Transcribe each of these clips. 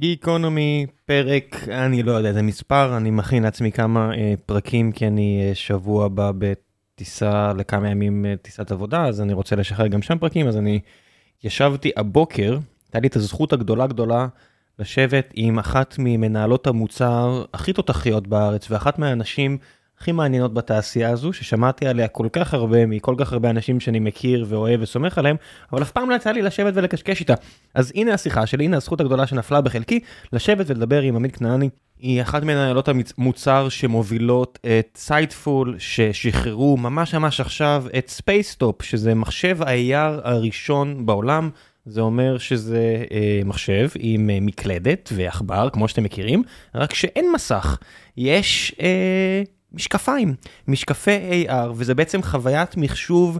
גיקונומי, פרק, אני לא יודע איזה מספר, אני מכין לעצמי כמה אה, פרקים כי אני אה, שבוע הבא בטיסה לכמה ימים אה, טיסת עבודה, אז אני רוצה לשחרר גם שם פרקים, אז אני ישבתי הבוקר, הייתה לי את הזכות הגדולה גדולה לשבת עם אחת ממנהלות המוצר הכי תותחיות בארץ ואחת מהאנשים הכי מעניינות בתעשייה הזו ששמעתי עליה כל כך הרבה מכל כך הרבה אנשים שאני מכיר ואוהב וסומך עליהם אבל אף פעם לא יצא לי לשבת ולקשקש איתה אז הנה השיחה שלי הנה הזכות הגדולה שנפלה בחלקי לשבת ולדבר עם עמית כנעני. היא אחת מנהלות המוצר שמובילות את Sightful ששחררו ממש ממש עכשיו את Spacetop שזה מחשב ה-AR הראשון בעולם. זה אומר שזה אה, מחשב עם אה, מקלדת ועכבר כמו שאתם מכירים רק שאין מסך יש אה, משקפיים, משקפי AR, וזה בעצם חוויית מחשוב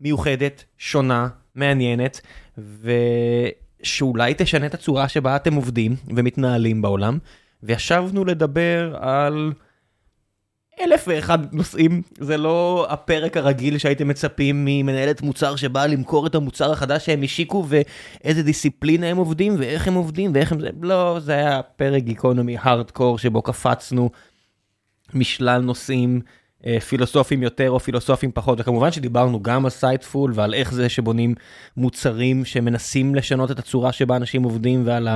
מיוחדת, שונה, מעניינת, ושאולי תשנה את הצורה שבה אתם עובדים ומתנהלים בעולם, וישבנו לדבר על אלף ואחד נושאים, זה לא הפרק הרגיל שהייתם מצפים ממנהלת מוצר שבאה למכור את המוצר החדש שהם השיקו ואיזה דיסציפלינה הם עובדים ואיך הם עובדים ואיך הם... לא, זה היה פרק גיקונומי הארדקור שבו קפצנו משלל נושאים אה, פילוסופיים יותר או פילוסופיים פחות וכמובן שדיברנו גם על Sightful ועל איך זה שבונים מוצרים שמנסים לשנות את הצורה שבה אנשים עובדים ועל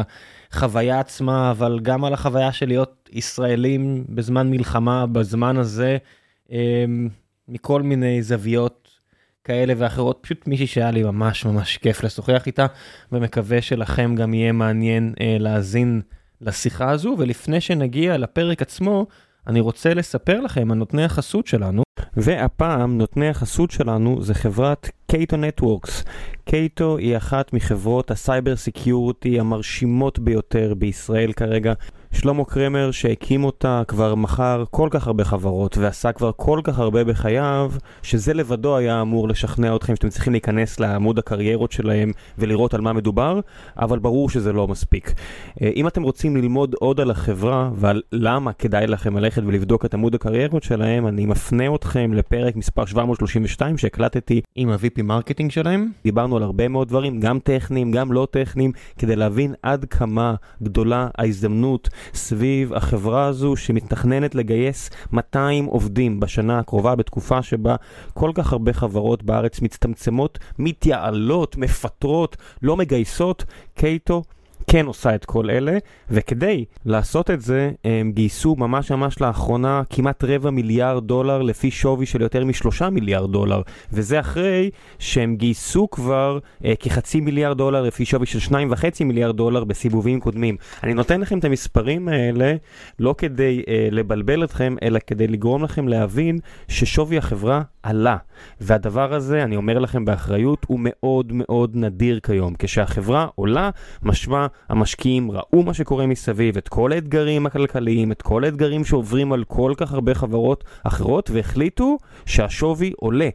החוויה עצמה אבל גם על החוויה של להיות ישראלים בזמן מלחמה בזמן הזה אה, מכל מיני זוויות כאלה ואחרות פשוט מישהי שהיה לי ממש ממש כיף לשוחח איתה ומקווה שלכם גם יהיה מעניין אה, להאזין לשיחה הזו ולפני שנגיע לפרק עצמו. אני רוצה לספר לכם על נותני החסות שלנו, והפעם נותני החסות שלנו זה חברת Cato Networks. Cato היא אחת מחברות ה cyber security המרשימות ביותר בישראל כרגע. שלמה קרמר שהקים אותה כבר מכר כל כך הרבה חברות ועשה כבר כל כך הרבה בחייו, שזה לבדו היה אמור לשכנע אתכם שאתם צריכים להיכנס לעמוד הקריירות שלהם ולראות על מה מדובר, אבל ברור שזה לא מספיק. אה, אם אתם רוצים ללמוד עוד על החברה ועל למה כדאי לכם ללכת ולבדוק את עמוד הקריירות שלהם, אני מפנה אתכם לפרק מספר 732 שהקלטתי עם ה- VP marketing שלהם. דיברנו על הרבה מאוד דברים, גם טכניים, גם לא טכניים, כדי להבין עד כמה גדולה ההזדמנות סביב החברה הזו שמתכננת לגייס 200 עובדים בשנה הקרובה בתקופה שבה כל כך הרבה חברות בארץ מצטמצמות, מתייעלות, מפטרות, לא מגייסות. קייטו כן עושה את כל אלה, וכדי לעשות את זה הם גייסו ממש ממש לאחרונה כמעט רבע מיליארד דולר לפי שווי של יותר משלושה מיליארד דולר, וזה אחרי שהם גייסו כבר אה, כחצי מיליארד דולר לפי שווי של שניים וחצי מיליארד דולר בסיבובים קודמים. אני נותן לכם את המספרים האלה לא כדי אה, לבלבל אתכם, אלא כדי לגרום לכם להבין ששווי החברה עלה. והדבר הזה, אני אומר לכם באחריות, הוא מאוד מאוד נדיר כיום. כשהחברה עולה, משמע המשקיעים ראו מה שקורה מסביב, את כל האתגרים הכלכליים, את כל האתגרים שעוברים על כל כך הרבה חברות אחרות, והחליטו שהשווי עולה.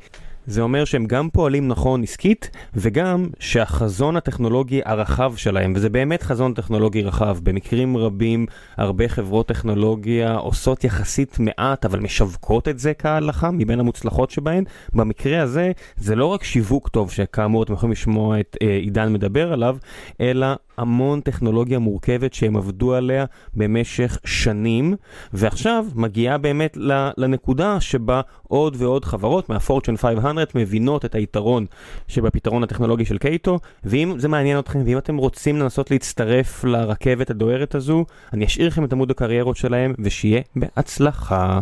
זה אומר שהם גם פועלים נכון עסקית, וגם שהחזון הטכנולוגי הרחב שלהם, וזה באמת חזון טכנולוגי רחב, במקרים רבים הרבה חברות טכנולוגיה עושות יחסית מעט, אבל משווקות את זה כהלכה, מבין המוצלחות שבהן. במקרה הזה, זה לא רק שיווק טוב, שכאמור אתם יכולים לשמוע את אה, עידן מדבר עליו, אלא המון טכנולוגיה מורכבת שהם עבדו עליה במשך שנים, ועכשיו מגיעה באמת לנקודה שבה עוד ועוד חברות מהפורצ'ן 500 מבינות את היתרון שבפתרון הטכנולוגי של קייטו, ואם זה מעניין אתכם ואם אתם רוצים לנסות להצטרף לרכבת הדוהרת הזו, אני אשאיר לכם את עמוד הקריירות שלהם, ושיהיה בהצלחה.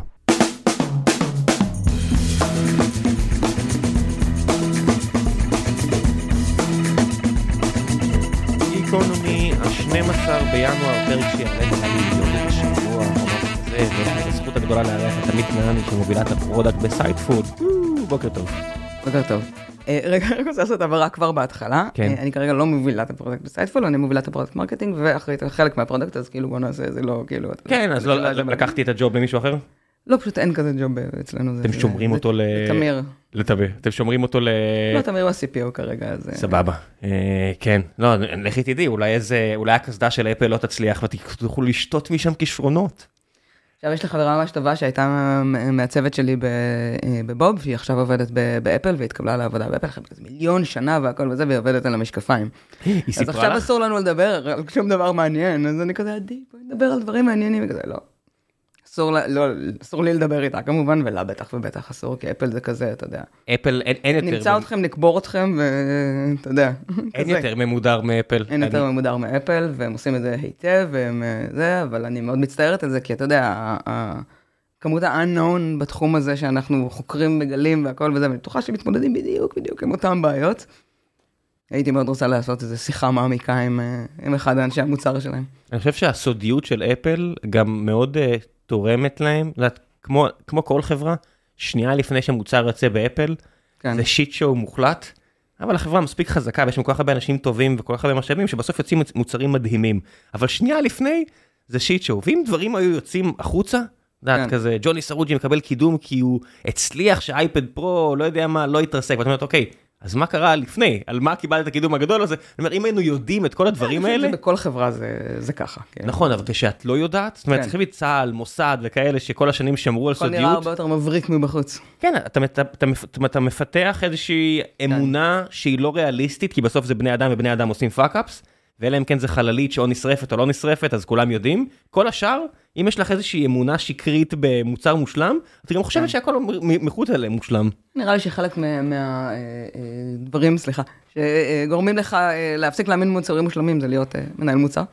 גיקונומי, ה-12 בינואר, פרק שיעלה לך הזכות הגדולה לארח את עמית כנעני שמובילה את ה product ב Sightful. בוקר טוב. בוקר טוב. אה, רגע, אני רוצה לעשות הבהרה כבר בהתחלה. כן. אה, אני כרגע לא מובילה את ה product ב Sightful, אני מובילה את ה product marketing ואחראית על חלק מה product, אז כאילו בוא נעשה, זה לא כאילו... כן, אז לא זה- לקחתי את הג'וב למישהו אחר? לא, פשוט אין כזה ג'וב אצלנו. זה- אתם שומרים אותו ל... זה תמיר. לתמיר. אתם שומרים אותו ל... לא, תמיר הוא ה-CPO כרגע, אז... אה, סבבה, אה, כן, לא, לכי תדעי, אולי איזה, אולי הקסדה של אפל לא תצליח ותוכלו לשתות משם כישרונות. עכשיו יש לי חברה ממש טובה שהייתה מהצוות שלי אה, בבוב, והיא עכשיו עובדת באפל והתקבלה לעבודה באפל, אחרי מיליון שנה והכל וזה, והיא עובדת על המשקפיים. היא אז סיפרה עכשיו לך? אסור לנו לדבר על שום דבר מעניין, אז אני כזה, עדי, בואי נדבר על דברים מעניינים, וכזה, לא. אסור, לה- לא, אסור לי לדבר איתה כמובן, ולה בטח ובטח אסור, כי אפל זה כזה, אתה יודע. אפל, אין- אין יותר נמצא אתכם, נקבור אתכם, ואתה יודע. אין. יותר ממודר מאפל. אין יותר אני- ממודר מאפל, והם עושים את זה היטב, והם אה, זה, אבל אני מאוד מצטערת על זה, כי אתה יודע, כמות ה-unknown בתחום הזה שאנחנו חוקרים, מגלים והכל וזה, ואני בטוחה שמתמודדים בדיוק, בדיוק עם אותם בעיות. הייתי מאוד רוצה לעשות איזו שיחה מעמיקה עם, אה, עם אחד האנשי המוצר שלהם. אני חושב שהסודיות של אפל גם מאוד uh, תורמת להם, יודעת, כמו, כמו כל חברה, שנייה לפני שהמוצר יוצא באפל, כן, זה שיט שואו מוחלט, אבל החברה מספיק חזקה ויש שם כל כך הרבה אנשים טובים וכל כך הרבה משאבים שבסוף יוצאים מוצ- מוצרים מדהימים. אבל שנייה לפני זה שיט שואו, ואם דברים היו יוצאים החוצה, יודעת, כן. כזה ג'וני סרוג'י מקבל קידום כי הוא הצליח שאייפד פרו, לא יודע מה, לא התרסק, ואת אומרת, אוקיי, אז מה קרה לפני? על מה קיבלת את הקידום הגדול הזה? אני אומר, אם היינו יודעים את כל הדברים האלה, שבכל חברה זה, זה ככה. כן. נכון, אבל כשאת לא יודעת, זאת אומרת, כן. צריכים להיות צה"ל, מוסד וכאלה שכל השנים שמרו על הכל נראה סודיות. הרבה יותר מבריק מבחוץ. כן, אתה, אתה, אתה, אתה, אתה מפתח איזושהי אמונה שהיא לא ריאליסטית, כי בסוף זה בני אדם ובני אדם עושים fuck-ups, ואלא אם כן זה חללית שאו נשרפת או לא נשרפת, אז כולם יודעים. כל השאר, אם יש לך איזושהי אמונה שקרית במוצר מושלם, את גם חושבת כן. שהכל מחוץ אליהם מושלם. נראה לי שחלק מהדברים, סליחה, שגורמים לך אה, להפסיק להאמין במוצרים מושלמים זה להיות אה, מנהל מוצר.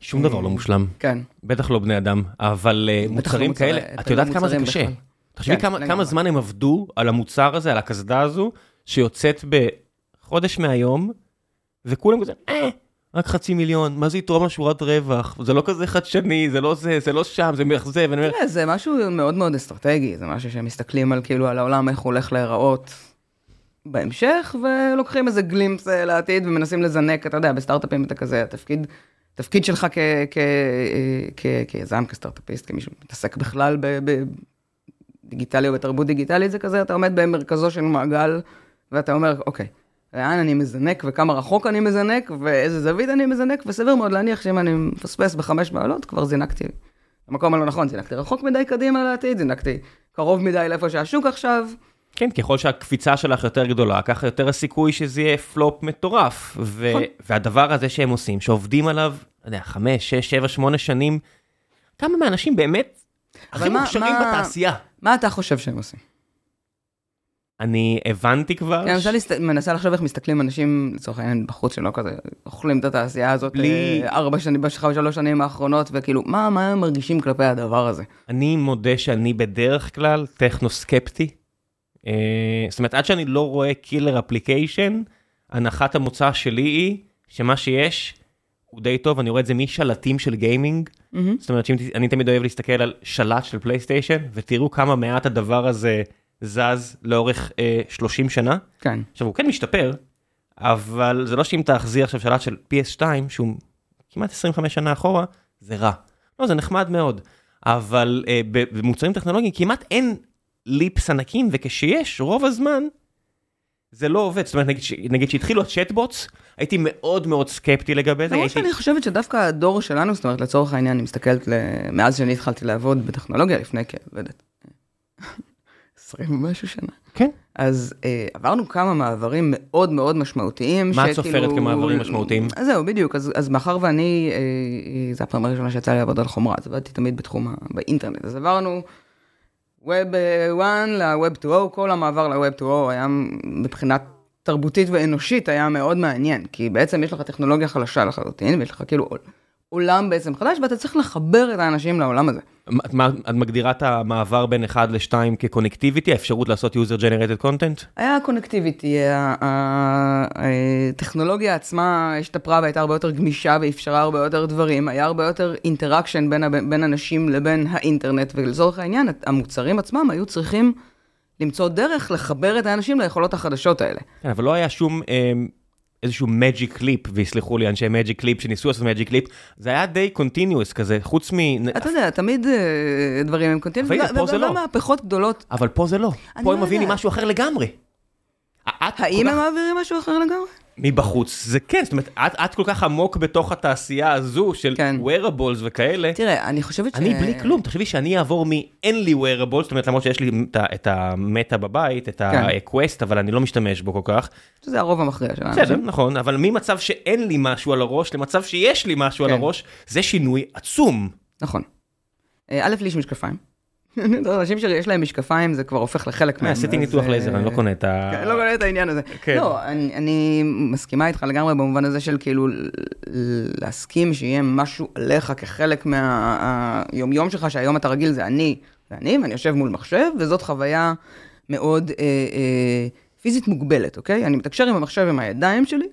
שום דבר לא מושלם, כן. בטח לא בני אדם, אבל אה, לא מוצרים מוצרי- כאלה, את יודעת כמה זה קשה. תחשבי כן. כמה זמן הם עבדו על המוצר הזה, על הקסדה הזו, שיוצאת בחודש מהיום, וכולם כזה, אה, רק חצי מיליון, מה זה יתרום לשורת רווח? זה לא כזה חדשני, זה לא זה, זה לא שם, זה מאכזב, תראה, זה משהו מאוד מאוד אסטרטגי, זה משהו שהם מסתכלים על כאילו על העולם, איך הוא הולך להיראות בהמשך, ולוקחים איזה גלימפס אה, לעתיד ומנסים לזנק, אתה יודע, בסטארט-אפים אתה כזה, התפקיד, תפקיד שלך אה, כיזם, כסטארט-אפיסט, כמישהו שמתעסק בכלל בדיגיטלי או בתרבות דיגיטלית, זה כזה, אתה עומד במרכזו של מעגל, ואתה אומר, אוקיי, לאן אני מזנק וכמה רחוק אני מזנק ואיזה זווית אני מזנק, וסביר מאוד להניח שאם אני מפספס בחמש מעלות, כבר זינקתי במקום הלא נכון, זינקתי רחוק מדי קדימה לעתיד, זינקתי קרוב מדי לאיפה שהשוק עכשיו. כן, ככל שהקפיצה שלך יותר גדולה, ככה יותר הסיכוי שזה יהיה פלופ מטורף. ו- נכון. והדבר הזה שהם עושים, שעובדים עליו, לא יודע, חמש, שש, שבע, שמונה שנים, כמה מהאנשים באמת הכי מוכשרים בתעשייה? מה אתה חושב שהם עושים? אני הבנתי כבר, כי אני מנסה להסת- מנסה לחשוב איך מסתכלים אנשים, לצורך העניין, בחוץ שלא כזה, אוכלים את התעשייה הזאת בלי- אה, ארבע שנים, בשלוש שנים האחרונות, וכאילו, מה מה הם מרגישים כלפי הדבר הזה? אני מודה שאני בדרך כלל טכנו-סקפטי. אה, זאת אומרת, עד שאני לא רואה killer application, הנחת המוצא שלי היא שמה שיש הוא די טוב, אני רואה את זה משלטים של גיימינג. מהמם. זאת אומרת שאני תמיד אוהב להסתכל על שלט של פלייסטיישן, ותראו כמה מעט הדבר הזה זז לאורך אה, 30 שנה. כן. עכשיו הוא כן משתפר, אבל זה לא שאם תחזיר עכשיו שלט של PS2, שהוא כמעט 25 שנה אחורה, זה רע. לא, זה נחמד מאוד. אבל אה, במוצרים טכנולוגיים כמעט אין ליפס ענקים, וכשיש, רוב הזמן, זה לא עובד. זאת אומרת, נגיד, נגיד שהתחילו הצ'טבוטס, הייתי מאוד מאוד סקפטי לגבי זה. למרות הייתי... שאני חושבת שדווקא הדור שלנו, זאת אומרת, לצורך העניין, אני מסתכלת, מאז שאני התחלתי לעבוד בטכנולוגיה לפני כ... לא יודעת, 20 ומשהו שנה. כן. אז אה, עברנו כמה מעברים מאוד מאוד משמעותיים. מה את סופרת כמעברים משמעותיים? אז זהו, בדיוק. אז, אז מאחר ואני, אה, אה, זו הפעם הראשונה שיצא לי לעבוד על חומרה, אז עבדתי תמיד בתחום, ה- באינטרנט. אז עברנו Web 1 ל-Web 2.0, כל המעבר ל-Web 2.0 היה מבחינת תרבותית ואנושית היה מאוד מעניין, כי בעצם יש לך טכנולוגיה חלשה לחלוטין, ויש לך כאילו עולם בעצם חדש, ואתה צריך לחבר את האנשים לעולם הזה. מה- את מגדירה את המעבר בין 1 ל-2 כ connectivity, האפשרות לעשות user generated content? היה connectivity, הטכנולוגיה עצמה השתפרה והייתה הרבה יותר גמישה ואפשרה הרבה יותר דברים, היה הרבה יותר interaction בין, בין אנשים לבין האינטרנט, ולצורך העניין, המוצרים עצמם היו צריכים למצוא דרך לחבר את האנשים ליכולות החדשות האלה. כן, אבל לא היה שום אה, איזשהו Magic Leap, ויסלחו לי אנשי Magic Leap שניסו לעשות Magic Leap, זה היה די continuous כזה, חוץ מ... אתה יודע, תמיד אה, דברים הם continuous, אבל הנה, פה זה לא. מהפכות גדולות. אבל פה זה לא, פה לא הם מבינים יודעת. משהו אחר לגמרי. האם הם מעבירים משהו אחר לגמרי? מבחוץ זה כן זאת אומרת את, את כל כך עמוק בתוך התעשייה הזו של כן. wearables וכאלה. תראה, אני חושבת ש... אני בלי כלום תחשבי שאני אעבור מאין לי wearables זאת אומרת למרות שיש לי את המטה בבית את כן. ה-Quest אבל אני לא משתמש בו כל כך. שזה הרוב המכריע של בסדר האנשים. נכון אבל ממצב שאין לי משהו על הראש למצב שיש לי משהו על כן. הראש זה שינוי עצום. נכון. אה, א', לי יש משקפיים. אנשים שיש להם משקפיים זה כבר הופך לחלק מהם. עשיתי ניתוח אה, לייזר אני לא קונה את ה... כן, לא קונה את העניין הזה. כן. לא, אני, אני מסכימה איתך לגמרי במובן הזה של כאילו להסכים שיהיה משהו עליך כחלק מהיומיום שלך, שהיום אתה רגיל זה אני ואני, ואני יושב מול מחשב, וזאת חוויה מאוד אה, אה, פיזית מוגבלת, אוקיי? אני מתקשר עם המחשב עם הידיים שלי,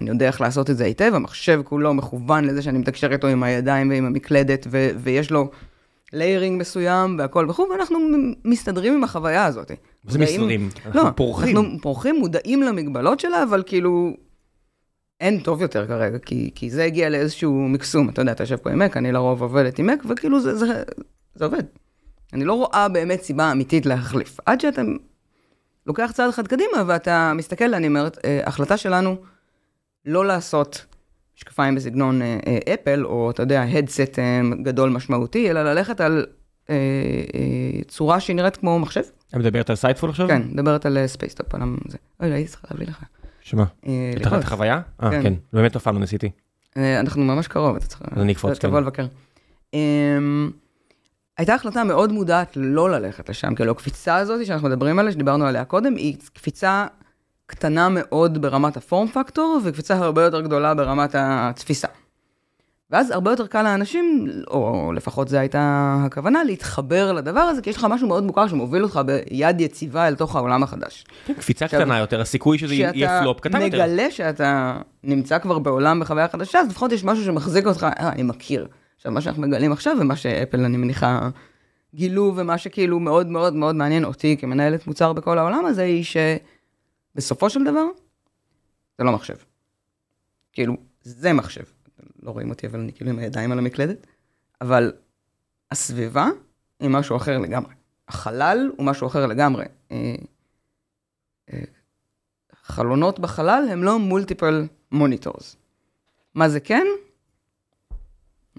אני יודע איך לעשות את זה היטב, המחשב כולו מכוון לזה שאני מתקשר איתו עם הידיים ועם המקלדת, ו- ויש לו ליירינג מסוים והכל וכו', ואנחנו מסתדרים עם החוויה הזאת. זה מודעים- מסתדרים? אנחנו לא, פורחים. אנחנו פורחים, מודעים למגבלות שלה, אבל כאילו, אין טוב יותר כרגע, כי, כי זה הגיע לאיזשהו מקסום. אתה יודע, אתה יושב פה עם מק, אני לרוב עובדת עם מק, וכאילו זה, זה, זה עובד. אני לא רואה באמת סיבה אמיתית להחליף. עד שאתה לוקח צעד אחד קדימה ואתה מסתכל, אני אומרת, אה, החלטה שלנו לא לעשות משקפיים בסגנון אה, אה, אפל, או אתה יודע, headset אה, גדול משמעותי, אלא ללכת על צורה שהיא נראית כמו מחשב. את מדברת על Spacetop עכשיו? כן, מדברת על Spacetop, על זה. אוי, הייתי צריכה להביא לך. שמה? את. החוויה? אה כן. כן. באמת אף פעם לא ניסיתי. אנחנו ממש קרוב, אתה צריך... אז אני אקפוץ, תבוא כן. לבקר. אמ, הייתה החלטה מאוד מודעת לא ללכת לשם, כאילו הקפיצה הזאת שאנחנו מדברים עליה, שדיברנו עליה קודם, היא קפיצה קטנה מאוד ברמת הפורם פקטור, וקפיצה הרבה יותר גדולה ברמת התפיסה. ואז הרבה יותר קל לאנשים, או לפחות זו הייתה הכוונה, להתחבר לדבר הזה, כי יש לך משהו מאוד מוכר שמוביל אותך ביד יציבה אל תוך העולם החדש. כן, קפיצה עכשיו, קטנה יותר, הסיכוי שזה יהיה כשאתה פלופ קטן יותר. מגלה שאתה נמצא כבר בעולם בחוויה חדשה, אז לפחות יש משהו שמחזיק אותך, אה, אני מכיר. עכשיו, מה שאנחנו מגלים עכשיו, ומה שאפל, אני מניחה, גילו, ומה שכאילו מאוד מאוד מאוד מעניין אותי כמנהלת מוצר בכל העולם הזה, היא שבסופו של דבר, זה לא מחשב. כאילו, זה מחשב. לא רואים אותי, אבל אני כאילו עם הידיים על המקלדת, אבל הסביבה היא משהו אחר לגמרי. החלל הוא משהו אחר לגמרי. אה, אה, חלונות בחלל הם לא מולטיפל מוניטורס. מה זה כן?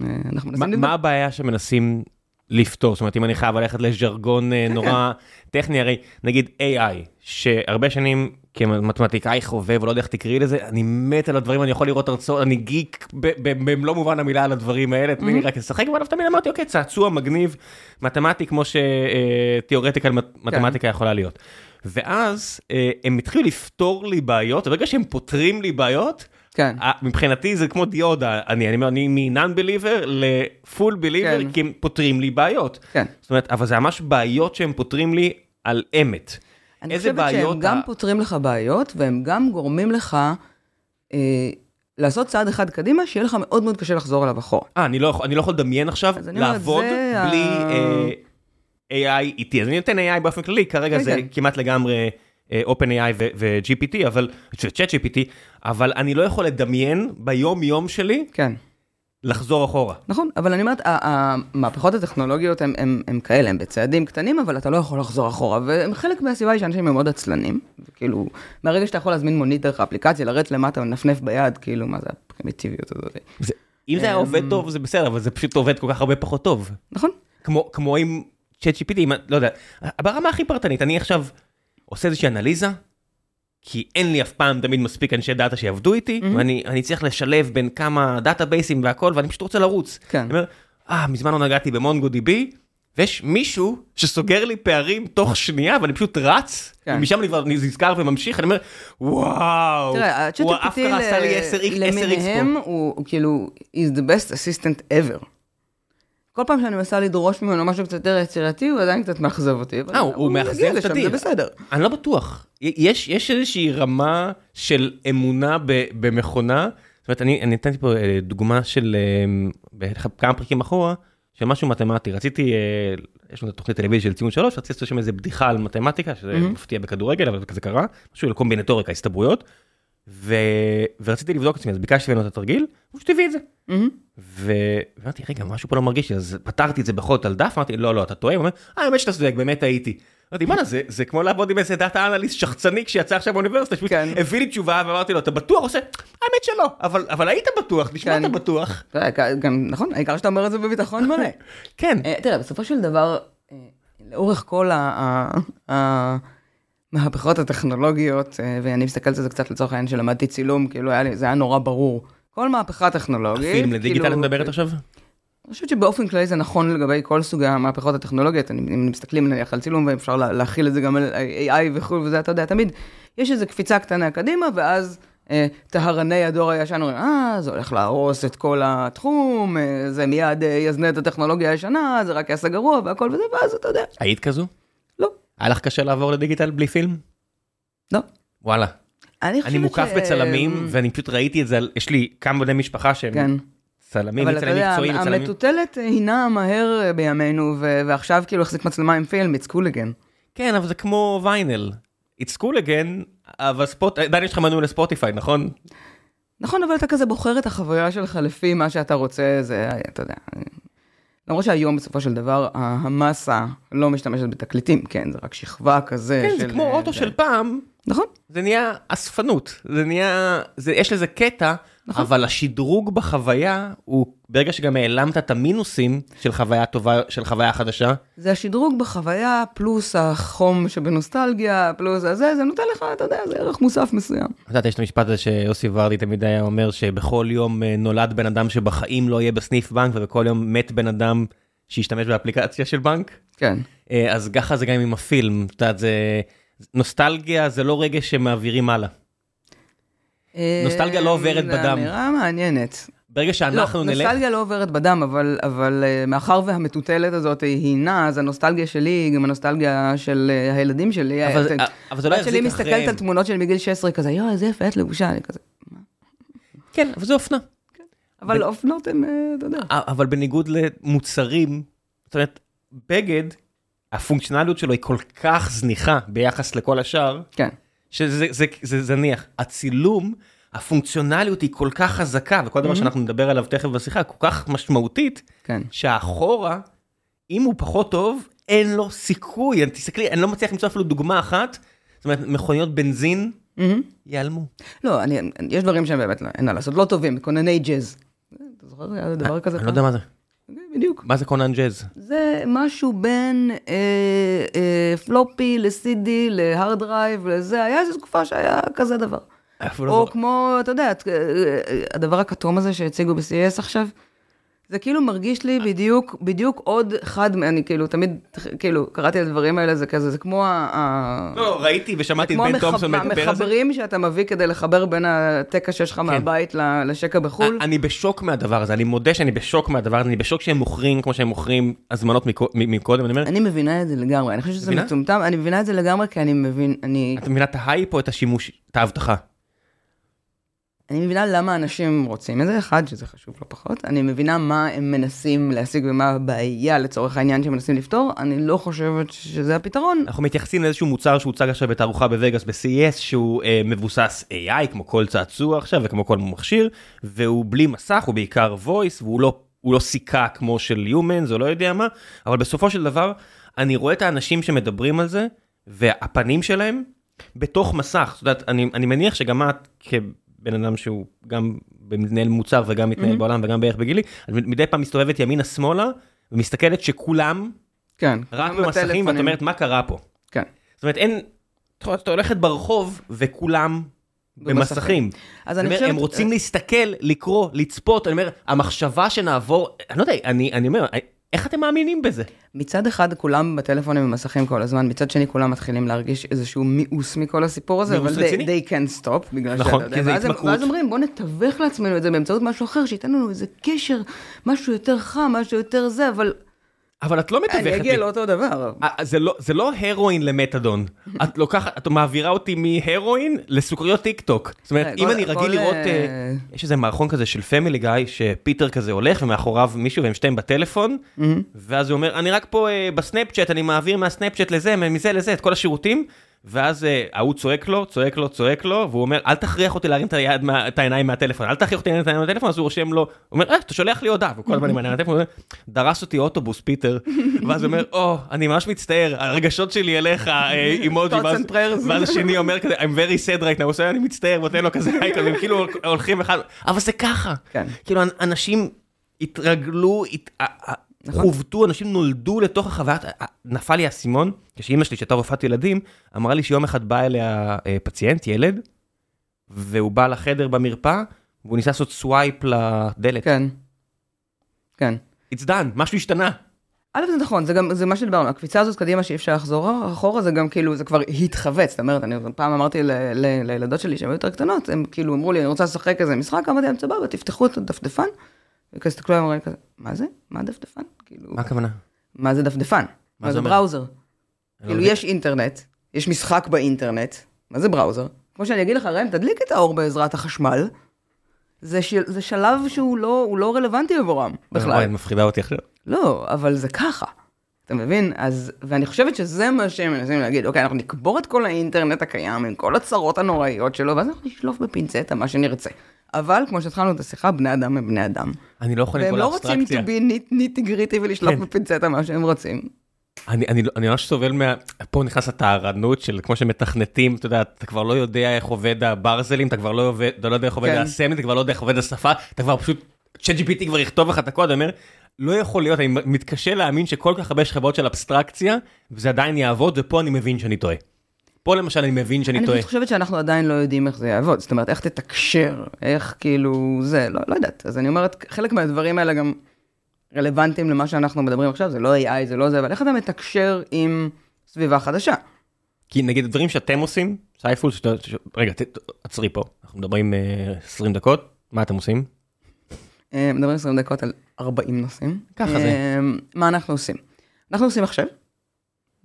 אה, אנחנו מנסים לבדוק. מה הבעיה שמנסים לפתור? זאת אומרת, אם אני חייב ללכת לז'רגון אה, נורא טכני, הרי נגיד AI, שהרבה שנים כמתמטיקאי חובב, לא יודע איך תקראי לזה, אני מת על הדברים, אני יכול לראות הרצאות, אני גיק במלוא מובן המילה על הדברים האלה, תמיד לי רק לשחק, אבל תמיד אמרתי, אוקיי, צעצוע מגניב, מתמטי כמו שתיאורטיקה מתמטיקה יכולה להיות. ואז אה, הם התחילו לפתור לי בעיות, וברגע שהם פותרים לי בעיות, כן. אה, מבחינתי זה כמו דיודה, אני, אני אני מ-non-believer ל-full believer, כן. כי הם פותרים לי בעיות. כן. זאת אומרת, אבל זה ממש בעיות שהם פותרים לי על אמת. אני איזה חושבת בעיות שהם גם ה- פותרים לך בעיות, והם גם גורמים לך אה, לעשות צעד אחד קדימה, שיהיה לך מאוד מאוד קשה לחזור אליו אחורה. אה, אני לא אני לא יכול לדמיין עכשיו אני לעבוד בלי ה- אה, AI איטי, אז אני נותן AI באופן כללי, כרגע כן, זה כן. כמעט לגמרי אה, OpenAI ו- ו-GPT, אבל, ו-Chat GPT, אבל אני לא יכול לדמיין ביום יום שלי כן. לחזור אחורה. נכון, אבל אני אומרת, המהפכות הטכנולוגיות הם, הם, הם כאלה, הם בצעדים קטנים, אבל אתה לא יכול לחזור אחורה, והם חלק מהסיבה היא שאנשים הם מאוד עצלנים, וכאילו, מהרגע שאתה יכול להזמין מונית דרך האפליקציה, לרדת למטה ולנפנף ביד, כאילו, מה זה הפרימיטיביות הזאת? זה, אם זה היה עובד אמ, טוב זה בסדר, אבל זה פשוט עובד כל כך הרבה פחות טוב. נכון? כמו, כמו עם ChatGPT, אם, לא יודע, ברמה הכי פרטנית, אני עכשיו עושה איזושהי אנליזה, כי אין לי אף פעם תמיד מספיק אנשי דאטה שיעבדו איתי, Mhm. ואני אני צריך לשלב בין כמה דאטאבייסים והכל, ואני פשוט רוצה לרוץ. כן. אני אומר, אה, מזמן לא נגעתי ב MongoDB, ויש מישהו שסוגר לי פערים תוך שנייה, ואני פשוט רץ, כן. ומשם אני כבר נזכר וממשיך, אני אומר, וואו, תראה, וואו, אף אחד עשה לי 10 x למיניהם פה. הוא הוא כאילו, is the best assistant ever. כל פעם שאני מנסה לדרוש ממנו משהו קצת יותר יצירתי, הוא עדיין קצת מאכזב אותי. אה, הוא- מאכזב לשם, תדיר. זה בסדר. אני לא בטוח. יש, יש איזושהי רמה של אמונה ב, במכונה. זאת אומרת, אני, אני נתתי פה אה, דוגמה של בערך כמה פרקים אחורה, של משהו מתמטי. רציתי, אה, יש לנו תוכנית טלוויזיה של ציון שלוש, רציתי לעשות שם איזה בדיחה על מתמטיקה, שזה מהמם. מפתיע בכדורגל, אבל זה קרה, משהו על קומבינטוריקה, הסתברויות. ו... ורציתי לבדוק את עצמי, אז ביקשתי ממנו את התרגיל, הוא שתביא את זה. מהמם. ואמרתי, רגע, משהו פה לא מרגיש לי, אז פתרתי את זה בכל זאת על דף, אמרתי, לא, לא, אתה טועה, הוא אומר, אה, האמת שאתה צודק, באמת הייתי. אמרתי, בואנה, זה- זה כמו לעבוד עם איזה דאטה אנליסט שחצני כשיצא עכשיו באוניברסיטה, שפשוט כן. הביא לי תשובה ואמרתי לו, אתה בטוח? עושה, האמת שלא, אבל אבל היית בטוח, נשמע כן. בטוח. גם, נכון, העיקר שאתה אומר את זה בביטחון מלא. כן, אה, תראה, בסופו של דבר, אה, לאורך כל המהפכות הטכנולוגיות, אה, ואני מסתכלת על זה קצת לצורך העניין שלמדתי צילום, כאילו זה היה נורא ברור. כל מהפכה טכנולוגית, פילם לדיגיטל את כאילו, מדברת עכשיו? אני חושבת שבאופן כללי זה נכון לגבי כל סוגי המהפכות הטכנולוגיות, אם מסתכלים נניח על צילום ואפשר לה- להכיל את זה גם על AI וכו' וזה, אתה יודע, תמיד יש איזו קפיצה קטנה קדימה, ואז אה, טהרני הדור הישן אומרים, אה, זה הולך להרוס את כל התחום, אה, זה מיד אה, יזנה את הטכנולוגיה הישנה, זה רק יעשה גרוע והכל וזה, ואז אתה יודע, היית כזו? לא, היה לך קשה לעבור לדיגיטל בלי פילם? לא. וואלה. אני אני מוקף ש- בצלמים, ואני פשוט ראיתי את זה, יש לי כמה בני משפחה שהם כן. צלמים, אבל אתה יודע. המטוטלת הינה מהר בימינו, ו- ועכשיו כאילו החזיק מצלמה עם פילם, it's cool again. כן, אבל זה כמו ויינל. It's cool again, אבל ספוט... עדיין יש לך מנוי לספוטיפיי, נכון? נכון, אבל אתה כזה בוחר את החוויה שלך לפי מה שאתה רוצה, זה, אתה יודע. למרות שהיום בסופו של דבר, המסה לא משתמשת בתקליטים, כן, זה רק שכבה כזה כן, של... זה כמו אה, אוטו זה- של פעם, נכון, זה נהיה אספנות. זה נהיה... זה... יש לזה קטע, נכון. אבל השדרוג בחוויה הוא ברגע שגם העלמת את המינוסים של חוויה טובה, של חוויה חדשה. זה השדרוג בחוויה, פלוס החום שבנוסטלגיה, פלוס הזה, זה נותן לך, אתה יודע, זה ערך מוסף מסוים. את יודעת, יש את המשפט הזה שיוסי ורדי תמיד היה אומר שבכל יום אה, נולד בן אדם שבחיים לא יהיה בסניף בנק ובכל יום מת בן אדם שישתמש באפליקציה של בנק. כן. אה, אז ככה זה גם עם הפילם, את יודעת, זה... נוסטלגיה זה לא רגש שמעבירים הלאה. נוסטלגיה לא עוברת בדם. אמירה מעניינת. ברגע שאנחנו לא, נלך... נוסטלגיה לא עוברת בדם, אבל, אבל אה, מאחר והמטוטלת הזאת היא נעה, אז הנוסטלגיה שלי היא גם הנוסטלגיה של אה, הילדים שלי. אבל- אבל זה לא הבת שלי יחזיק מסתכלת אחריהם. על תמונות שלי מגיל 16, כזה, יואי, איזה יפה את לבושה, אני כזה. כן, אבל זה אופנה. אבל אופנות הן, אה, אתה יודע. אבל בניגוד למוצרים, זאת אומרת, בגד, הפונקציונליות שלו היא כל כך זניחה ביחס לכל השאר, כן. שזה זה, זה זניח. הצילום, הפונקציונליות היא כל כך חזקה, וכל דבר שאנחנו נדבר עליו תכף בשיחה, כל כך משמעותית, כן. שהאחורה, אם הוא פחות טוב, אין לו סיכוי. אני- תסתכלי, אני לא מצליח למצוא אפילו דוגמה אחת, זאת אומרת, מכוניות בנזין מהמם. ייעלמו. לא, אני, יש דברים שהם באמת, לא- אין מה לעשות, לא טובים, כונני Jaz. אתה זוכר, היה דבר כזה? אני לא יודע מה זה. בדיוק. מה זה כונן Jaz? זה משהו בין אה, אה, floppy ל-CD, ל hard drive, לזה, היה איזו תקופה שהיה כזה דבר. לא או זוכר. כמו, אתה יודע, אה, אה, הדבר הכתום הזה שהציגו ב-CES עכשיו, זה כאילו מרגיש לי בדיוק, בדיוק עוד אחד, מ- אני כאילו תמיד, כאילו, קראתי על הדברים האלה, זה כזה, זה כמו ה... לא, ראיתי ושמעתי את כמו בן תומפסון מדבר על זה. המחברים שאתה מביא כדי לחבר בין התקע שיש לך מהבית ל- לשקע בחו"ל. אני בשוק מהדבר הזה, אני מודה שאני בשוק מהדבר הזה, אני בשוק שהם מוכרים כמו שהם מוכרים הזמנות מקודם, אני אומר, אני מבינה את זה לגמרי, אני חושבת שזה? מטומטם, אני מבינה את זה לגמרי כי אני מבין, אני... את מבינה את ההייפ או את השימוש, את ההבטחה? אני מבינה למה אנשים רוצים את זה, אחד, שזה חשוב לא פחות, אני מבינה מה הם מנסים להשיג ומה הבעיה לצורך העניין שהם מנסים לפתור, אני לא חושבת שזה הפתרון. אנחנו מתייחסים לאיזשהו מוצר שהוצג עכשיו בתערוכה בווגאס ב-CES, שהוא אה, מבוסס AI, כמו כל צעצוע עכשיו וכמו כל מכשיר, והוא בלי מסך, הוא בעיקר voice, והוא לא, הוא לא סיכה כמו של Humans, או לא יודע מה, אבל בסופו של דבר, אני רואה את האנשים שמדברים על זה, והפנים שלהם בתוך מסך. זאת אומרת, אני, אני מניח שגם את, כבן אדם שהוא גם מנהל מוצר וגם מתנהל Mhm. בעולם וגם בערך בגילי, את מדי פעם מסתובבת ימינה-שמאלה, ומסתכלת שכולם כן. רק במסכים, ואת. אומרת, מה קרה פה? כן. זאת אומרת, אין, אתה הולכת ברחוב וכולם במסכים. אז אני חושבת... הם רוצים להסתכל, לקרוא, לצפות, אני אומר, המחשבה שנעבור, אני לא יודע, אני אני אומר, איך אתם מאמינים בזה? מצד אחד כולם בטלפונים ומסכים כל הזמן, מצד שני כולם מתחילים להרגיש איזשהו מיאוס מכל הסיפור הזה, אבל they, they can't stop, בגלל נכון, שאתה יודע, ואז. ואז אומרים בוא נתווך לעצמנו את זה באמצעות משהו אחר, שייתן לנו איזה קשר, משהו יותר חם, משהו יותר זה, אבל אבל את לא מתווכת אני. אגיע לאותו דבר. אה, זה לא, זה לא הרואין למתדון, את לוקחת, את מעבירה אותי מהרואין לסוכריות טיק טק. זאת אומרת, אה, אם אני רגיל לראות, אה, אה, יש איזה מערכון כזה של Family Guy, שפיטר כזה הולך ומאחוריו מישהו והם שתיהם בטלפון, ואז הוא אומר, אני רק פה אה, בסנאפצ'אט, אני מעביר מהסנאפצ'אט לזה, מזה לזה, את כל השירותים, ואז אה, ההוא צועק לו, צועק לו, צועק לו, והוא אומר, אל תכריח אותי להרים את היד, את העיניים מהטלפון, אל תכריח אותי להרים את העיניים מהטלפון, אז הוא רושם לו, הוא אומר, אה, אתה שולח לי הודעה, וכל הזמן עם העיניים מהטלפון, הוא אומר, דרס אותי אוטובוס, פיטר, ואז הוא אומר, או, אני ממש מצטער, הרגשות שלי אליך, אה, אימוג'י, ואז- השני אומר כזה, I'm very sad right now, הוא עושה, אני מצטער, ונותן לו כזה, והם כאילו הולכים אחד, אבל זה ככה, כן. כאילו אנשים התרגלו, נכון. חוובטו, אנשים נולדו לתוך החוויה, ה- נפל לי האסימון, כשאימא שלי שהייתה רופאת ילדים, אמרה לי שיום אחד בא אליה אה, פציינט, ילד, והוא בא לחדר במרפאה, והוא ניסה לעשות swipe לדלת. כן. כן. It's done, משהו השתנה. א' זה נכון, זה גם, זה מה שדיברנו, הקפיצה הזאת קדימה שאי אפשר לחזור אחורה, זה גם כאילו, זה כבר התחווץ, זאת אומרת, אני פעם אמרתי ל, ל, לילדות שלי שהן היו יותר קטנות, הם כאילו אמרו לי, אני רוצה לשחק איזה משחק, אמרתי להם, סבבה, תפתחו את הדפדפן, וכזה הסתכלו עליהם, לי כזה, מה זה? מה דפדפן? כאילו, מה הכוונה? מה זה דפדפן? מה זה? בראוזר? כאילו. יש אינטרנט, יש משחק באינטרנט, מה זה בראוזר? כמו שאני אגיד לך, ראם, תדליק את האור בעזרת החשמל, זה, של, זה שלב שהוא לא, לא רלוונטי עבורם בכלל. וואי, מפחידה אותי עכשיו. לא, אבל זה ככה. אתה מבין? אז, ואני חושבת שזה מה שהם מנסים להגיד, אוקיי, אנחנו נקבור את כל האינטרנט הקיים עם כל הצרות הנוראיות שלו, ואז אנחנו נשלוף בפינצטה מה שנרצה. אבל, כמו שהתחלנו את השיחה, בני אדם הם בני אדם. אני לא יכול עם והם כל לא רוצים to be ניטי גריטי ולשלוף כן. בפינצטה מה שהם רוצים. אני, אני, אני ממש סובל מה... פה נכנס הטהרנות של כמו שמתכנתים, אתה יודע, אתה כבר לא יודע איך עובד הברזלים, אתה כבר לא, עובד, אתה לא יודע איך עובד כן. הסמל, אתה כבר לא יודע איך עובד השפה, אתה כבר פשוט, צ'אט GPT כבר יכתוב לך את הקוד, אומר, לא יכול להיות, אני מתקשה להאמין שכל כך הרבה שכבות של אבסטרקציה, וזה עדיין יעבוד, ופה אני מבין שאני טועה. פה למשל אני מבין שאני אני טועה. פשוט חושבת שאנחנו עדיין לא יודעים איך זה יעבוד, זאת אומרת, איך תתקשר, איך כאילו, זה, לא, לא יודעת. אז אני אומרת, חלק מהדברים האלה גם רלוונטיים למה שאנחנו מדברים עכשיו, זה לא AI, זה לא זה, אבל איך אתה מתקשר עם סביבה חדשה? כי נגיד הדברים שאתם עושים, סייפול, שאתה, ש... רגע, ת, עצרי פה, אנחנו מדברים אה, 20 דקות, מה אתם עושים? אה, מדברים 20 דקות על 40 נושאים. ככה זה. אה, מה אנחנו עושים? אנחנו עושים מחשב,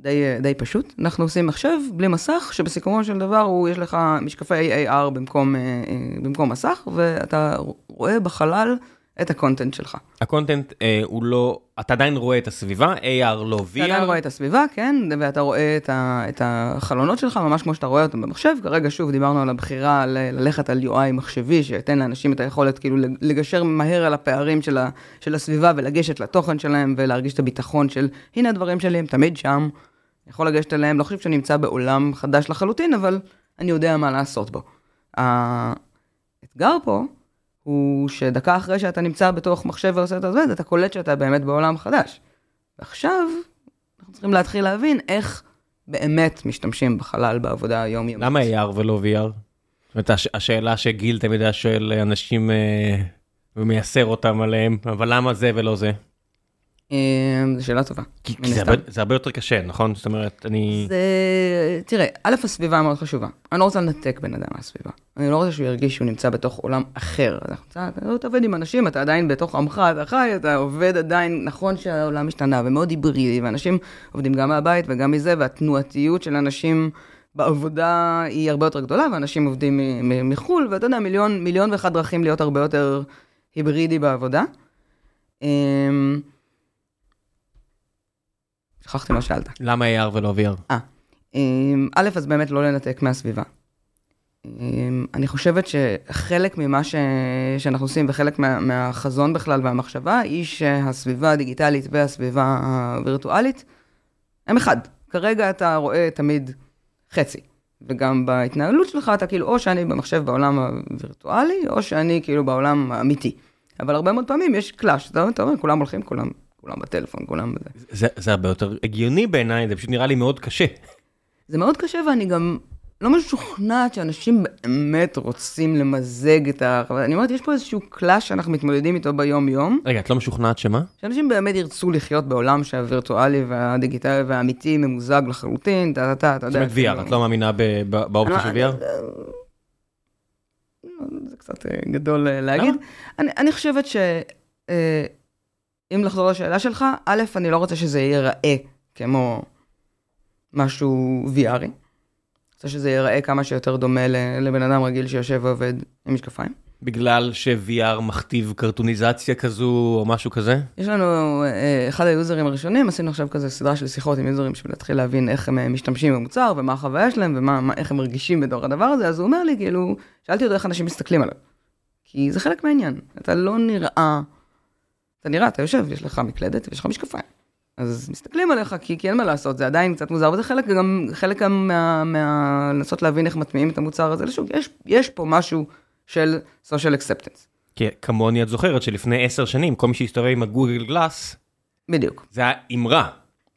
די, די פשוט. אנחנו עושים מחשב בלי מסך, שבסיכומו של דבר הוא, יש לך משקפי AR במקום, אה, אה, במקום מסך, ואתה רואה בחלל את ה content שלך. ה content אה, הוא לא, אתה עדיין רואה את הסביבה, AR לא VR. אתה עדיין רואה את הסביבה, כן, ואתה רואה את, ה, את החלונות שלך, ממש כמו שאתה רואה אותם במחשב. כרגע, שוב, דיברנו על הבחירה ל- ללכת על UI מחשבי, שייתן לאנשים את היכולת כאילו לגשר מהר על הפערים של, ה, של הסביבה ולגשת לתוכן שלהם ולהרגיש את הביטחון של, הנה הדברים שלי, הם תמיד שם, אני יכול לגשת אליהם, לא חושב שאני נמצא בעולם חדש לחלוטין, אבל אני יודע מה לעשות בו. האתגר פה, הוא שדקה אחרי שאתה נמצא בתוך מחשב ועושה את זה, אתה קולט שאתה באמת בעולם חדש. ועכשיו, אנחנו צריכים להתחיל להבין איך באמת משתמשים בחלל בעבודה היומיומית. למה AR ולא VR? זאת אומרת, הש, השאלה שגיל תמיד היה שואל אנשים אה, ומייסר אותם עליהם, אבל למה זה ולא זה? אה, זו שאלה טובה. כי, זה. הרבה, זה הרבה יותר קשה, נכון? זאת אומרת, אני... זה... תראה, א', הסביבה מאוד חשובה. אני לא רוצה לנתק בן אדם מהסביבה. אני לא רוצה שהוא ירגיש שהוא נמצא בתוך עולם אחר. רוצה- אתה לא עובד עם אנשים, אתה עדיין בתוך עמך, אתה חי, אתה עובד עדיין, נכון שהעולם השתנה ומאוד היברידי, ואנשים עובדים גם מהבית וגם מזה, והתנועתיות של אנשים בעבודה היא הרבה יותר גדולה, ואנשים עובדים מחו"ל, ואתה יודע, מיליון, מיליון ואחת דרכים להיות הרבה יותר היברידי בעבודה. שכחתי מה שאלת. למה AR ולא VR? אמ, א', אז באמת לא לנתק מהסביבה. אמ, אני חושבת שחלק ממה ש... שאנחנו עושים וחלק מה... מהחזון בכלל והמחשבה היא שהסביבה הדיגיטלית והסביבה הווירטואלית הם אחד. כרגע אתה רואה תמיד חצי. וגם בהתנהלות שלך אתה כאילו, או שאני במחשב בעולם הווירטואלי, או שאני כאילו בעולם האמיתי. אבל הרבה מאוד פעמים יש קלאש, אתה אתה אומר, כולם הולכים, כולם, כולם בטלפון, כולם בזה. זה, זה הרבה יותר הגיוני בעיניי, זה פשוט נראה לי מאוד קשה. זה מאוד קשה ואני גם לא משוכנעת שאנשים באמת רוצים למזג את ה... אני אומרת, יש פה איזשהו קלאש שאנחנו מתמודדים איתו ביום-יום, רגע, את לא משוכנעת שמה? שאנשים באמת ירצו לחיות בעולם שהווירטואלי והדיגיטלי והאמיתי ממוזג לחלוטין, אתה, אתה זאת יודע. אומרת VR, כאילו- את לא מאמינה באופציה של אני- VR? זה קצת אה, גדול אה, להגיד. אני, אני חושבת ש... אם לחזור לשאלה שלך, א', אני לא רוצה שזה ייראה כמו משהו VRי. רוצה שזה ייראה כמה שיותר דומה לבן אדם רגיל שיושב ועובד עם משקפיים. בגלל ש-VR מכתיב קרטוניזציה כזו או משהו כזה? יש לנו, אה, אחד היוזרים הראשונים, עשינו עכשיו כזה סדרה של שיחות עם יוזרים בשביל להתחיל להבין איך הם אה, משתמשים במוצר ומה החוויה שלהם ואיך הם מרגישים בתור הדבר הזה, אז הוא אומר לי, כאילו, שאלתי אותו איך אנשים מסתכלים עליו. כי זה חלק מהעניין, אתה לא נראה, אתה נראה, אתה יושב, יש לך מקלדת ויש לך משקפיים. אז מסתכלים עליך, כי, כי אין מה לעשות, זה עדיין קצת מוזר, וזה חלק גם, חלק גם מה, מה... לנסות להבין איך מטמיעים את המוצר הזה לשוק. יש, יש פה משהו של social acceptance. כי כמוני את זוכרת שלפני עשר שנים, כל מי שהסתובב עם הגוגל גלאס, בדיוק. זה היה אמרה.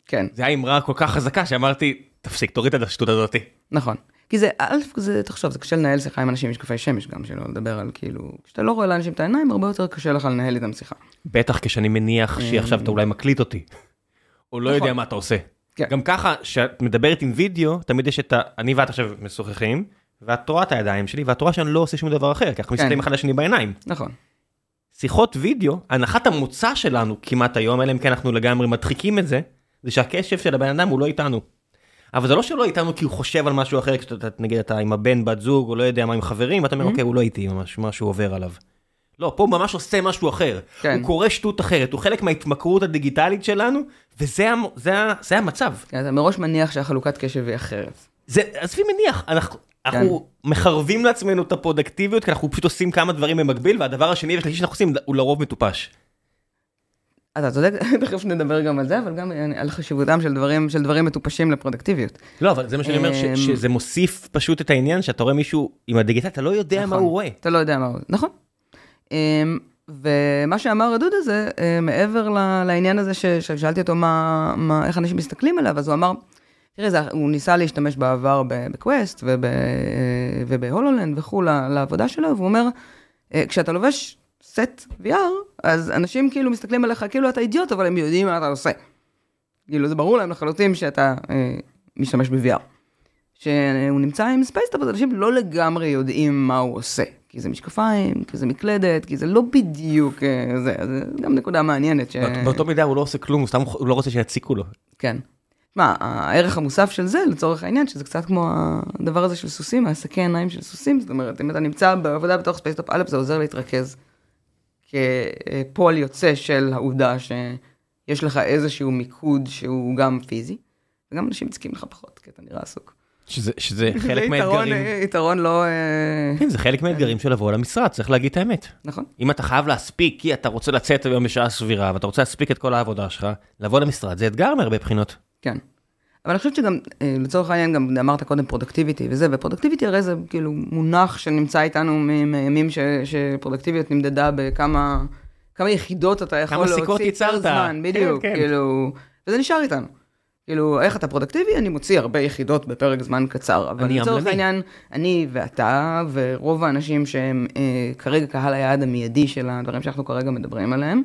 כן. זה היה אמרה כל כך חזקה שאמרתי, תפסיק, תוריד את השטות הזאתי. נכון. כי זה, א', זה, תחשוב, זה קשה לנהל שיחה עם אנשים עם משקפי שמש גם, שלא לדבר על כאילו, כשאתה לא רואה לאנשים את העיניים, הרבה יותר קשה לך לנהל איתם שיחה. בטח כשאני מניח שעכשיו אתה אולי מקליט אותי. או לא יודע נכון. מה אתה עושה. כן. גם ככה, כשאת מדברת עם וידאו, תמיד יש את ה... אני ואת עכשיו משוחחים, ואת רואה את הידיים שלי, ואת רואה שאני לא עושה שום דבר אחר, כי אנחנו מסתכלים אחד לשני בעיניים. נכון. שיחות וידאו, הנחת המוצא שלנו כמעט היום, אלא אם כן אנחנו לגמרי מדחיקים את זה, זה שהקשב של הבן אדם הוא לא איתנו. אבל זה לא שלא איתנו כי הוא חושב על משהו אחר, כשאתה, נגיד, אתה עם הבן, בת זוג, או לא יודע מה, עם חברים, ואתה אומר, אוקיי, הוא לא איתי, ממש, משהו עובר עליו. לא, פה הוא ממש עושה משהו אחר. כן. הוא קורא שטות אחרת, הוא חלק מההתמכרות הדיגיטלית שלנו, וזה המ- זה ה- זה המצב. כן, אתה מראש מניח שהחלוקת קשב היא אחרת. זה, עזבי מניח, אנחנו, אנחנו מחרבים לעצמנו את הפרודקטיביות, כי אנחנו פשוט עושים כמה דברים במקביל, והדבר השני והשלישי שאנחנו עושים הוא לרוב מטופש. אתה צודק, תכף נדבר גם על זה, אבל גם על חשיבותם של דברים, של דברים מטופשים לפרודקטיביות. לא, אבל זה מה שאני אומר, אמ, ש- שזה מוסיף פשוט את העניין שאתה רואה מישהו עם הדיגיטל, אתה לא יודע מה נכון. הוא רואה. אתה לא יודע מה הוא, נכון. אמ, ומה שאמר הדוד הזה, אה, מעבר לעניין הזה ש- ששאלתי אותו מה, מה, איך אנשים מסתכלים עליו, אז הוא אמר, תראה, זה, הוא ניסה להשתמש בעבר בקווסט אה, ובהולולנד וכו' ל- לעבודה שלו, והוא אומר, אה, כשאתה לובש סט VR, אז אנשים כאילו מסתכלים עליך כאילו אתה אידיוט, אבל הם יודעים מה אתה עושה. כאילו, זה ברור להם לחלוטין שאתה אה, משתמש ב-VR. שהוא נמצא עם Spacetop, אז אנשים לא לגמרי יודעים מה הוא עושה. כי זה משקפיים, כי זה מקלדת, כי זה לא בדיוק אה, זה, אז זה גם נקודה מעניינת. ש... באות- באותו מידה הוא לא עושה כלום, הוא סתם הוא לא רוצה שיציקו לו. כן. מה, הערך המוסף של זה, לצורך העניין, שזה קצת כמו הדבר הזה של סוסים, העסקי עיניים של סוסים, זאת אומרת, אם אתה נמצא בעבודה בתוך Spacetop א', זה עוזר להתרכז כפועל יוצא של העובדה שיש לך איזשהו מיקוד שהוא גם פיזי, וגם אנשים מציקים לך פחות, כי אתה נראה עסוק. שזה, שזה זה חלק מהאתגרים. אה, יתרון לא... אה, כן, זה חלק מהאתגרים של לבוא למשרד, צריך להגיד את האמת. נכון. אם אתה חייב להספיק, כי אתה רוצה לצאת היום בשעה סבירה, ואתה רוצה להספיק את כל העבודה שלך, לבוא למשרד זה אתגר מהרבה בחינות. כן. אבל אני חושבת שגם, אה, לצורך העניין, גם אמרת קודם productivity וזה, ו productivity הרי זה כאילו מונח שנמצא איתנו מימים ש- שפרודקטיביות נמדדה בכמה כמה יחידות אתה יכול כמה להוציא סיכות פר ייצרת. זמן, בדיוק, כן, כן. כאילו, וזה נשאר איתנו. כאילו, איך אתה פרודקטיבי? אני מוציא הרבה יחידות בפרק זמן קצר. אבל לצורך. העניין, אני ואתה ורוב האנשים שהם אה, כרגע קהל היעד המיידי של הדברים שאנחנו כרגע מדברים עליהם,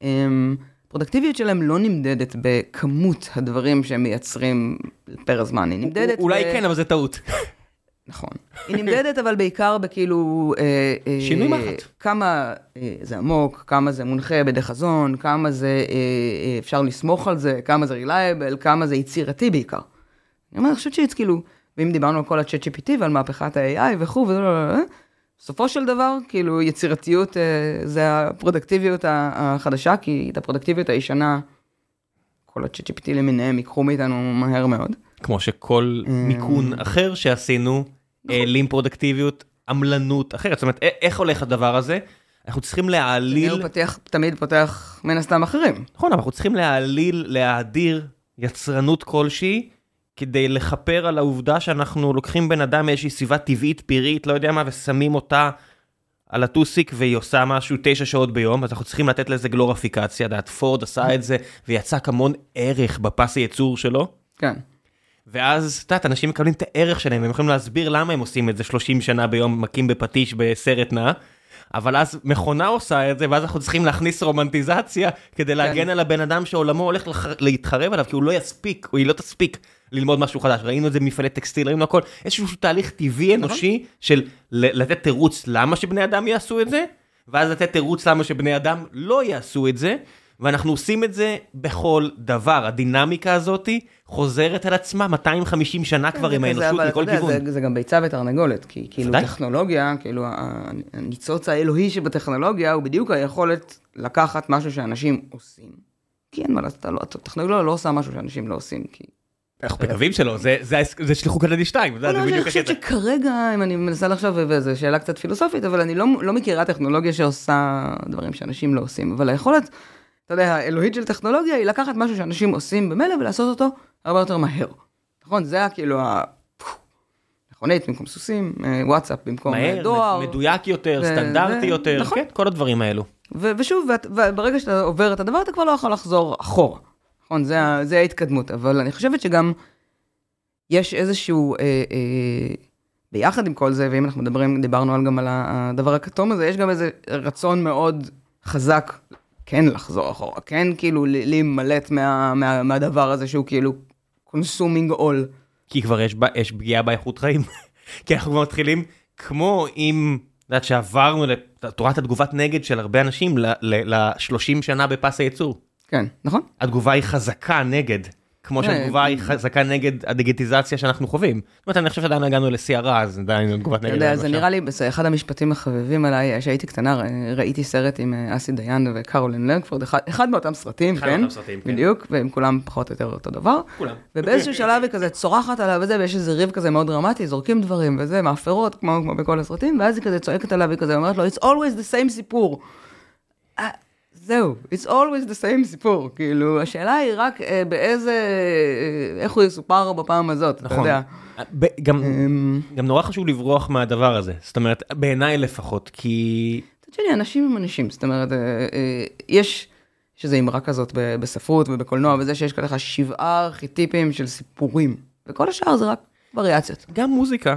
הם, פרודקטיביות שלהם לא נמדדת בכמות הדברים שהם מייצרים פר הזמן, היא נמדדת... אולי ב- כן, אבל זה טעות. נכון. היא נמדדת אבל בעיקר בכאילו... אה, אה, שינוי מחט. כמה אה, זה עמוק, כמה זה מונחה בידי חזון, כמה זה אפשר לסמוך על זה, כמה זה רילייבל, כמה זה יצירתי בעיקר. אני חושבת שזה כאילו, ואם דיברנו על כל ה-chat GPT ועל מהפכת ה-AI וכו', וזה, בסופו של דבר, כאילו, יצירתיות אה, זה הפרודקטיביות החדשה, כי את הפרודקטיביות הישנה, כל ה-chat GPT למיניהם ייקחו מאיתנו מהר מאוד. כמו שכל מיכון אחר שעשינו, העלים פרודקטיביות, עמלנות אחרת. זאת אומרת, איך הולך הדבר הזה? אנחנו צריכים להעליל, הוא פתח, תמיד פותח מן הסתם אחרים. נכון, אבל אנחנו צריכים להעליל, להאדיר יצרנות כלשהי, כדי לכפר על העובדה שאנחנו לוקחים בן אדם מאיזושהי סביבה טבעית, פירית, לא יודע מה, ושמים אותה על הטוסיק והיא עושה משהו תשע שעות ביום, אז אנחנו צריכים לתת לזה גלוריפיקציה, דעת פורד עשה את זה, ויצק המון ערך בפס הייצור שלו. כן. ואז, את יודעת, אנשים מקבלים את הערך שלהם, והם יכולים להסביר למה הם עושים את זה 30 שנה ביום, מכים בפטיש בסרט נע, אבל אז מכונה עושה את זה, ואז אנחנו צריכים להכניס רומנטיזציה כדי להגן על הבן אדם שעולמו הולך לח... להתחרב עליו, כי הוא לא יספיק, או היא לא תספיק ללמוד משהו חדש. ראינו את זה במפעלי טקסטיל, ראינו הכל, איזשהו תהליך טבעי אנושי של לתת תירוץ למה שבני אדם יעשו את זה, ואז לתת תירוץ למה שבני אדם לא יעשו את זה, ואנחנו עושים את זה בכל דבר, הדינמיקה הזאתי חוזרת על עצמה 250 שנה כבר עם כן, זה כזה, האנושות מכל כיוון. זה, זה גם ביצה ותרנגולת, כי כאילו ודאי. טכנולוגיה, כאילו הניצוץ האלוהי שבטכנולוגיה הוא בדיוק היכולת לקחת משהו שאנשים עושים. כי אין מה לעשות, לא- הטכנולוגיה לא עושה משהו שאנשים לא עושים, כי... אנחנו מקווים שלא, זה- זה ההס- זה שליחות קנדי 2, זה לא, אני בדיוק חושבת הקטע. שכרגע, אם אני מנסה לחשוב, וזו שאלה קצת פילוסופית, אבל אני לא, לא מכירה טכנולוגיה שעושה דברים שאנשים לא עושים. אבל היכולת, אתה יודע, האלוהית של טכנולוגיה היא לקחת משהו שאנשים עושים במילא ולעשות אותו הרבה יותר מהר. נכון? זה היה כאילו ה... מכונית במקום סוסים, אה, וואטסאפ במקום אה, מהר, דואר. מדויק יותר, ו- סטנדרטי ו- יותר, נכון. כן, כל הדברים האלו. ו- ושוב, ואת- וברגע שאתה עובר את הדבר, אתה כבר לא יכול לחזור אחורה. נכון? זה, זה ההתקדמות. אבל אני חושבת שגם יש איזשהו, אה, אה, ביחד עם כל זה, ואם אנחנו מדברים, דיברנו על גם על הדבר הכתום הזה, יש גם איזה רצון מאוד חזק כן לחזור אחורה, כן כאילו להימלט מה, מה, מהדבר הזה שהוא כאילו consuming all. כי כבר יש, יש פגיעה באיכות חיים. כי אנחנו כבר מתחילים, כמו אם, את יודעת, שעברנו לתורת התגובת נגד של הרבה אנשים ל-30 שנה בפס הייצור. כן, נכון? התגובה היא חזקה נגד, כמו כן. שהתגובה היא חזקה נגד הדיגיטיזציה שאנחנו חווים. זאת אומרת, אני חושב שעדיין הגענו לשיא הרע, אז עדיין תגובת אתה נגד. יודע, אבל זה נראה לי, זה אחד המשפטים החביבים עליי, כשהייתי קטנה, ראיתי סרט עם אה, אסי דיין וקרולין לנגפורד, אחד, אחד מאותם סרטים, אחד כן? מאותם סרטים, כן. בדיוק, והם כולם פחות או יותר אותו דבר. כולם. ובאיזשהו שלב היא כזה צורחת עליו וזה, ויש איזה ריב כזה מאוד דרמטי, זורקים דברים וזה, מאפרות, כמו, כמו בכל הסרטים, ואז היא כזה צועקת עליו, היא כזה אומרת לו, it's always the same סיפור. זהו, it's always the same סיפור, כאילו, השאלה היא רק אה, באיזה, אה, איך הוא יסופר בפעם הזאת, אתה נכון. יודע. ב- גם, אמ, גם נורא חשוב לברוח מהדבר הזה, זאת אומרת, בעיניי לפחות, כי... מצד שני, אנשים הם אנשים, זאת אומרת, אה, אה, יש, יש איזו אמרה כזאת ב- בספרות ובקולנוע, וזה שיש ככה שבעה ארכיטיפים של סיפורים, וכל השאר זה רק וריאציות. גם מוזיקה.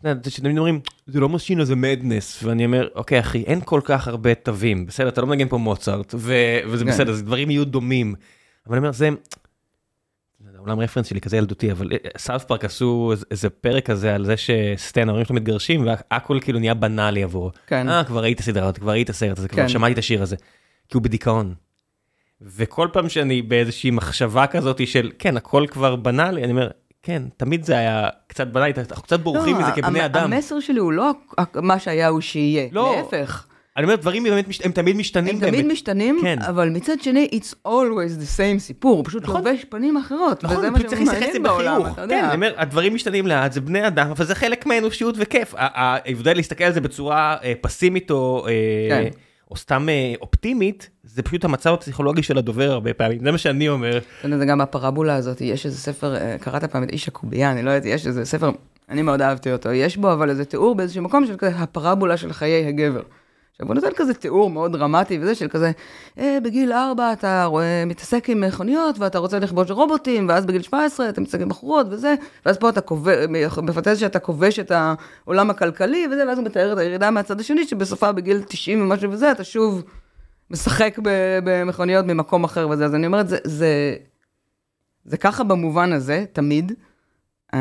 אתה שתמיד אומרים, זה לא משינה, זה Madness, ואני אומר, אוקיי אחי, אין כל כך הרבה תווים, בסדר, אתה לא מנגן פה מוצרט, ו- וזה כן. בסדר, זה דברים יהיו דומים. אבל אני אומר, זה... אולי הרפרנס שלי כזה ילדותי, אבל South Park עשו איזה- איזה פרק כזה על זה שסטן, ההורים שלו מתגרשים, והכל כאילו נהיה בנאלי עבורו. כן. אה, כבר ראית סדרה, הזאת, כבר ראית סרט הזה, כבר כן. שמעתי את השיר הזה. כי הוא בדיכאון. וכל פעם שאני באיזושהי מחשבה כזאת של, כן, הכל כבר בנאלי, אני אומר, כן, תמיד זה היה קצת בנאלי, אנחנו קצת בורחים לא, מזה כבני אדם. המסר שלי הוא לא מה שהיה הוא שיהיה, לא. להפך. אני אומר, דברים באמת, הם תמיד משתנים הם. תמיד משתנים, כן. אבל מצד שני, it's always the same סיפור, הוא פשוט נכון. לובש פנים אחרות, נכון, וזה מה פשוט צריך להתייחס שמעניין בעולם, בחיוך. אתה כן, יודע. אני אומר, הדברים משתנים לאט, זה בני אדם, אבל זה חלק מהאנושיות וכיף. ההבדל להסתכל על זה בצורה אה, פסימית או אה, כן. או סתם אה, אופטימית, זה פשוט המצב הפסיכולוגי של הדובר הרבה פעמים, זה מה שאני אומר. אתה יודע, זה גם הפרבולה הזאת, יש איזה ספר, אה, קראת פעם את איש הקובייה, אני לא יודעת, יש איזה ספר, אני מאוד אהבתי אותו, יש בו אבל איזה תיאור באיזשהו מקום של כזה הפרבולה של חיי הגבר. עכשיו הוא נותן כזה תיאור מאוד דרמטי וזה של כזה, אה, בגיל 4 אתה רואה, מתעסק עם מכוניות ואתה רוצה לכבוש רובוטים, ואז בגיל 17 אתה מתעסק עם בחורות וזה, ואז פה אתה בפנטזיה שאתה כובש את העולם הכלכלי וזה, ואז הוא מתאר את הירידה מהצד השני, שבסופה בגיל 90 ומשהו וזה, אתה שוב משחק במכוניות ממקום אחר וזה, אז אני אומרת, זה, זה, זה ככה במובן הזה, תמיד. Uh,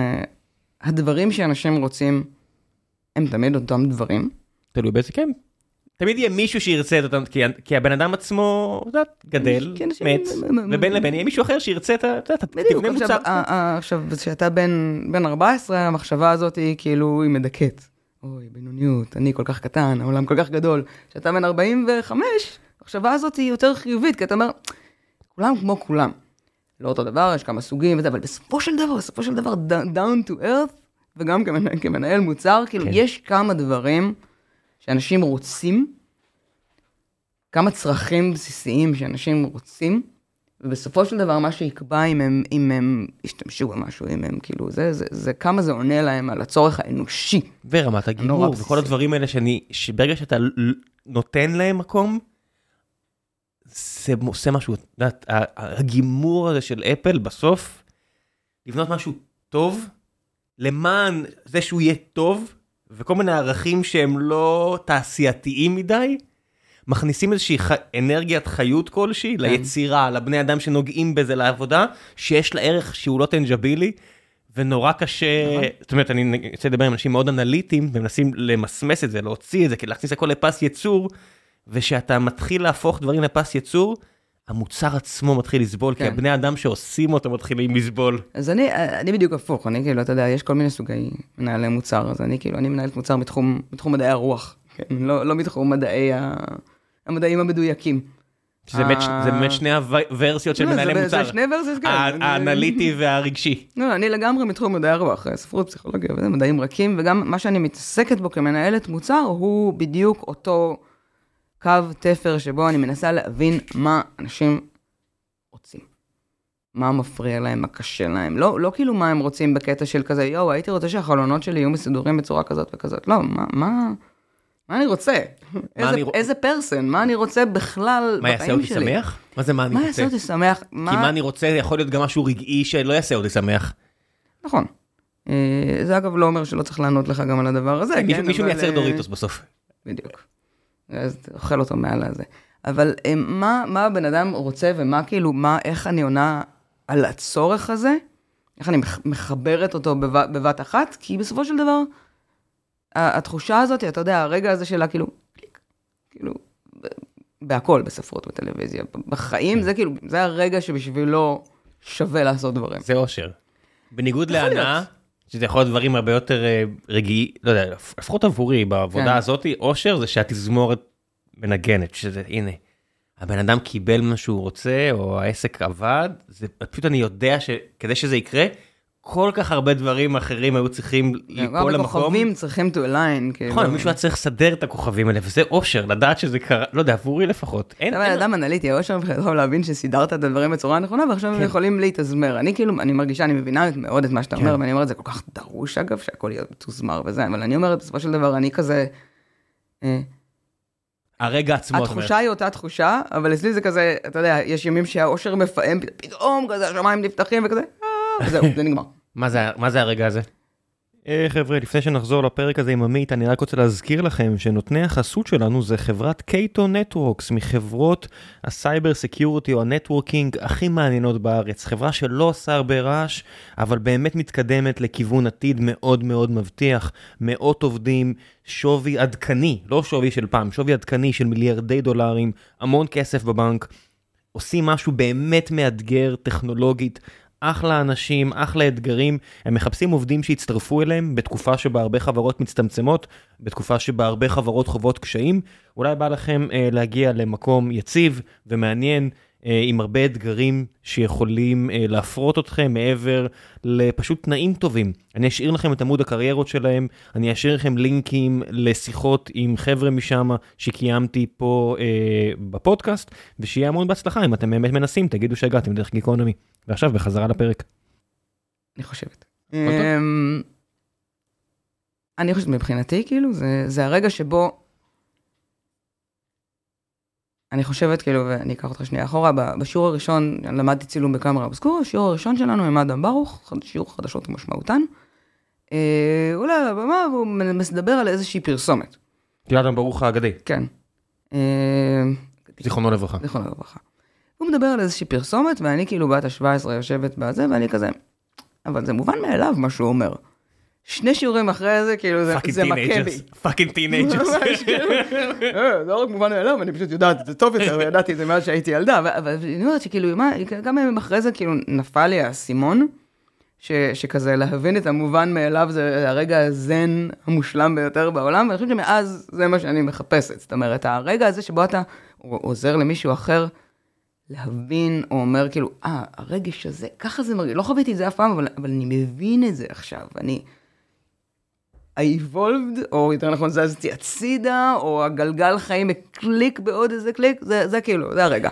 הדברים שאנשים רוצים, הם תמיד אותם דברים. תלוי באיזה כן. תמיד יהיה מישהו שירצה את אותם, כי, הבן אדם עצמו, את יודעת, גדל, כן, מת, ובין לבין יהיה מישהו אחר שירצה את ה... את יודעת, בדיוק, תבנה עכשיו, מוצר. עכשיו, כשאתה בן, בן 14, המחשבה הזאת היא כאילו, היא מדכאת. אוי, בינוניות, אני כל כך קטן, העולם כל כך גדול. כשאתה בן 45, המחשבה הזאת היא יותר חיובית, כי אתה אומר, כולם כמו כולם. לא אותו דבר, יש כמה סוגים וזה, אבל בסופו של דבר, בסופו של דבר, down- to earth, וגם כמנהל, כמנהל מוצר, כאילו, כן. יש כמה דברים שאנשים רוצים, כמה צרכים בסיסיים שאנשים רוצים, ובסופו של דבר מה שיקבע אם הם, אם הם ישתמשו במשהו, אם הם כאילו, זה, זה, זה כמה זה עונה להם על הצורך האנושי. ורמת בסיסי. וכל הדברים האלה שאני, שברגע שאתה נותן להם מקום, זה עושה משהו, את יודעת, הגימור הזה של אפל בסוף, לבנות משהו טוב, למען זה שהוא יהיה טוב, וכל מיני ערכים שהם לא תעשייתיים מדי, מכניסים איזושהי ח... אנרגיית חיות כלשהי כן. ליצירה, לבני אדם שנוגעים בזה לעבודה, שיש לה ערך שהוא לא טנג'בילי, ונורא קשה, נכון. זאת אומרת, אני רוצה לדבר עם אנשים מאוד אנליטיים, ומנסים למסמס את זה, להוציא את זה, להכניס הכל לפס ייצור, ושאתה מתחיל להפוך דברים לפס ייצור, המוצר עצמו מתחיל לסבול, כי כן. הבני אדם שעושים אותו מתחילים לסבול. אז אני, אני בדיוק הפוך, אני כאילו, אתה יודע, יש כל מיני סוגי מנהלי מוצר, אז אני כאילו, אני מנהלת מוצר מתחום, מתחום מדעי הרוח, כן, לא, לא מתחום מדעי ה... המדעים המדויקים. שזה באמת-. זה באמת שני הוורסיות של לא, מנהלי מוצר. זה שני ורסיות, כן. האנליטי והרגשי. לא, אני לגמרי מתחום מדעי הרוח, ספרות, פסיכולוגיה מדעים רכים, וגם מה שאני מתעסקת בו כמנהלת מוצר, הוא בדיוק אותו קו תפר שבו אני מנסה להבין מה אנשים רוצים. מה מפריע להם, מה קשה להם. לא, לא כאילו מה הם רוצים בקטע של כזה, יואו, הייתי רוצה שהחלונות שלי יהיו מסודרים בצורה כזאת וכזאת. לא, מה, מה, מה אני רוצה? איזה, אני איזה פרסן, מה אני רוצה בכלל מה יעשה בחיים אותי שלי? שמח? מה זה מה אני מה רוצה? יעשה אותי שמח? כי מה אני רוצה יכול להיות גם משהו רגעי שלא יעשה אותי שמח. נכון. אה, זה אגב לא אומר שלא צריך לענות לך גם על הדבר הזה, מישהו- כן, מישהו אבל, מייצר אה, דוריטוס בסוף. בדיוק. אז אוכל אותו מעל הזה. אבל אה, מה, מה הבן אדם רוצה ומה כאילו, מה, איך אני עונה על הצורך הזה? איך אני מח- מחברת אותו בבת, בבת אחת? כי בסופו של דבר, התחושה הזאת, אתה יודע, הרגע הזה שלה כאילו, קליק, כאילו, בהכל, בספרות, בטלוויזיה, בחיים, זה כאילו, זה הרגע שבשבילו שווה לעשות דברים. זה אושר. בניגוד להנאה. שזה יכול להיות דברים הרבה יותר אה, רגעי, לא יודע, לפחות עבורי בעבודה כן. הזאת, אושר זה שהתזמורת מנגנת, שזה הנה, הבן אדם קיבל מה שהוא רוצה, או העסק עבד, זה פשוט אני יודע שכדי שזה יקרה, כל כך הרבה דברים אחרים היו צריכים גם ליפול למקום. הכוכבים צריכים to align, כאילו. נכון, מישהו היה צריך לסדר את הכוכבים האלה, וזה אושר, לדעת שזה קרה, לא יודע, עבורי לפחות. אין, אתה אין- אדם אנליטי, האושר מבחינתך להבין שסידרת את הדברים בצורה הנכונה, ועכשיו הם יכולים להתאזמר. אני כאילו, אני מרגישה, אני מבינה מאוד את מה שאתה אומר, ואני אומרת, זה כל כך דרוש אגב, שהכל יהיה מתוזמר וזה, אבל אני אומרת, בסופו של דבר, אני כזה... אה, הרגע עצמו, את. התחושה היא אותה תחושה, אבל אצלי זה כזה, אתה יודע, יש ימים שהאושר מפעם, פתאום כזה השמיים נפתחים וכזה, אה, וזהו, זה נגמר. מה זה, הרגע הזה? אה, חבר'ה, לפני שנחזור לפרק הזה עם עמית, אני רק רוצה להזכיר לכם שנותני החסות שלנו זה חברת Cato Networks, מחברות ה cyber security או ה networking הכי מעניינות בארץ. חברה שלא עושה הרבה רעש, אבל באמת מתקדמת לכיוון עתיד מאוד מאוד מבטיח. מאות עובדים, שווי עדכני, לא שווי של פעם, שווי עדכני של מיליארדי דולרים, המון כסף בבנק. עושים משהו באמת מאתגר טכנולוגית, אחלה אנשים, אחלה אתגרים, הם מחפשים עובדים שיצטרפו אליהם בתקופה שבה הרבה חברות מצטמצמות, בתקופה שבה הרבה חברות חוות קשיים, אולי בא לכם אה, להגיע למקום יציב ומעניין, עם הרבה אתגרים שיכולים אה, להפרות אתכם מעבר לפשוט תנאים טובים. אני אשאיר לכם את עמוד הקריירות שלהם, אני אשאיר לכם לינקים לשיחות עם חבר'ה משם שקיימתי פה אה, בפודקאסט, ושיהיה המון בהצלחה אם אתם באמת מנסים, תגידו שהגעתם דרך גיקונומי. ועכשיו בחזרה לפרק. אני חושבת. אמ, אני חושבת, מבחינתי, כאילו, זה, זה הרגע שבו... אני חושבת, כאילו, ואני אקח אותך שנייה אחורה, בשיעור הראשון למדתי צילום בקאמרה אובסקורה, השיעור הראשון שלנו עם אדם ברוך, שיעור חדשות ומשמעותן. אה, הוא עולה על הבמה והוא מדבר על איזושהי פרסומת. גלעד ברוך האגדי, כן. אה, זיכרונו לברכה. זיכרונו לברכה. הוא מדבר על איזושהי פרסומת, ואני כאילו בת ה-17 יושבת בזה, ואני כזה, אבל זה מובן מאליו מה שהוא אומר. שני שיעורים אחרי זה, כאילו, זה, מכה בי. teenagers, fucking teenagers. כאילו, אה, זה לא רק מובן מאליו, אני פשוט יודעת את זה טוב יותר, וידעתי את זה מאז שהייתי ילדה, אבל- אני אומרת שכאילו, כמה ימים אחרי זה, כאילו, נפל לי האסימון, שכזה להבין את המובן מאליו זה הרגע הזן המושלם ביותר בעולם, ואני חושבת שמאז זה מה שאני מחפשת. זאת אומרת, הרגע הזה שבו אתה עוזר למישהו אחר להבין, או אומר כאילו, אה, הרגש הזה, ככה זה מרגיש, לא חוויתי את זה אף פעם, אבל, אבל אני מבין את זה עכשיו, אני... I evolved, או יותר נכון זזתי הצידה, או הגלגל חיים בקליק בעוד איזה קליק, זה, זה כאילו, זה הרגע.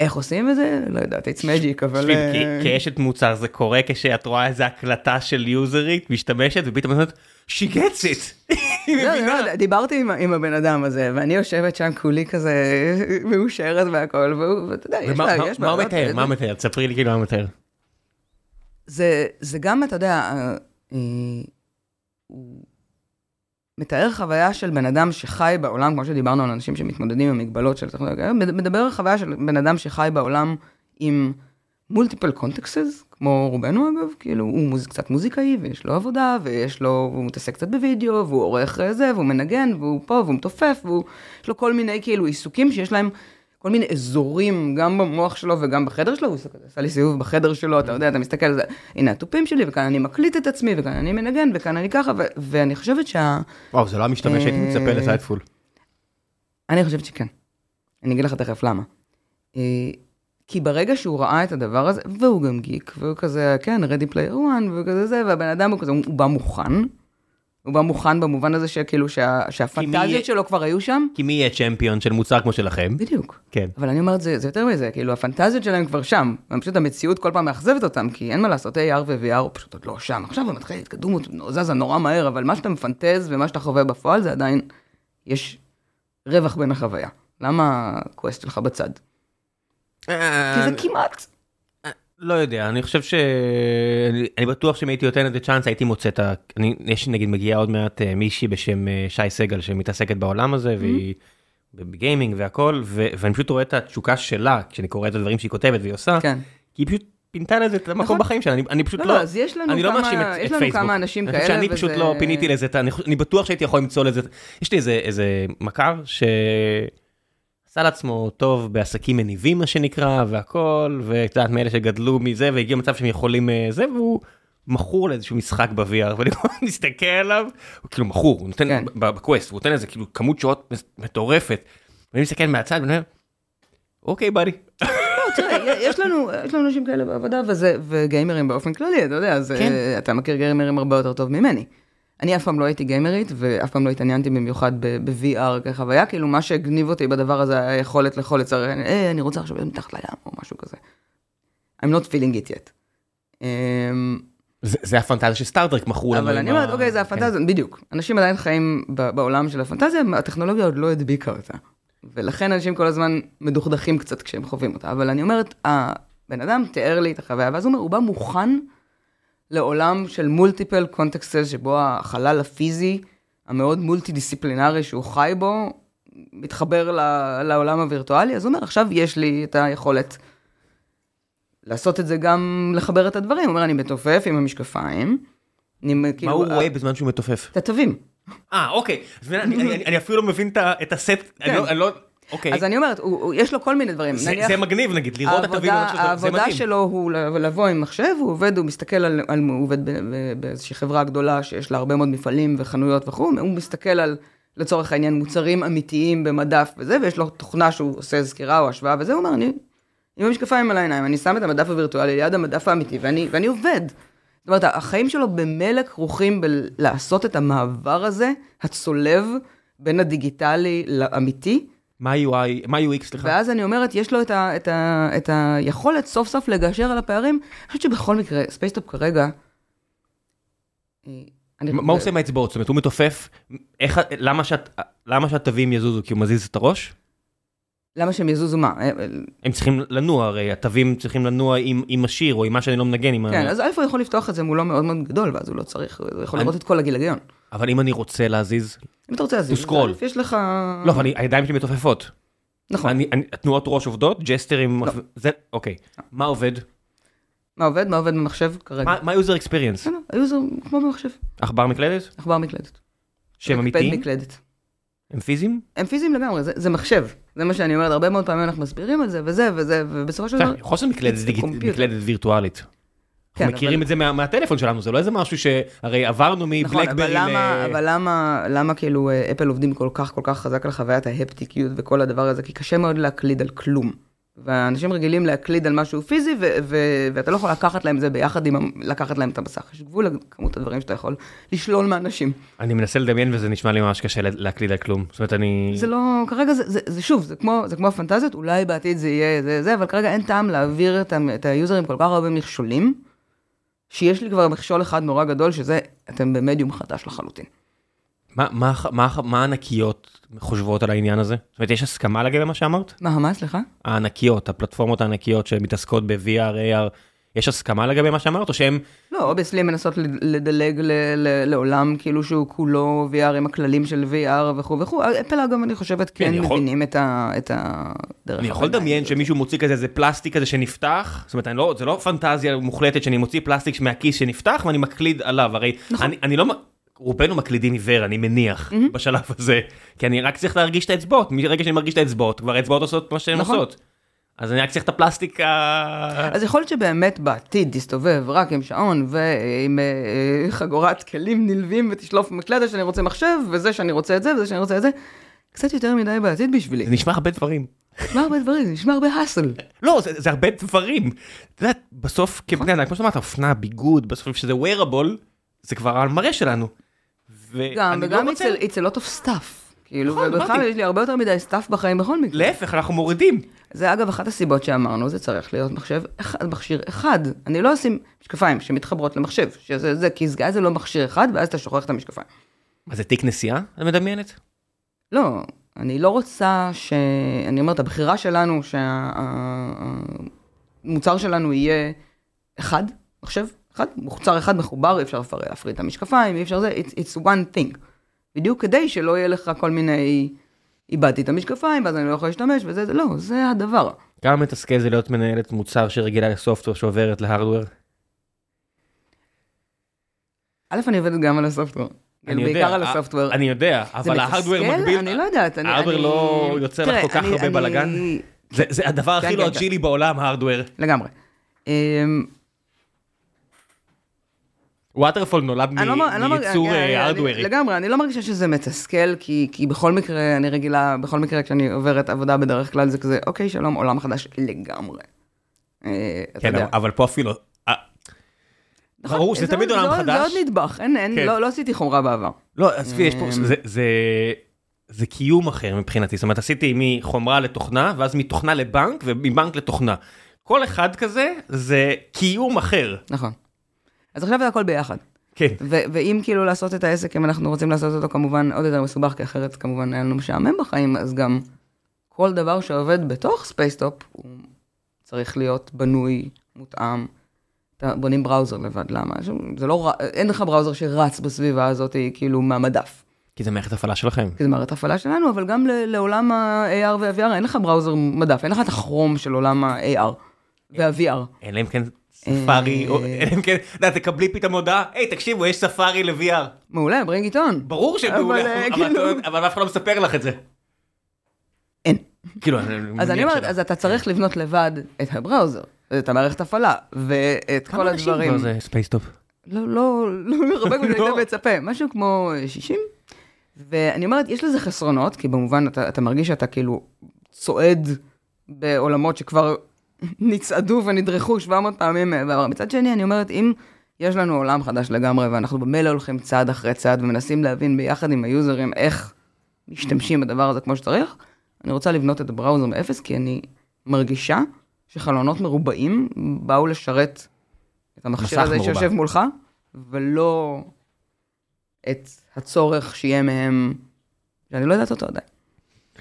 איך עושים את זה? לא יודעת, it's magic, אבל... תשמעי, אה, כי- כאשת מוצר זה קורה כשאת רואה איזה הקלטה של יוזרית משתמשת ופתאום את אומרת, she gets it. לא, מבינה. לא, דיברתי עם, עם הבן אדם הזה, ואני יושבת שם כולי כזה מאושרת והכל, והוא, ואתה יודע, יש לה, מה- יש מה הוא מתאר? מה הוא מתאר? תספרי לי כאילו מה הוא מתאר. זה, זה גם, אתה יודע, אה, הוא מתאר חוויה של בן אדם שחי בעולם, כמו שדיברנו על אנשים שמתמודדים עם מגבלות של טכנולוגיה, מד- מדבר על חוויה של בן אדם שחי בעולם עם מולטיפל קונטקסס, כמו רובנו אגב, כאילו הוא מוז, קצת מוזיקאי ויש לו עבודה ויש לו, הוא מתעסק קצת בווידאו והוא עורך אה, זה והוא מנגן והוא פה והוא מתופף והוא, יש לו כל מיני כאילו עיסוקים שיש להם כל מיני אזורים, גם במוח שלו וגם בחדר שלו, הוא כזה, עשה לי סיבוב בחדר שלו, אתה יודע, אתה מסתכל על זה, הנה התופים שלי, וכאן אני מקליט את עצמי, וכאן אני מנגן, וכאן אני ככה, ואני חושבת שה... וואו, זה לא המשתמש שהייתי אה, מצפה לסיידפול. אני חושבת שכן. אני אגיד לך תכף למה. אה, כי ברגע שהוא ראה את הדבר הזה, והוא גם גיק, והוא כזה, כן, ready player one, וכזה זה, והבן אדם הוא כזה, הוא בא מוכן. הוא בא מוכן במובן הזה שכאילו שה, שהפנטזיות שלו כבר היו שם. כי מי יהיה צ'מפיון של מוצר כמו שלכם? בדיוק. כן. אבל אני אומרת, זה, זה יותר מזה, כאילו הפנטזיות שלהם כבר שם, פשוט המציאות כל פעם מאכזבת אותם, כי אין מה לעשות, AR ו-VR הוא פשוט עוד לא שם. עכשיו הוא מתחיל להתקדמות, זזה נורא מהר, אבל מה שאתה מפנטז ומה שאתה חווה בפועל זה עדיין, יש רווח בין החוויה. למה הקווסט שלך בצד? כי זה כמעט. לא יודע, אני חושב ש... אני, אני בטוח שאם הייתי נותן לזה צ'אנס הייתי מוצא את ה... אני, יש נגיד מגיעה עוד מעט אה, מישהי בשם אה, שי סגל שמתעסקת בעולם הזה והיא בגיימינג והכל ו... ואני פשוט רואה את התשוקה שלה כשאני קורא את הדברים שהיא כותבת והיא עושה, כן. כי היא פשוט פינתה לזה את המקום נכון. בחיים שלה, אני, אני פשוט לא, לא... לא, אז יש לנו אני לא כמה- מאשים את, יש את לנו פייסבוק. כמה אנשים אני חושב כאלה, שאני פשוט וזה- לא פיניתי לזה, את אני, אני בטוח שהייתי יכול למצוא לזה, יש לי איזה, איזה מכר שעשה לעצמו טוב בעסקים מניבים מה שנקרא והכל, ואת יודעת מאלה שגדלו מזה והגיע מצב שהם יכולים אה, זה, והוא מכור לאיזשהו משחק ב-VR, ואני מסתכל עליו, הוא כאילו מכור, הוא נותן כן. בקווסט, הוא נותן איזה כאילו כמות שעות מטורפת, ואני מסתכל מהצד ואני אומר, אוקיי בדי. לא, יש לנו, יש לנו אנשים כאלה בעבודה, וזה, וגיימרים באופן כללי, אתה יודע, אז כן. אה, אתה מכיר גיימרים הרבה יותר טוב ממני. אני אף פעם לא הייתי גיימרית, ואף פעם לא התעניינתי במיוחד ב-VR כחוויה, כאילו מה שהגניב אותי בדבר הזה היה היכולת לאכול לצורך, אה, אני רוצה עכשיו להיות מתחת לים, או משהו כזה. I'm not feeling it yet. אמ, זה זה הפנטזיה שסטארטרק מכרו לנו. אבל אני אומרת, אוקיי, זה כן. הפנטזיה, בדיוק. אנשים עדיין חיים בעולם של הפנטזיה, הטכנולוגיה עוד לא הדביקה אותה. ולכן אנשים כל הזמן מדוכדכים קצת כשהם חווים אותה. אבל אני אומרת, הבן אדם תיאר לי את החוויה, ואז הוא אומר, הוא בא מוכן לעולם של מולטיפל קונטקסטס, שבו החלל הפיזי, המאוד מולטי דיסציפלינרי שהוא חי בו, מתחבר לעולם הווירטואלי, אז הוא אומר, עכשיו יש לי את היכולת לעשות את זה גם, לחבר את הדברים. הוא אומר, אני מתופף עם המשקפיים. אני, מה כאילו, הוא רואה בזמן שהוא מתופף? את התווים. אה אוקיי, אז אני- אני אני אפילו לא מבין את ה- את הסט, אני לא- אני לא, אוקיי, אז אני אומרת, הוא, הוא, יש לו כל מיני דברים. זה- נניח, זה מגניב נגיד, לראות את העבודה, אני חושב שזה- זה העבודה מדהים. שלו הוא לבוא עם מחשב, הוא עובד, הוא מסתכל על, על הוא עובד באיזושהי חברה גדולה שיש לה הרבה מאוד מפעלים וחנויות וכו', הוא מסתכל על, לצורך העניין, מוצרים אמיתיים במדף וזה, ויש לו תוכנה שהוא עושה סקירה או השוואה וזה, הוא אומר, אני עם המשקפיים על העיניים, אני שם את המדף הווירטואלי ליד המדף האמיתי, ואני, ואני עובד. זאת אומרת, החיים שלו במילא כרוכים בלעשות את המעבר הזה, הצולב, בין הדיגיטלי לאמיתי, מה UI, מה UX סליחה? ואז אני אומרת, יש לו את, ה, את, ה, את היכולת סוף סוף לגשר על הפערים. אני חושבת שבכל מקרה, Spacetop כרגע... אה, אני, מה הוא עושה עם האצבעות? זאת אומרת, הוא מתופף, איך, למה שאת- למה שהתווים יזוזו? כי הוא מזיז את הראש? למה שהם יזוזו מה? אה, אה, הם צריכים לנוע, הרי התווים צריכים לנוע עם עם השיר או עם מה שאני לא מנגן. עם ה- כן, אז א' הוא יכול לפתוח את זה מולו מאוד מאוד גדול, ואז הוא לא צריך, הוא יכול אני- לראות את כל הגיליון. אבל אם אני רוצה להזיז, אם אתה רוצה להזיז, יש לך... לא, אבל אני- הידיים שלי מתופפות. נכון. אני- אני- תנועות ראש עובדות, ג'סטרים, לא. זה, אוקיי. מה עובד? מה עובד? מה עובד במחשב כרגע? מה- experience? בסדר, ה user כמו במחשב, עכבר מקלדת? עכבר מקלדת. שהם אמיתיים? מקלדת. הם פיזיים? הם פיזיים לגמרי, זה, זה מחשב. זה מה שאני אומרת, הרבה מאוד פעמים אנחנו מסבירים על זה, וזה וזה, ובסופו של דבר... דיגיט- computer. מקלדת וירטואלית. כן, אנחנו מכירים אבל- את זה מה- מהטלפון שלנו, זה לא איזה משהו שהרי עברנו נכון, אבל מ BlackBerry למה, ל... אבל למה, למה כאילו אה, אפל עובדים כל כך כל כך חזק על חוויית ההפטיקיות וכל הדבר הזה? כי קשה מאוד להקליד על כלום. ואנשים רגילים להקליד על משהו פיזי, ו- ו- ואתה לא יכול לקחת להם זה ביחד עם, לקחת להם את המסך. יש גבול לכמות הדברים שאתה יכול לשלול מאנשים. אני מנסה לדמיין וזה נשמע לי ממש קשה לה- להקליד על כלום. זאת אומרת, אני... זה לא, כרגע זה, זה, זה שוב, זה כמו, זה כמו הפנטזיות, אולי בעתיד זה יהיה זה, זה, אבל כרגע אין טעם להעביר את, את היוזרים כל כך הרבה מכשולים, שיש לי כבר מכשול אחד נורא גדול, שזה, אתם במדיום חדש לחלוטין. מה- מה- מה- מה הענקיות חושבות על העניין הזה? זאת אומרת, יש הסכמה לגבי מה שאמרת? מה, מה, סליחה? הענקיות, הפלטפורמות הענקיות שמתעסקות ב-VR, AR, יש הסכמה לגבי מה שאמרת, או שהם... לא, obviously הן מנסות לד- לדלג לעולם כאילו שהוא כולו VR עם הכללים של VR וכו' וכו'. אפל אגב, אני חושבת, כן, כן מבינים את הדרך. אני יכול לדמיין. שמישהו מוציא כזה איזה פלסטיק כזה שנפתח, זאת אומרת, לא, זה לא פנטזיה מוחלטת שאני מוציא פלסטיק מהכיס שנפתח ואני מקליד עליו, הרי נכון. אני, אני לא, רובנו מקלידים עיוור, אני מניח, בשלב הזה. כי אני רק צריך להרגיש את האצבעות, מרגע שאני מרגיש את האצבעות, כבר האצבעות עושות מה שהן נכון. עושות. אז אני רק צריך את הפלסטיק ה... אז יכול להיות שבאמת בעתיד תסתובב רק עם שעון ועם אה, אה, חגורת כלים נלווים ותשלוף מקלדת שאני רוצה מחשב, וזה שאני רוצה את זה, וזה שאני רוצה את זה. קצת יותר מדי בעתיד בשבילי. זה נשמע הרבה דברים. נשמע הרבה דברים, זה נשמע הרבה hassle. לא, זה, זה הרבה דברים. את יודעת, בסוף כבני אדם, כמו שאמרת, אופנה, ביגוד, בסוף שזה wearable, זה כבר על מראה שלנו. גם, לא וגם רוצה- it's a- it's a lot of stuff. כאילו, נכון, ובכלל. יש לי הרבה יותר מדי stuff בחיים בכל מקרה. להפך, אנחנו מורידים. זה אגב אחת הסיבות שאמרנו, זה צריך להיות מחשב אחד, מכשיר אחד. אני לא אשים משקפיים שמתחברות למחשב, שזה זה, כי זה, זה לא מכשיר אחד, ואז אתה שוכח את המשקפיים. מה זה תיק נסיעה? את מדמיינת? לא, אני לא רוצה ש... אני אומרת, הבחירה שלנו שהמוצר שלנו יהיה אחד, מחשב אחד, מוצר אחד מחובר, אי אפשר להפריד את המשקפיים, אי אפשר זה, it's, it's one thing. בדיוק כדי שלא יהיה לך כל מיני, איבדתי את המשקפיים, ואז אני לא יכול להשתמש, וזה, זה לא, זה הדבר. כמה מתסכל זה להיות מנהלת מוצר שרגילה ל software שעוברת ל hardware? א', אני עובדת גם על ה software. אני יודע, בעיקר על אה, ה software. אני יודע, אבל ה hardware? מקביל, אני לא יודעת. אני- ה hardware לא יוצר לך כל כך הרבה בלאגן? זה הדבר כן, הכי לא כן, כן. אג'ילי בעולם, ה hardware. לגמרי. waterfall נולד לא לא מייצור אני- אני- הארדוורי. לגמרי, אני לא מרגישה שזה מתסכל, כי בכל מקרה, אני רגילה, בכל מקרה כשאני עוברת עבודה בדרך כלל זה כזה, אוקיי, שלום, עולם חדש לגמרי. אה, כן. אבל- פה אפילו... אה, נכון, ברור שזה זה תמיד עולם עוד- זה חדש. עוד נדבך, כן. לא לא עשיתי חומרה בעבר. לא, עזבי, יש פה... זה- זה קיום אחר מבחינתי. זאת אומרת, עשיתי מחומרה לתוכנה, ואז מתוכנה לבנק, ומבנק לתוכנה. כל אחד כזה זה קיום אחר. נכון. אז עכשיו זה הכל ביחד. כן. ואם כאילו לעשות את העסק, אם אנחנו רוצים לעשות אותו כמובן עוד יותר מסובך, כי אחרת כמובן היה לנו משעמם בחיים, אז גם כל דבר שעובד בתוך Spacetop, הוא צריך להיות בנוי, מותאם. אתה- בונים browser לבד, למה? זה לא, אין לך browser שרץ בסביבה הזאת, כאילו, מהמדף. כי זה מערכת הפעלה שלכם. כי זה מערכת הפעלה שלנו, אבל גם לעולם ה-AR וה-VR, אין לך browser מדף, אין לך את ה Chrome של עולם ה-AR וה-VR. אלא אם כן ספארי, אה. אלא אם כן, אתה יודע, תקבלי פתאום הודעה, היי, תקשיבו, יש ספארי ל-VR. מעולה, bring it on. ברור שמעולה, אה, אבל כאילו- אבל אף אחד לא מספר לך את זה. אין. כאילו, אז אני אומרת. אז אתה צריך לבנות לבד את ה browser, את המערכת הפעלה, ואת כל כמה אנשים הדברים. זה Spacetop? לא, לא, לא הרבה כמו לא. שהיית מצפה, משהו כמו 60. ואני אומרת, יש לזה חסרונות, כי במובן אתה מרגיש שאתה כאילו צועד בעולמות שכבר נצעדו ונדרכו 700 פעמים בעבר. מצד שני, אני אומרת, אם יש לנו עולם חדש לגמרי, ואנחנו במילא הולכים צעד אחרי צעד ומנסים להבין ביחד עם היוזרים איך משתמשים בדבר הזה כמו שצריך, אני רוצה לבנות את הבראוזר מאפס, כי אני מרגישה שחלונות מרובעים באו לשרת את המכשיר הזה מרובע. שיושב מולך, ולא את הצורך שיהיה מהם, שאני לא יודעת אותו עדיין.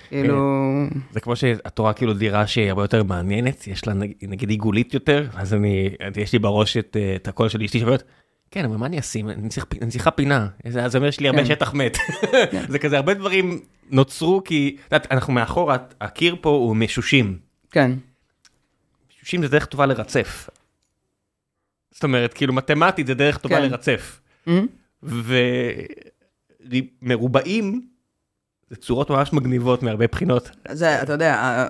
כאילו, זה כמו שאת רואה כאילו דירה שהיא הרבה יותר מעניינת, יש לה נג- נגיד עיגולית יותר, אז אני, יש לי בראש את, אה, את הקול של אשתי שאומרת, כן, אבל מה אני אשים? אני צריך, אני צריכה פינה. זה זה אומר יש לי הרבה כן. שטח מת. זה כזה, הרבה דברים נוצרו כי, את יודעת, אנחנו מאחורה, הקיר פה הוא משושים. כן. משושים זה דרך טובה לרצף. זאת אומרת, כאילו מתמטית זה דרך טובה כן. לרצף. מהמם. ומרובעים זה צורות ממש מגניבות מהרבה בחינות. זה, אתה יודע,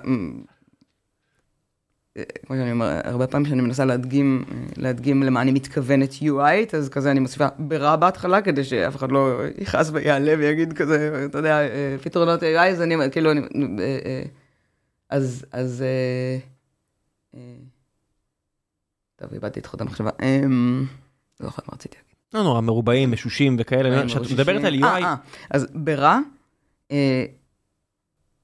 כמו שאני אומר, הרבה פעמים כשאני מנסה להדגים, להדגים למה אני מתכוונת UI, אז כזה אני מוסיפה ברע בהתחלה, כדי שאף אחד לא יכעס ויעלה ויגיד כזה, אתה יודע, אה, פתרונות AI, אז אני, כאילו, אני, אה, אה, אז, אז, טוב, איבדתי את חוט המחשבה, אמ, לא זוכר מה רציתי להגיד. לא נורא, מרובעים, משושים וכאלה, כשאת מדברת על UI, אז ברע,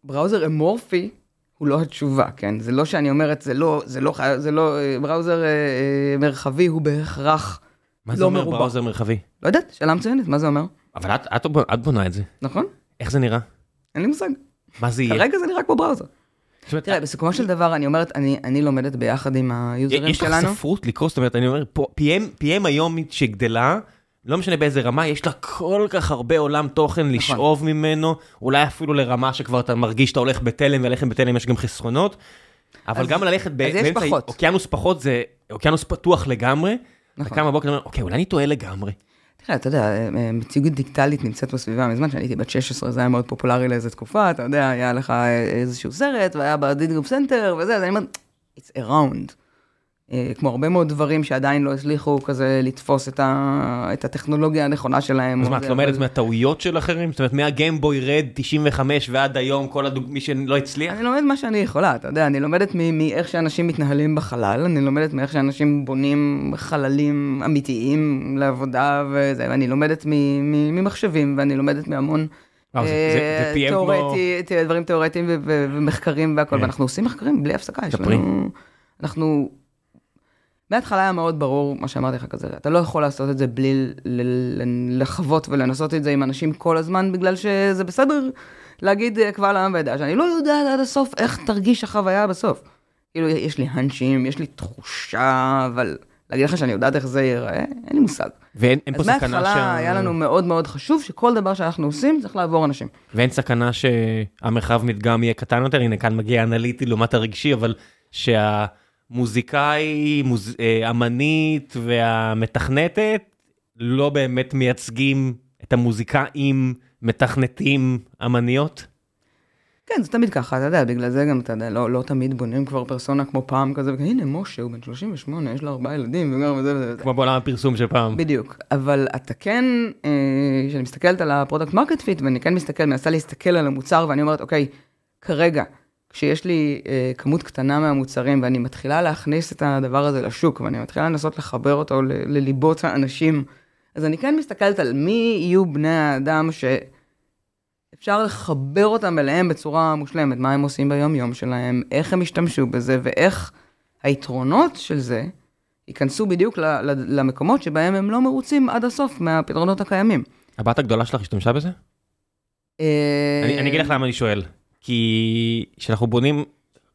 בראוזר אמורפי הוא לא התשובה, כן? זה לא שאני אומרת, זה לא, זה לא, זה לא, אה, בראוזר אה, אה, מרחבי הוא בהכרח, מה זה לא אומר מרובע. בראוזר מרחבי? לא יודעת, שאלה מצוינת, מה זה אומר? אבל את- את את בונה את זה, נכון? איך זה נראה? אין לי מושג. מה זה יהיה? כרגע זה נראה כמו בראוזר. אומרת, תראה, בסיכומו של דבר, אני אומרת, אני, אני לומדת ביחד עם היוזרים יש לך שלנו. ספרות לקרוא, זאת אומרת, אני אומר, PM היום שגדלה, לא משנה באיזה רמה, יש לה כל כך הרבה עולם תוכן נכון. לשאוב ממנו, אולי אפילו לרמה שכבר אתה מרגיש שאתה הולך בתלם, וללכת בתלם יש גם חסרונות, אבל אז- גם ללכת ב- באמצע פחות. אוקיינוס פחות זה אוקיינוס פתוח לגמרי, נכון. אתה קם בבוקר ואומר, אוקיי, אולי אני טועה לגמרי. תראה, אתה יודע, אה, מציאות דיגיטלית נמצאת בסביבה מזמן, כשאני הייתי בת 16 זה היה מאוד פופולרי לאיזה תקופה, אתה יודע, היה לך איזשהו סרט, והיה בדיזנגוף סנטר וזה, אז אני אומר, it's around. אה, כמו הרבה מאוד דברים שעדיין לא הצליחו כזה לתפוס את, ה, את הטכנולוגיה הנכונה שלהם. אז מה, את לומדת מהטעויות של אחרים? זאת אומרת, מהגיימבוי רד 95 ועד היום, כל הדוג... מי שלא הצליח? אני לומדת מה שאני יכולה, אתה יודע, אני לומדת מאיך שאנשים מתנהלים בחלל, אני לומדת מאיך שאנשים בונים חללים אמיתיים לעבודה וזה, ואני לומדת ממחשבים, ואני לומדת מהמון... אה, תיאורטי, דברים תיאורטיים ומחקרים והכל, כן. ואנחנו עושים מחקרים בלי הפסקה, יש לנו... אנחנו מההתחלה היה מאוד ברור מה שאמרתי לך כזה, אתה לא יכול לעשות את זה בלי לחוות ולנסות את זה עם אנשים כל הזמן, בגלל שזה בסדר להגיד אה, קבל עם ועדה, שאני לא יודעת עד הסוף איך תרגיש החוויה בסוף. כאילו, יש לי האנצ'ים, יש לי תחושה, אבל להגיד לך שאני יודעת איך זה ייראה, אין לי מושג. ואין פה סכנה ש... אז מההתחלה היה לנו מאוד מאוד חשוב שכל דבר שאנחנו עושים צריך לעבור אנשים. ואין סכנה שהמרחב מדגם יהיה קטן יותר, הנה כאן מגיע אנליטי לעומת הרגשי, אבל שה... מוזיקאי, מוז... אה, אמנית והמתכנתת לא באמת מייצגים את המוזיקאים, מתכנתים, אמניות? כן, זה תמיד ככה, אתה יודע, בגלל זה גם, אתה יודע, לא, לא תמיד בונים כבר פרסונה כמו פעם כזה, והנה, משה, הוא בן 38, יש לו ארבעה ילדים, וגם וזה וזה. כמו בעולם הפרסום של פעם. בדיוק, אבל אתה כן, אה, כשאני מסתכלת על ה product market fit, ואני כן מסתכל, מנסה להסתכל על המוצר, ואני אומרת, אוקיי, כרגע, כשיש לי אה, כמות קטנה מהמוצרים ואני מתחילה להכניס את הדבר הזה לשוק ואני מתחילה לנסות לחבר אותו ל- לליבות האנשים, אז אני כן מסתכלת על מי יהיו בני האדם שאפשר לחבר אותם אליהם בצורה מושלמת, מה הם עושים ביום יום שלהם, איך הם ישתמשו בזה ואיך היתרונות של זה ייכנסו בדיוק ל- ל- למקומות שבהם הם לא מרוצים עד הסוף מהפתרונות הקיימים. הבת הגדולה שלך השתמשה בזה? אה, אני, אני אגיד לך למה אני שואל. כי כשאנחנו בונים,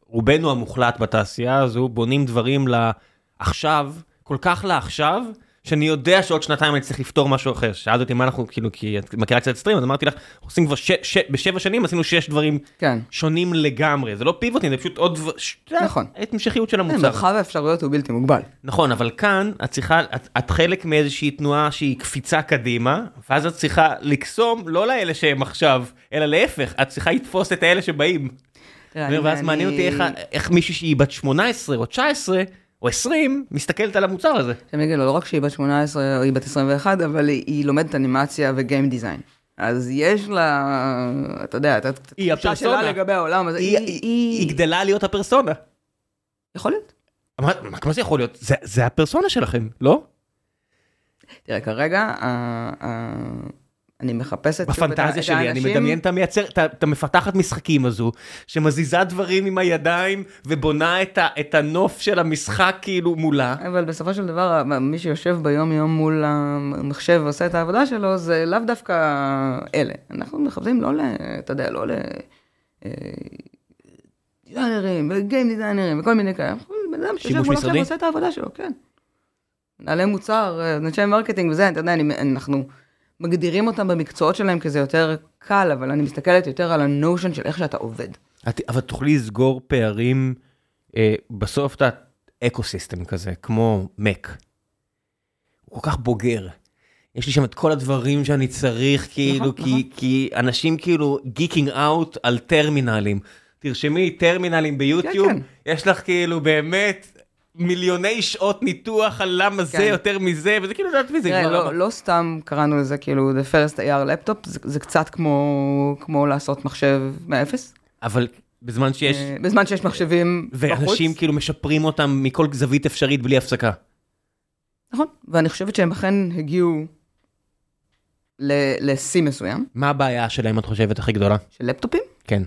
רובנו המוחלט בתעשייה הזו, בונים דברים לעכשיו, כל כך לעכשיו, שאני יודע שעוד שנתיים אני צריך לפתור משהו אחר. שאלת אותי מה אנחנו, כאילו, כי את מכירה קצת סטרים, אז אמרתי לך, עושים כבר ש, ש, בשבע שנים עשינו שש דברים כן. שונים לגמרי. זה לא פיבוטים, זה פשוט עוד דבר, נכון. את המשכיות של המוצר. מרחב האפשרויות הוא בלתי מוגבל. נכון, אבל כאן את צריכה, את, את חלק מאיזושהי תנועה שהיא קפיצה קדימה, ואז את צריכה לקסום לא לאלה שהם עכשיו, אלא להפך, את צריכה לתפוס את האלה שבאים. ואז מעניין אותי איך, מישהי שהיא בת 18 או 19, או 20, מסתכלת על המוצר הזה. אני אגיד לו, לא רק שהיא בת 18 או היא בת 21, אבל היא, לומדת אנימציה וגיים דיזיין. אז יש לה, אתה יודע, את התחושה שלה לגבי העולם הזה. היא, גדלה להיות הפרסונה. יכול להיות. מה, זה יכול להיות? זה, זה הפרסונה שלכם, לא? תראה, כרגע, אני מחפשת בפנטזיה שלי, האנשים... אני מדמיין את המייצר, את המפתחת משחקים הזו, שמזיזה דברים עם הידיים ובונה את, ה, את הנוף של המשחק כאילו מולה. אבל בסופו של דבר, מי שיושב ביום יום מול המחשב ועושה את העבודה שלו, זה לאו דווקא אלה. אנחנו מכוונים לא ל... אתה יודע, לא ל... אה, דיזיינרים, ו game דיזיינרים, וכל מיני כאלה. בן אדם שיושב מול עכשיו ועושה את העבודה שלו, כן. מנהלי מוצר, אה, אנשי marketing וזה, אתה יודע, אנחנו... מגדירים אותם במקצועות שלהם כי זה יותר קל, אבל אני מסתכלת יותר על ה notion של איך שאתה עובד. את, אבל תוכלי לסגור פערים, אה, בסוף אתה ecosystem כזה, כמו Mac. הוא כל כך בוגר. יש לי שם את כל הדברים שאני צריך, כאילו, נכון, כי, נכון. כי אנשים כאילו geeking out על טרמינלים. תרשמי טרמינלים ביוטיוב, כן, כן. יש לך כאילו באמת מיליוני שעות ניתוח על למה זה כן. יותר מזה, וזה כאילו, לדעת מי זה. תראה, לא, לא סתם קראנו לזה כאילו the first AR laptop, זה, זה קצת כמו, כמו לעשות מחשב מאפס. אבל בזמן שיש... אה, בזמן שיש מחשבים ואנשים בחוץ. ואנשים כאילו משפרים אותם מכל זווית אפשרית בלי הפסקה. נכון, ואני חושבת שהם אכן הגיעו לשיא מסוים. מה הבעיה שלהם, את חושבת, הכי גדולה? של לפטופים? כן.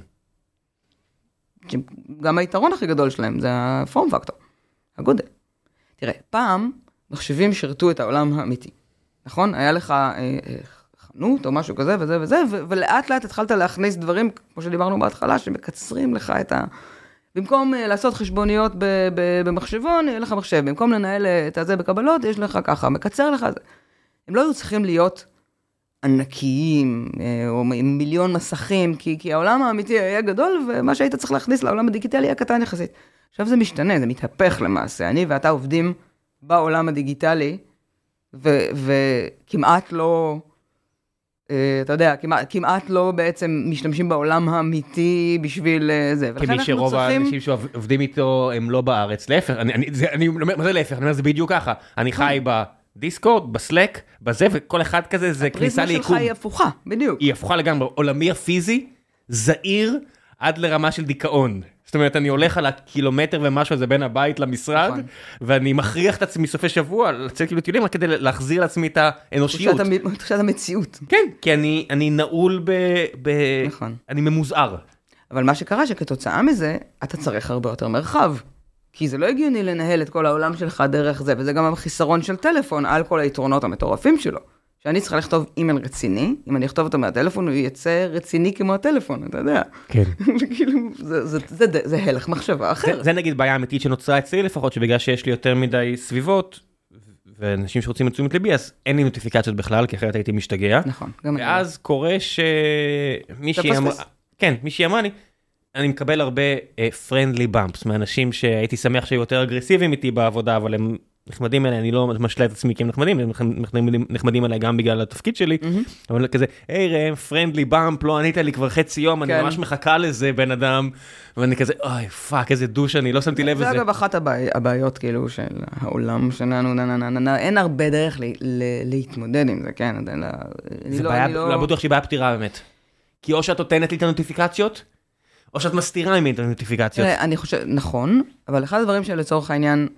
גם היתרון הכי גדול שלהם זה הפורם פקטור. הגודל. תראה, פעם מחשבים שירתו את העולם האמיתי, נכון? היה לך אה, אה, חנות או משהו כזה וזה וזה, ולאט לאט התחלת להכניס דברים, כמו שדיברנו בהתחלה, שמקצרים לך את ה... במקום uh, לעשות חשבוניות במחשבון, יהיה לך מחשב. במקום לנהל אה, את הזה בקבלות, יש לך ככה, מקצר לך. הם לא היו צריכים להיות ענקיים, או מיליון מסכים, כי, כי העולם האמיתי היה גדול, ומה שהיית צריך להכניס לעולם הדיגיטלי היה קטן יחסית. עכשיו זה משתנה, זה מתהפך למעשה. אני ואתה עובדים בעולם הדיגיטלי וכמעט לא, אה, אתה יודע, כמעט, כמעט לא בעצם משתמשים בעולם האמיתי בשביל אה, זה. כמי שרוב צריכים- האנשים שעובדים איתו הם לא בארץ, להפך, אני, אני, זה, אני אומר, מה זה להפך? אני אומר, זה בדיוק ככה, אני חי בדיסקורד, בסלק, בזה, וכל אחד כזה זה כניסה הפריזמה שלך. היא הפוכה, בדיוק. היא הפוכה לגמרי, עולמי הפיזי, זעיר עד לרמה של דיכאון. זאת אומרת, אני הולך על הקילומטר ומשהו הזה בין הבית למשרד, נכון. ואני מכריח את עצמי סופי שבוע לצאת כאילו טיולים רק כדי להחזיר לעצמי את האנושיות. תחושת המ- תחושת המציאות. כן, כי אני, אני נעול ב... ב... נכון. אני ממוזער. אבל מה שקרה שכתוצאה מזה, אתה צריך הרבה יותר מרחב. כי זה לא הגיוני לנהל את כל העולם שלך דרך זה, וזה גם החיסרון של טלפון על כל היתרונות המטורפים שלו. שאני צריכה לכתוב אימייל רציני, אם אני אכתוב אותו מהטלפון, הוא יצא רציני כמו הטלפון, אתה יודע. כן. וכאילו, זה, זה, זה, זה, זה הלך מחשבה זה, אחר. זה נגיד בעיה אמיתית שנוצרה אצלי לפחות, שבגלל שיש לי יותר מדי סביבות, ואנשים שרוצים את תשומת ליבי, אז אין לי נוטיפיקציות בכלל, כי אחרת הייתי משתגע. נכון, גם אני. ואז קורה שמישהי אמרה. כן, מישהי אמרה לי, אני מקבל הרבה friendly bumps מאנשים שהייתי שמח שהיו יותר אגרסיביים איתי בעבודה, אבל הם נחמדים אליי, אני לא משלה את עצמי כי הם נחמדים, הם נחמדים, נחמדים אליי גם בגלל התפקיד שלי, מהמם. אבל כזה, היי ראם, friendly bump, לא ענית לי כבר חצי יום, אני כן. ממש מחכה לזה בן אדם, ואני כזה, אוי fuck, איזה douche אני, לא שמתי לב זה לזה. אגב אחת הבעי- הבעיות כאילו של העולם שלנו, נה נה נה נה נה, אין הרבה דרך ל- ל- להתמודד עם זה, כן? יודע, אני זה לא- בעיה, אני לא... לא בטוח שהיא בעיה פתירה באמת. כי או שאת נותנת לי את הנוטיפיקציות, או שאת מסתירה ממני את הנוטיפיקציות. אני חושב, נכון, אבל אחד הדברים שלצורך העניין,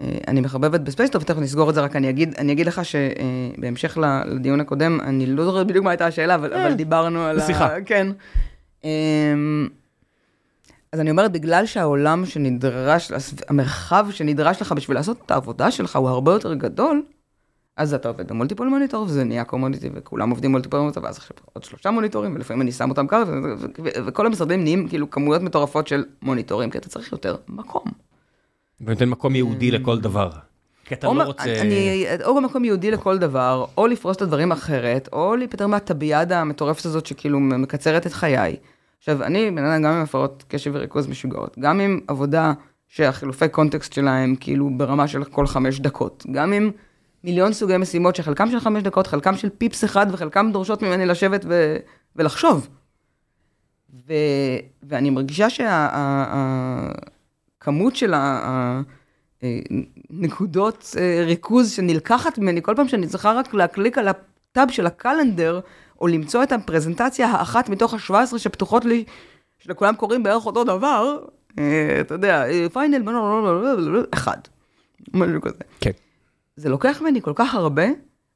אני מחבבת ב Spacetop, ותכף נסגור את זה, רק אני אגיד, אני אגיד לך שבהמשך לדיון הקודם, אני לא זוכרת בדיוק מה הייתה השאלה, אבל, אבל דיברנו על שיחה. כן. אמ, אז אני אומרת, בגלל שהעולם שנדרש, המרחב שנדרש לך בשביל לעשות את העבודה שלך הוא הרבה יותר גדול, אז אתה עובד במולטיפול מוניטור, וזה נהיה קומודיטי, וכולם עובדים מולטיפול מוניטור, ואז עכשיו עוד שלושה מוניטורים, ולפעמים אני שם אותם ככה, וכל המשרדים נהיים כאילו כמויות מטורפות של מוניטורים, כי אתה צריך יותר מקום. ונותן מקום ייעודי לכל דבר. כי אתה לא רוצה... אני, או במקום ייעודי לכל דבר, או לפרוס את הדברים אחרת, או להיפטר מהטביאדה המטורפת הזאת שכאילו מקצרת את חיי. עכשיו, אני בן אדם גם עם הפרעות קשב וריכוז משוגעות, גם עם עבודה שהחילופי קונטקסט שלה הם כאילו ברמה של כל חמש דקות, גם עם מיליון סוגי משימות שחלקם של חמש דקות, חלקם של פיפס אחד וחלקם דורשות ממני לשבת ו- ולחשוב. ו- ואני מרגישה שהכמות של ה- ה- נקודות אה, ריכוז שנלקחת ממני כל פעם שאני צריכה רק להקליק על הטאב של הקלנדר, או למצוא את הפרזנטציה האחת מתוך ה-17 שפתוחות לי, שלכולם קוראים בערך אותו דבר, אה, אתה יודע, final, אחד, משהו כזה. כן. זה לוקח ממני כל כך הרבה,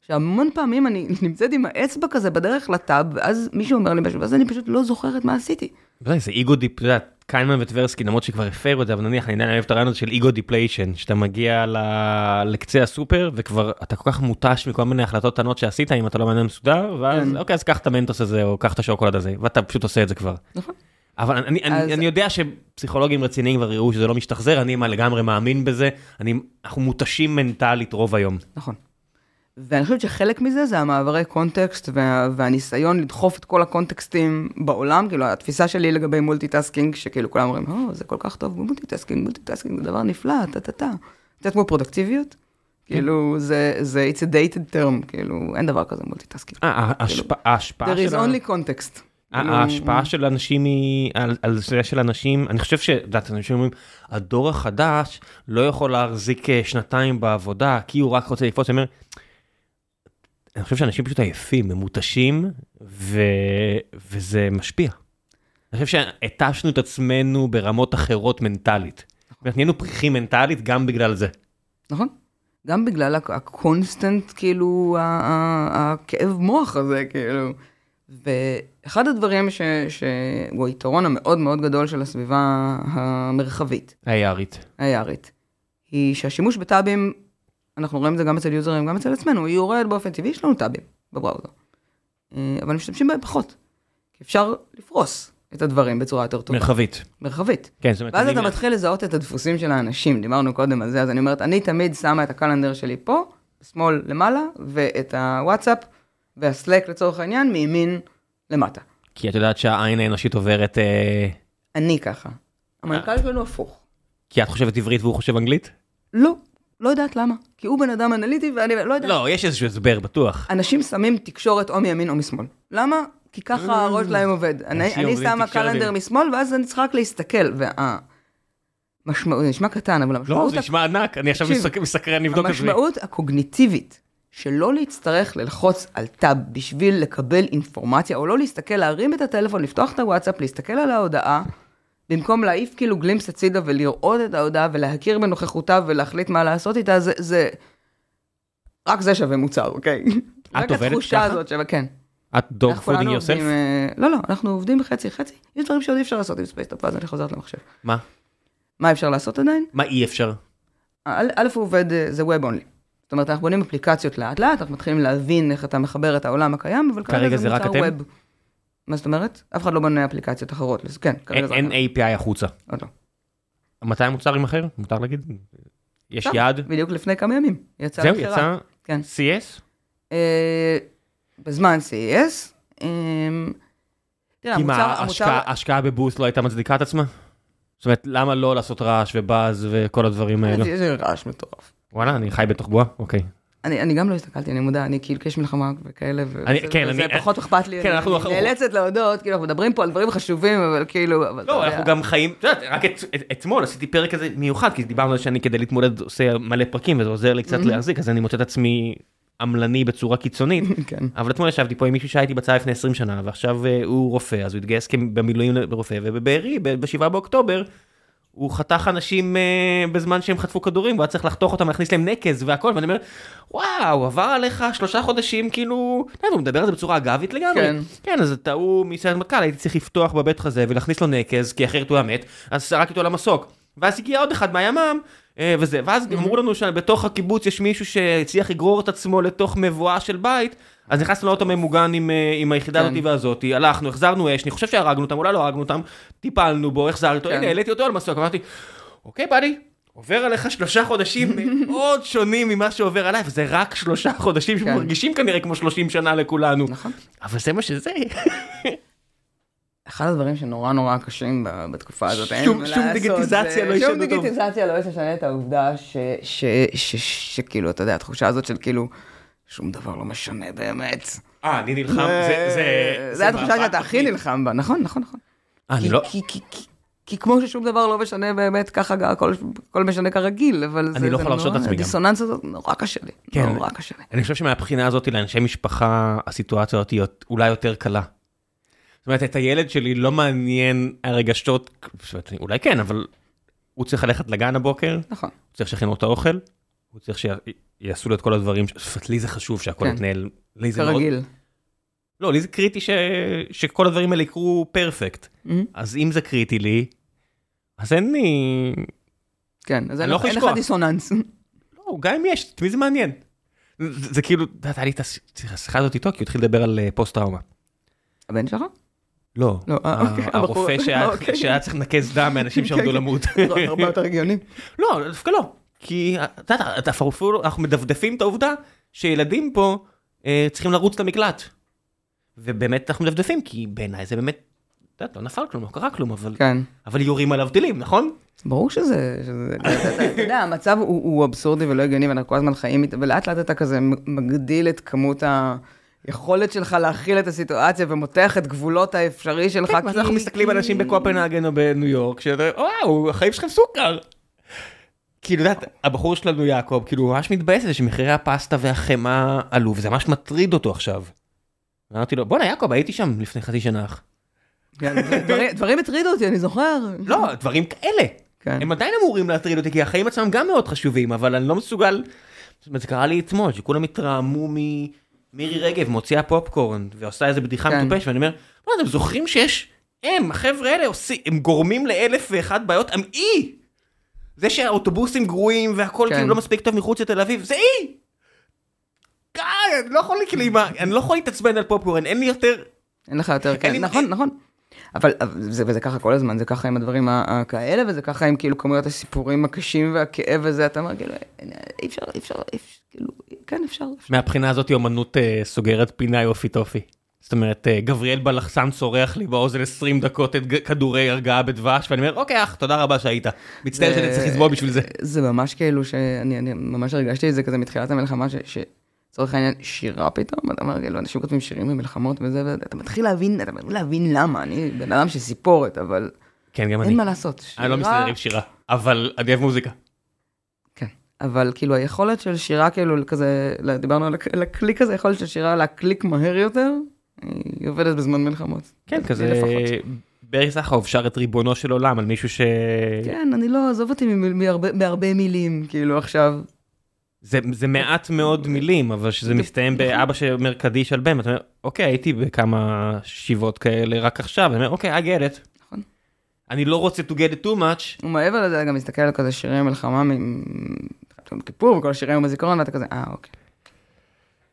שהמון פעמים אני נמצאת עם האצבע כזה בדרך ל tab, ואז מישהו אומר לי משהו, ואז אני פשוט לא זוכרת מה עשיתי. ודאי, זה ego dep, אתה יודע, קיינמן וטברסקי, למרות שכבר הפרו את זה, אבל נניח, אני עדיין אוהב את הרעיון הזה של ego depletion, שאתה מגיע לקצה הסופר, וכבר אתה כל כך מותש מכל מיני החלטות קטנות שעשית, אם אתה לא מעניין מסודר, ואז כן. אוקיי, אז קח את המנטוס הזה, או קח את השוקולד הזה, ואתה פשוט עושה את זה כבר. נכון. אבל אני, אני, אז- אני יודע שפסיכולוגים רציניים כבר יראו שזה לא משתחזר, אני לגמרי מאמין בזה, אני, אנחנו מותשים מנטלית רוב היום. נכון. ואני חושבת שחלק מזה זה המעברי context וה, והניסיון לדחוף את כל הקונטקסטים בעולם, כאילו התפיסה שלי לגבי multitasking, שכאילו כולם אומרים, או, זה כל כך טוב ב multitasking, multitasking זה דבר נפלא, טה-טה-טה. קצת כמו פרודקטיביות, כאילו זה, זה, it's a dated term, כאילו אין דבר כזה multitasking. אה, ההשפ- ההשפעה There is של only context. כאילו, ההשפעה של אנשים היא על, על זה של אנשים אני חושב שאת יודעת אנשים אומרים הדור החדש לא יכול להחזיק אה, שנתיים בעבודה כי הוא רק רוצה לקפוץ. אני אומר, אני חושב שאנשים פשוט עייפים הם מותשים ו... וזה משפיע. אני חושב שהתשנו את עצמנו ברמות אחרות מנטלית. אומרת, נהיינו פריכים מנטלית גם בגלל זה. נכון. גם בגלל הק- ה constant, כאילו, הכאב מוח הזה, כאילו. ואחד הדברים ש- שהוא היתרון המאוד מאוד גדול של הסביבה המרחבית, היערית. היערית, היא שהשימוש בטאבים, אנחנו רואים את זה גם אצל יוזרים, גם אצל עצמנו, הוא יורד באופן טבעי, יש לנו טאבים בבראוזר. אה, אבל משתמשים בהם פחות. אפשר לפרוס את הדברים בצורה יותר טובה. מרחבית. מרחבית. כן, זאת אומרת, ואז אתה מתחיל לזהות את הדפוסים של האנשים, דיברנו קודם על זה, אז אני אומרת, אני תמיד שמה את הקלנדר שלי פה, שמאל למעלה, ואת הוואטסאפ והסלק לצורך העניין, מימין למטה. כי את יודעת שהעין האנושית עוברת אה, אני ככה. המנכ"ל שלנו הפוך. כי את חושבת עברית והוא חושב אנגלית? לא, לא יודעת למה. כי הוא בן אדם אנליטי ואני לא יודעת. לא, יש איזשהו הסבר בטוח. אנשים שמים תקשורת או מימין או משמאל. למה? כי ככה הראש שלהם עובד. אני, אני שמה קלנדר משמאל, ואז אני צריכה רק להסתכל. והמשמעות, זה נשמע קטן, אבל לא, המשמעות, זה נשמע ענק, אני עכשיו מסקרן לבדוק את זה. המשמעות הקוגניטיבית שלא להצטרך ללחוץ על tab בשביל לקבל אינפורמציה, או לא להסתכל, להרים את הטלפון, לפתוח את הוואטסאפ, להסתכל על ההודעה, במקום להעיף כאילו glimpse הצידה ולראות את ההודעה ולהכיר בנוכחותה ולהחליט מה לעשות איתה, זה, זה... רק זה שווה מוצר, אוקיי? רק עובדת התחושה ככה? הזאת שווה, כן. את dogfooding yourself? לא, לא, אנחנו עובדים בחצי חצי. יש דברים שעוד אי אפשר לעשות עם Spacetop, ואז אני חוזרת למחשב. מה? מה אפשר לעשות עדיין? מה אי אפשר? א', הוא עובד, אה, זה Web only. זאת אומרת, אנחנו בונים אפליקציות לאט לאט, אנחנו מתחילים להבין איך אתה מחבר את העולם הקיים, אבל כרגע זה רק אתם? מה זאת אומרת? אף אחד לא בונה אפליקציות אחרות, אז כן, כרגע זה אין. API החוצה. עוד לא. מתי המוצר יימכר? מותר להגיד? יש יעד? בדיוק לפני כמה ימים. יצא זהו. יצא כן. CS? אה, בזמן CES. אה, תראה, כי מה, ההשקעה- בבוסט לא הייתה מצדיקה את עצמה? זאת אומרת, למה לא לעשות רעש ובאז וכל הדברים האלו? זה זה רעש מטורף. וואלה, אני חי בתוך בועה? אוקיי. אני, אני גם לא הסתכלתי, אני מודע, אני כאילו, כי יש מלחמה וכאלה, אני- וזה, כן, וזה אני- פחות אכפת לי, כן, אני, אנחנו- אני נאלצת להודות, כאילו, אנחנו מדברים פה על דברים חשובים, אבל כאילו, אבל לא. אנחנו גם חיים, את יודעת, רק את- את- אתמול עשיתי פרק כזה מיוחד, כי דיברנו על זה שאני כדי להתמודד עושה מלא פרקים, וזה עוזר לי קצת להחזיק, אז אני מוצא את עצמי עמלני בצורה קיצונית. כן. אבל אתמול ישבתי פה עם מישהו שהייתי בצבא לפני 20 שנה, ועכשיו אה, הוא רופא, אז הוא התגייס במילואים לרופא, ובבארי, ב-7 באוקטובר, הוא חתך אנשים אה, בזמן שהם חטפו כדורים, והוא היה צריך לחתוך אותם, להכניס להם נקז והכל, ואני אומר, וואו, עבר עליך שלושה חודשים, כאילו, הוא מדבר על זה בצורה אגבית לגמרי. כן. כן, אז אתה הוא מסיירת מטכ"ל, הייתי צריך לפתוח בבית חזה ולהכניס לו נקז, כי אחרת הוא היה מת, אז זרקתי אותו למסוק. ואז הגיע עוד אחד מהימ"מ, וזה, ואז אמרו לנו שבתוך הקיבוץ יש מישהו שהצליח לגרור את עצמו לתוך מבואה של בית, אז נכנסנו לאוטו ממוגן עם, אה, עם היחידה כן. הזאתי והזאתי, הלכנו, החזרנו אש, אני חושב שהרגנו אותם, אולי לא הרגנו אותם, טיפלנו בו, החזרתי אותו, כן. הנה, העליתי אותו על מסוק, אמרתי, אוקיי, באדי, עובר עליך שלושה חודשים מאוד שונים ממה שעובר עליי, וזה רק שלושה חודשים כן. שמרגישים כנראה כמו 30 שנה לכולנו. נכון. אבל זה מה שזה. אחד הדברים שנורא נורא קשים בתקופה הזאת, אין שום- מה שום לעשות, דיגיטיזציה לא ישנה שום. דיגיטיזציה לא תשנה את העובדה ש- ש- ש- שכאילו, אתה יודע, התחושה הזאת של כאילו, שום דבר לא משנה באמת. אה, אני נלחם, זה... זה- זה התחושה שאתה הכי. נלחם בה, נכון, נכון, נכון. אה, אני לא... כי- כי- כי- כי כמו ששום דבר לא משנה באמת, ככה גם הכל הכל משנה כרגיל, אבל זה לא זה נורא- לעצמי גם. הדיסוננס הזאת נורא קשה לי, כן. נורא קשה לי. אני חושב שמהבחינה הזאת לאנשי משפחה הסיטואציה הזאת היא אולי יותר קלה. זאת אומרת, את הילד שלי לא מעניין הרגשות, אולי כן, אבל הוא צריך ללכת לגן הבוקר, הוא נכון, צריך שיכינו את האוכל, הוא צריך שיעשו לו את כל הדברים, לי זה חשוב שהכל כן. יתנהל, לי זה מאוד. לא, לי זה קריטי ש- שכל הדברים האלה יקרו פרפקט. מהמם. אז אם זה קריטי לי, אז אין לי, כן, אז אני לא אין לך. דיסוננס. לא, גם אם יש, את מי זה מעניין? זה, זה כאילו, את יודעת, היה לי את הש- השיחה הזאת איתו, כי הוא התחיל לדבר על אה, פוסט טראומה. הבן שלך? לא, לא, אה, ה- אוקיי, הרופא שהיה- אוקיי. שהיה צריך לנקז דם מאנשים שעמדו כן, כן. למות. הרבה יותר הגיוני. לא, דווקא לא. כי אתה אפילו- אנחנו מדפדפים את העובדה שילדים פה אה, צריכים לרוץ למקלט. ובאמת אנחנו מדפדפים, כי בעיניי זה באמת, את יודעת, לא נפל כלום, לא קרה כלום, אבל כן. אבל יורים עליו טילים, נכון? ברור שזה, שזה- אתה- אתה אתה יודע, המצב הוא הוא אבסורדי ולא הגיוני, ואנחנו כל הזמן חיים איתו, ולאט לאט אתה כזה מגדיל את כמות היכולת שלך להכיל את הסיטואציה ומותח את גבולות האפשרי שלך. כן, ואז אנחנו מסתכלים על אנשים בקופנהגן או בניו יורק, שאתה וואו, החיים שלכם סוכר. כאילו, יודעת, הבחור שלנו יעקב, כאילו, הוא ממש מתבאס על זה שמחירי הפסטה והחמאה עלו, וזה ממש מטריד אותו עכשיו. אמרתי לו, בואנה יעקב, הייתי שם לפני חצי שנה. כן, דברים- הטרידו אותי, אני זוכר. לא, דברים כאלה. כן. הם עדיין אמורים להטריד אותי, כי החיים עצמם גם מאוד חשובים, אבל אני לא מסוגל... זה קרה לי אתמול, שכולם התרעמו ממירי רגב, מוציאה פופקורן, ועושה איזה בדיחה כן. מטופשת, ואני אומר, מה, אתם זוכרים שיש... הם, החבר'ה האלה עושים, הם גורמים לאלף ואחת בעיות, הם אי! זה שהאוטובוסים גרועים והכל כן. כאילו לא מספיק טוב מחוץ לתל אביב, זה אי! אני לא יכול כאילו, אני לא יכול להתעצבן על פופקורן, אין לי יותר... אין לך יותר, כן, לי- נכון, נכון. אבל זה, וזה ככה כל הזמן, זה ככה עם הדברים הכאלה, וזה ככה עם כאילו כמויות הסיפורים הקשים והכאב הזה, אתה אומר, כאילו, אי אפשר, אי אפשר, אי אפשר, כאילו, כן, אפשר. אפשר. מהבחינה הזאת אומנות אה, סוגרת פינה יופי טופי. זאת אומרת, אה, גבריאל בלחסן צורח לי באוזן 20 דקות את כדורי הרגעה בדבש, ואני אומר, אוקיי אח, תודה רבה שהיית. מצטער שאני צריך לסבול בשביל זה. זה ממש כאילו שאני אני ממש הרגשתי את זה כזה מתחילת המלחמה, שלצורך העניין שירה פתאום, אתה אומר, כאילו, אנשים כותבים שירים במלחמות וזה, ואתה מתחיל להבין, אתה מתחיל להבין למה, אני בן אדם של סיפורת, אבל כן, גם אני. אין מה לעשות. אני לא שירה- מסתדר עם שירה, אבל אני אוהב מוזיקה. כן, אבל כאילו היכולת של שירה כאילו כזה, דיברנו על הק- על הקליק הזה, היכולת של שירה להקליק מהר יותר, היא עובדת בזמן מלחמות. כן, כזה. ברי סחרוף שר את ריבונו של עולם על מישהו ש... כן, אני לא, עזוב אותי מהרבה- מילים, כאילו עכשיו. זה, זה מעט מאוד מילים, אבל שזה מסתיים נכון. באבא שאומר קדיש על בן, אתה אומר, אוקיי, הייתי בכמה שיבות כאלה רק עכשיו, אני אומר, אוקיי, I get it. נכון. אני לא רוצה to get it too much. ומעבר לזה, גם מסתכל על כזה שירי מלחמה מ- כיפור וכל השירים עם הזיכרון, ואתה כזה, אה, אוקיי.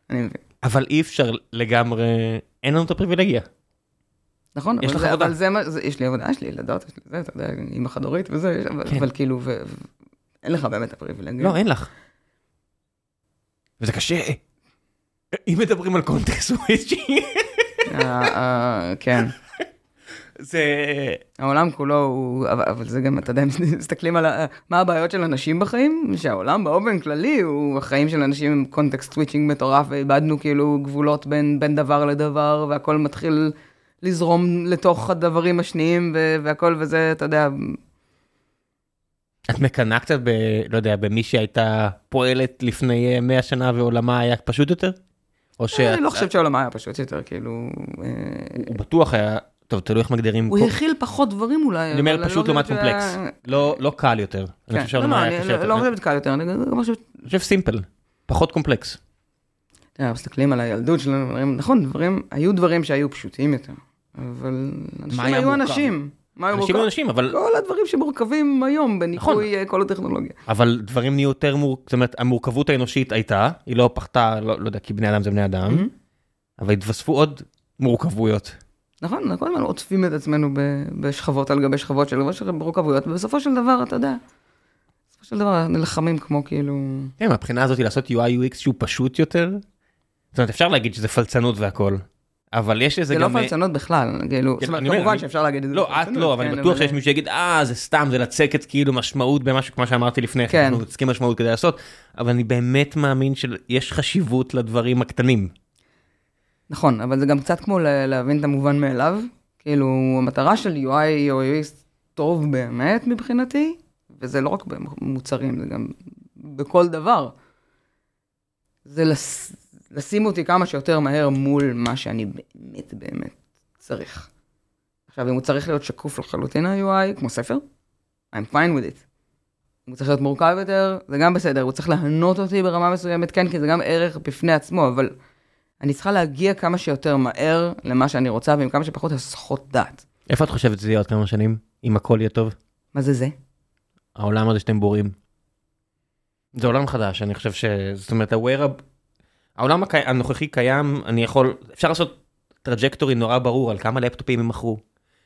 אני מבין. אבל אי אפשר לגמרי, אין לנו את הפריבילגיה. נכון, יש אבל לך זה- עבודה. אבל זה מה, זה- יש לי עבודה, יש לי ילדות, יש לי זה, אתה יודע, אימא חד-הורית וזה, אבל- כן. אבל כאילו, ו- אין לך באמת הפריבילגיה. לא, אין לך. וזה קשה. אם מדברים על קונטקסט וויצ'י, אה, אה, כן. זה... העולם כולו הוא, אבל, זה גם, אתה יודע, אם מסתכלים על ה, מה הבעיות של אנשים בחיים, שהעולם באופן כללי הוא, החיים של אנשים עם קונטקסט סוויצ'ינג מטורף, ואיבדנו כאילו גבולות בין, בין דבר לדבר, והכל מתחיל לזרום לתוך הדברים השניים, והכל וזה, אתה יודע, את מקנאה קצת ב... לא יודע, במי שהייתה פועלת לפני אה, 100 שנה ועולמה היה פשוט יותר? או ש... אני לא חושבת שהעולם היה פשוט יותר, כאילו, אה, הוא בטוח היה... טוב, תלוי איך מגדירים... הוא הכיל פחות דברים אולי. אני אומר אבל פשוט לא לעומת קומפלקס. לא לא קל יותר. אני כן. חושב לא, שהעולמה לא, היה אני קשה יותר. לא חושבת קל יותר, אני חושב סימפל. פחות קומפלקס. מסתכלים על הילדות שלנו, דברים, נכון, דברים, היו דברים שהיו פשוטים יותר, אבל אנשים היו? אנשים. אנשים? היו אנשים, אבל... כל הדברים שמורכבים היום בניקוי אה, כל הטכנולוגיה. אבל דברים נהיו יותר מורכבים, זאת אומרת, המורכבות האנושית הייתה, היא לא פחתה, לא, לא יודע, כי בני אדם זה בני אדם. אבל התווספו עוד מורכבויות. נכון, אנחנו כל הזמן עוטפים את עצמנו בשכבות על גבי שכבות של מורכבויות, ובסופו של דבר, אתה יודע, בסופו של דבר נלחמים כמו כאילו... כן, מהבחינה הזאת לעשות UI UX שהוא פשוט יותר, זאת אומרת, אפשר להגיד שזה פלצנות והכל, אבל יש לזה זה לא גם... פלצנות בכלל, כאילו, זאת אומרת, אני אומר, כמובן אני- שאפשר להגיד את זה. לא, את לא, אבל אני כן, בטוח שיש מישהו שיגיד, אה, זה סתם, זה לצקת כאילו משמעות במשהו, כמו שאמרתי לפני כן, כן. אנחנו צריכים משמעות כדי לעשות, אבל אני באמת מאמין שיש חשיבות לדברים הקטנים. נכון, אבל זה גם קצת כמו להבין את המובן מאליו. כאילו, המטרה של UI או UX טוב באמת מבחינתי, וזה לא רק במוצרים, זה גם בכל דבר. זה לס... לשים אותי כמה שיותר מהר מול מה שאני באמת באמת צריך. עכשיו, אם הוא צריך להיות שקוף לחלוטין ה-UI, כמו ספר, I'm fine with it. אם הוא צריך להיות מורכב יותר, זה גם בסדר, הוא צריך להנות אותי ברמה מסוימת, כן, כי זה גם ערך בפני עצמו, אבל אני צריכה להגיע כמה שיותר מהר למה שאני רוצה, ועם כמה שפחות הסחות דעת. איפה את חושבת שזה יהיה עוד כמה שנים, אם הכל יהיה טוב? מה זה זה? העולם הזה שאתם בוראים. זה עולם חדש, אני חושב ש... זאת אומרת, ה wearable... העולם הקי... הנוכחי קיים, אני יכול... אפשר לעשות trajectory נורא ברור על כמה לפטופים הם מכרו,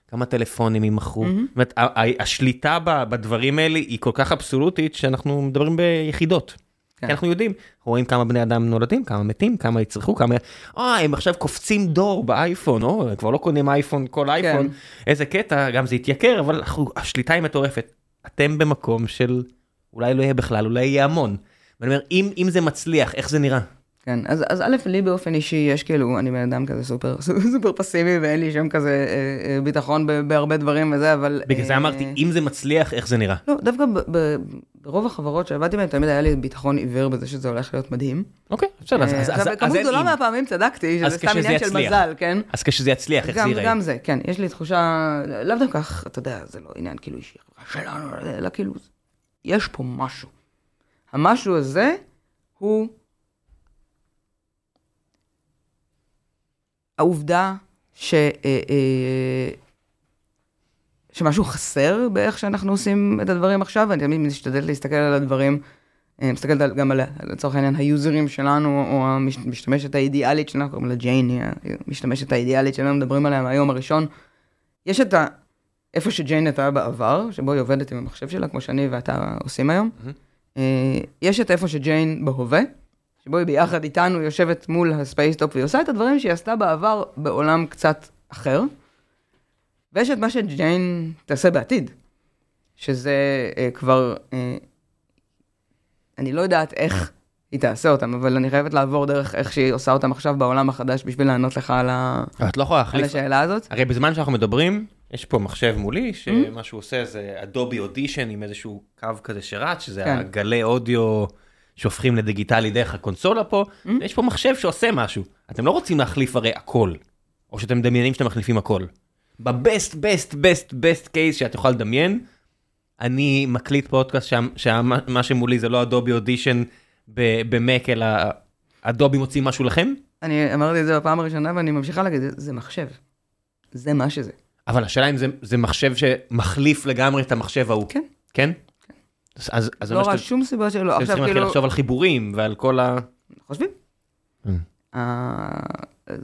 כמה טלפונים הם מכרו. מהמם. זאת אומרת, השליטה בדברים האלה היא כל כך אבסולוטית שאנחנו מדברים ביחידות. כן. כי אנחנו יודעים, אנחנו רואים כמה בני אדם נולדים, כמה מתים, כמה יצרכו, כמה... אה, הם עכשיו קופצים דור באייפון, או, כבר לא קונים אייפון, כל אייפון, איזה קטע, גם זה יתייקר, אבל אנחנו, השליטה היא מטורפת. אתם במקום של אולי לא יהיה בכלל, אולי יהיה המון. ואני אומר, אם, אם זה מצליח, איך זה נראה? כן, אז, אז א', לי באופן אישי יש כאילו, אני בן אדם כזה סופר, סופר פסימי ואין לי שם כזה אה, אה, ביטחון ב- בהרבה דברים וזה, אבל... בגלל זה אה, אמרתי, אם זה מצליח, איך זה נראה? לא, דווקא ב- ב- ברוב החברות שעבדתי בהן, תמיד היה לי ביטחון עיוור בזה שזה הולך להיות מדהים. אוקיי, בסדר, אז- אה, אז- אז אז כמות אין אם. מהפעמים צדקתי, שזה סתם עניין של יצליח. מזל, כן? אז כשזה יצליח, איך זה ייראה? גם זה, כן, יש לי תחושה, לאו דווקא, אתה יודע, זה לא עניין כאילו אישי שלנו, אלא כאילו, יש פה משהו. המשהו הזה הוא העובדה ש, אה, אה, שמשהו חסר באיך שאנחנו עושים את הדברים עכשיו, ואני תמיד משתדלת להסתכל על הדברים, אה, מסתכלת גם על, לצורך העניין, היוזרים שלנו, או המשתמשת האידיאלית שלנו, קוראים לה ג'יין, היא המשתמשת האידיאלית שלנו, מדברים עליה מהיום הראשון. יש את ה... איפה שג'יין הייתה בעבר, שבו היא עובדת עם המחשב שלה, כמו שאני ואתה עושים היום. אה, יש את איפה שג'יין בהווה, שבו היא ביחד איתנו יושבת מול ה Spacetop והיא עושה את הדברים שהיא עשתה בעבר בעולם קצת אחר. ויש את מה שג'יין תעשה בעתיד, שזה אה, כבר, אה, אני לא יודעת איך היא תעשה אותם, אבל אני חייבת לעבור דרך איך שהיא עושה אותם עכשיו בעולם החדש בשביל לענות לך על, ה... את לא יכולה על להחליף. השאלה הזאת. הרי בזמן שאנחנו מדברים, יש פה מחשב מולי, שמה שהוא עושה זה Adobe Audition עם איזשהו קו כזה שרץ, שזה כן. הגלי אודיו שהופכים לדיגיטלי דרך הקונסולה פה, יש פה מחשב שעושה משהו. אתם לא רוצים להחליף הרי הכל, או שאתם מדמיינים שאתם מחליפים הכל. ב best, best, best, best case שאת יכולה לדמיין, אני מקליט פודקאסט שם, שמה שמולי זה לא Adobe Audition ב Mac, אלא Adobe מוציא משהו לכם, אני אמרתי את זה בפעם הראשונה ואני ממשיכה להגיד, זה מחשב. זה מה שזה. אבל השאלה אם זה, זה מחשב שמחליף לגמרי את המחשב ההוא. כן. כן? אז, אז, אז זה לא רואה שאתם שום סיבה שלא. עכשיו צריכים כאילו, לחשוב על חיבורים ועל כל ה... חושבים. Mm. אה,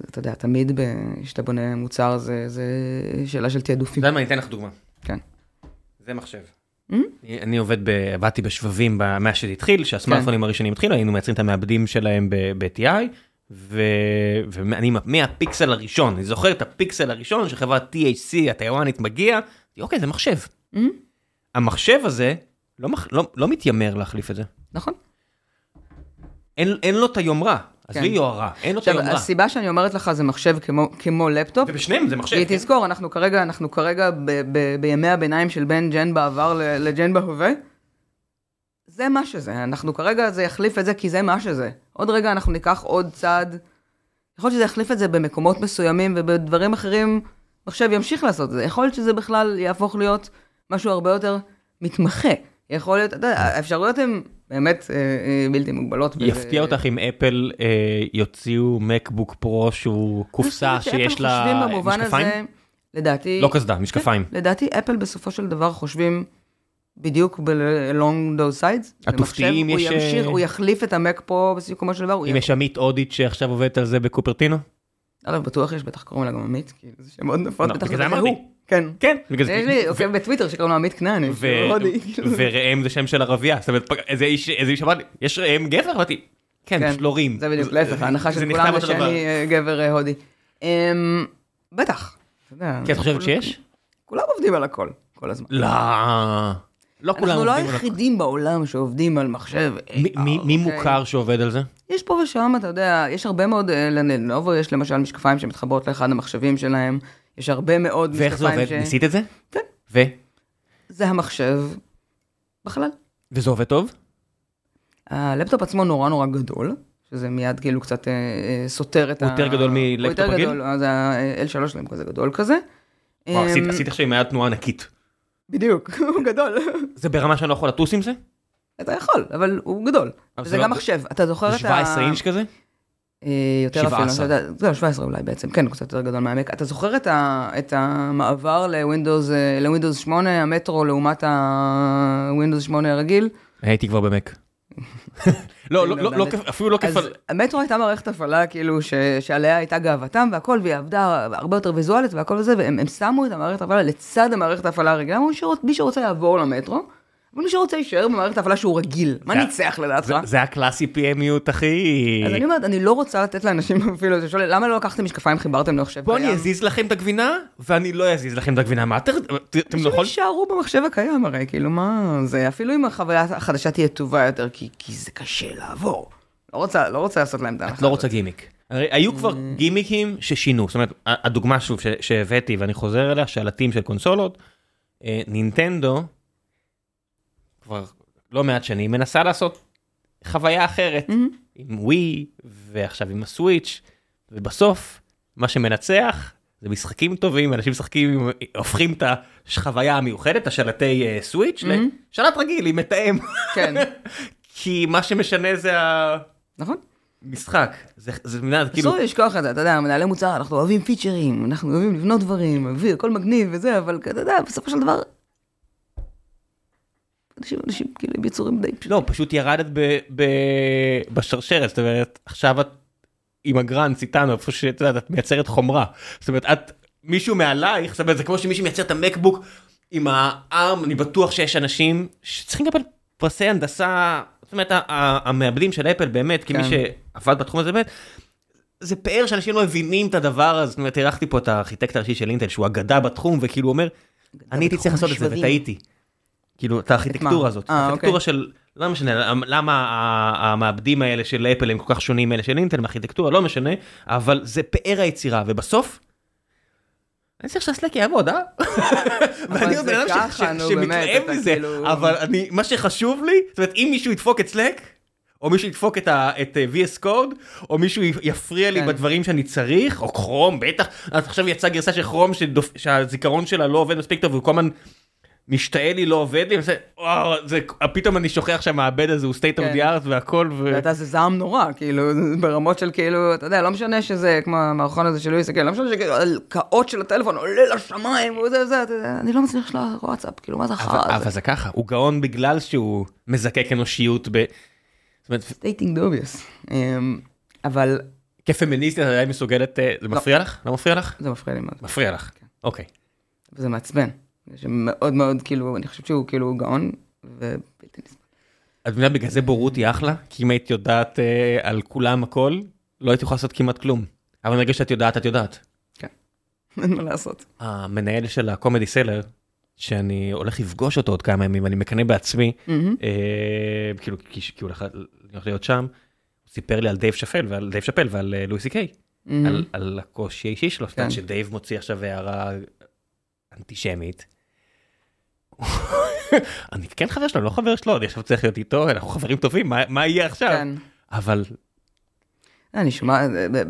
אתה יודע, תמיד כשאתה בונה מוצר זה זה שאלה של תעדופים. אתה יודע מה, אני אתן לך דוגמה. כן. זה מחשב. Mm? אני- אני עובד, ב... עבדתי בשבבים מאז שזה התחיל, שהסמארטפונים הראשונים התחילו, היינו מייצרים את המעבדים שלהם ב-TI, ו... ואני מהפיקסל הראשון, אני זוכר את הפיקסל הראשון שחברת THC הטיוואנית מגיע, אוקיי, זה מחשב. Mm? המחשב הזה לא, מח... לא, לא מתיימר להחליף את זה. נכון. אין, אין לו את היומרה, עזבי כן. יוהרה, אין לו את עכשיו, היומרה. הסיבה שאני אומרת לך זה מחשב כמו- כמו לפטופ, ובשניהם זה מחשב. כי כן? תזכור, אנחנו כרגע, אנחנו כרגע ב- ב- בימי הביניים של בין ג'ן בעבר לג'ן בהווה. זה מה שזה, אנחנו כרגע, זה יחליף את זה כי זה מה שזה. עוד רגע אנחנו ניקח עוד צעד, יכול להיות שזה יחליף את זה במקומות מסוימים ובדברים אחרים, מחשב ימשיך לעשות את זה. יכול להיות שזה בכלל יהפוך להיות משהו הרבה יותר מתמחה. יכול להיות, אתה יודע, האפשרויות הן באמת אה, אה, בלתי מוגבלות. יפתיע אותך אם אפל אה, יוציאו מקבוק פרו שהוא קופסה שיש לה משקפיים? לדעתי, לא קסדה, משקפיים. לדעתי אפל בסופו של דבר חושבים בדיוק ב-along those sides. במחשב, יש, הוא ימשיך, הוא יחליף את המק פה בסיכומו של דבר. אם יש עמית הודית שעכשיו עובדת על זה בקופרטינו? אגב, בטוח יש, בטח קוראים לה גם עמית, כי זה שם מאוד נפוץ, לא, בטח זה. הוא. כן. כן. יש לי עוקב בטוויטר שקוראים לו עמית כנעני, ו- שהוא הודי. כאילו. וראם זה שם של ערבייה, זאת אומרת, איזה איש אמר לי, יש ראם גבר? אמרתי, כן, כן, פשוט לא רים. זה בדיוק, להפך, ההנחה של כולם זה. שאני אה, גבר אה, הודי. אמ, בטח. כן, את חושבת שיש? כולם עובדים על הכל, כל הזמן. לא. לא כולם אנחנו לא עובדים על הכל. היחידים בעולם שעובדים על מחשב. מי אוקיי. מוכר שעובד על זה? יש פה ושם, אתה יודע, יש הרבה מאוד, אה, לנובו יש למשל משקפיים שמתחברות לאחד המחשבים שלהם, יש הרבה מאוד ואיך זה משקפיים עובד? ש... ניסית את זה? כן. ו? זה המחשב בחלל. וזה עובד טוב? הלפטופ עצמו נורא נורא גדול, שזה מיד כאילו קצת אה, אה, סותר את הוא יותר גדול מלפטופ הוא יותר רגיל? גדול, אז ה-L3 שלהם כזה גדול כזה. וואו, עשית- אמ, עשית עכשיו עם היד תנועה ענקית. בדיוק, הוא גדול. זה ברמה שאני לא יכול לטוס עם זה? אתה יכול, אבל הוא גדול. אבל וזה זה לא- גם מחשב, אתה זוכר זה את ה... 17 אינץ' כזה? אה, יותר אפילו, 17. אתה יודע, זהו, 17 אולי בעצם, כן, קצת יותר גדול מה-Mac. אתה זוכר את, ה, את המעבר לווינדוס, אה, לווינדוס 8, המטרו, לעומת הווינדוס 8 הרגיל? הייתי כבר ב-Mac. לא, לא, לא, לא, אפילו לא כיף. אז ה-Metro הייתה מערכת הפעלה, כאילו, ש, שעליה הייתה גאוותם והכל, והיא עבדה הרבה יותר ויזואלית והכל וזה, והם הם שמו את המערכת ההפעלה לצד המערכת ההפעלה הרגילה, אמרו שרוצ- מי שרוצה יעבור ל-Metro, אבל מי שרוצה יישאר במערכת ההפעלה שהוא רגיל. מה ניצח לדעתך? זה- זה הקלאסי PMיות הכי... אז אני אומרת, אני לא רוצה לתת לאנשים אפילו, אתה שואל, למה לא לקחתם משקפיים, חיברתם למחשב בוא קיים? אני אזיז לכם את הגבינה, ואני לא אזיז לכם את הגבינה. מה אתם... לא יכולים... שיישארו במחשב הקיים הרי, כאילו מה זה, אפילו אם החוויה החדשה תהיה טובה יותר, כי, כי זה קשה לעבור. לא רוצה, לא רוצה לעשות להם את ההנחה את לא. רוצה גימיק. הרי היו כבר גימיקים ששינו, זאת אומרת, הדוגמה שוב שהבאתי ואני חוזר אליה, שעלתים של קונסולות, אה, נינטנדו, כבר לא מעט שנים, מנסה לעשות חוויה אחרת, מהמם. עם ווי, ועכשיו עם הסוויץ', ובסוף, מה שמנצח, זה משחקים טובים, אנשים משחקים, הופכים את החוויה המיוחדת, השלטי אה, סוויץ', מהמם. לשלט רגיל עם מתאם, כן, כי מה שמשנה זה נכון. המשחק, זה, זה, זה כאילו, אסור לשכוח את זה, אתה יודע, מנהלי מוצר, אנחנו אוהבים פיצ'רים, אנחנו אוהבים לבנות דברים, אוהבים, הכל מגניב וזה, אבל אתה יודע, בסופו של דבר... אנשים, אנשים כאילו הם יצורים די פשוטים. לא, פשוט ירדת ב, ב, בשרשרת, זאת אומרת, עכשיו את עם הגרנץ איתנו, איפה שאת יודעת, את מייצרת חומרה. זאת אומרת, את, מישהו מעלייך, זאת אומרת, זה כמו שמישהו מייצר את המקבוק עם הארם, אני בטוח שיש אנשים שצריכים לקבל פרסי הנדסה, זאת אומרת, המעבדים של אפל באמת, כמי כן. שעבד בתחום הזה באמת, זה פאר שאנשים לא מבינים את הדבר הזה, זאת אומרת, אירחתי פה את הארכיטקט הראשי של אינטל, שהוא אגדה בתחום, וכאילו אומר, אני הייתי צריך לעשות את זה. וטעיתי. כאילו, את הארכיטקטורה? הזאת, אה, הארכיטקטורה אוקיי. של, לא משנה, למה המעבדים האלה של אפל הם כל כך שונים מאלה של אינטל, מארכיטקטורה, לא משנה, אבל זה פאר היצירה, ובסוף, אני צריך שהסלק יעבוד, אה? ואני עוד בן אדם שמתלהב מזה, כאילו- אבל אני, מה שחשוב לי, זאת אומרת, אם מישהו ידפוק את סלק, או מישהו ידפוק את ה- את אה, VS Code, או מישהו יפריע לי כן. בדברים שאני צריך, או כרום, בטח, אז עכשיו יצאה גרסה של כרום שדופ- שהזיכרון שלה לא עובד מספיק טוב, והוא כל הזמן משתעל לי, לא עובד לי, עושה, וואו, זה- פתאום אני שוכח שהמעבד הזה הוא state of כן. the art והכל, ו... ואתה זה זעם נורא, כאילו, ברמות של כאילו, אתה יודע, לא משנה שזה כמו המערכון הזה של לואיס, כן, לא משנה הקאות של הטלפון עולה לשמיים, וזה, זה, אני לא מצליח לשלוח וואטסאפ, כאילו, מה זה אבל החרא אבל הזה? זה ככה, הוא גאון בגלל שהוא מזקק אנושיות ב... סטייטינג דוביוס. אמ, אבל כפמיניסטית את עדיין מסוגלת, אה, זה מפריע לך? לא מפריע לך? זה מפריע לי מאוד, מפריע לך. אוקיי. וזה מעצבן. שמאוד מאוד, כאילו, אני חושבת שהוא כאילו גאון, ובלתי נסבל. את מבינה בגלל זה בורות היא אחלה? כי אם היית יודעת אה, על כולם הכל, לא הייתי יכולה לעשות כמעט כלום. אבל ברגע שאת יודעת, את יודעת. אין מה לעשות. המנהל של ה-Comedy Cellar, שאני הולך לפגוש אותו עוד כמה ימים, אני מקנא בעצמי, מהמם. אה, כאילו, כי כי הוא הולך להיות שם, הוא סיפר לי על דייב שאפל ועל דייב שאפל ועל אה, לואי סי קיי. על- על הקושי האישי שלו, כן. שדייב מוציא עכשיו הערה אנטישמית. אני כן חבר שלו, לא חבר שלו, אני עכשיו צריך להיות איתו, אנחנו חברים טובים, מה- מה יהיה עכשיו? כן. אבל אני שומע, ב-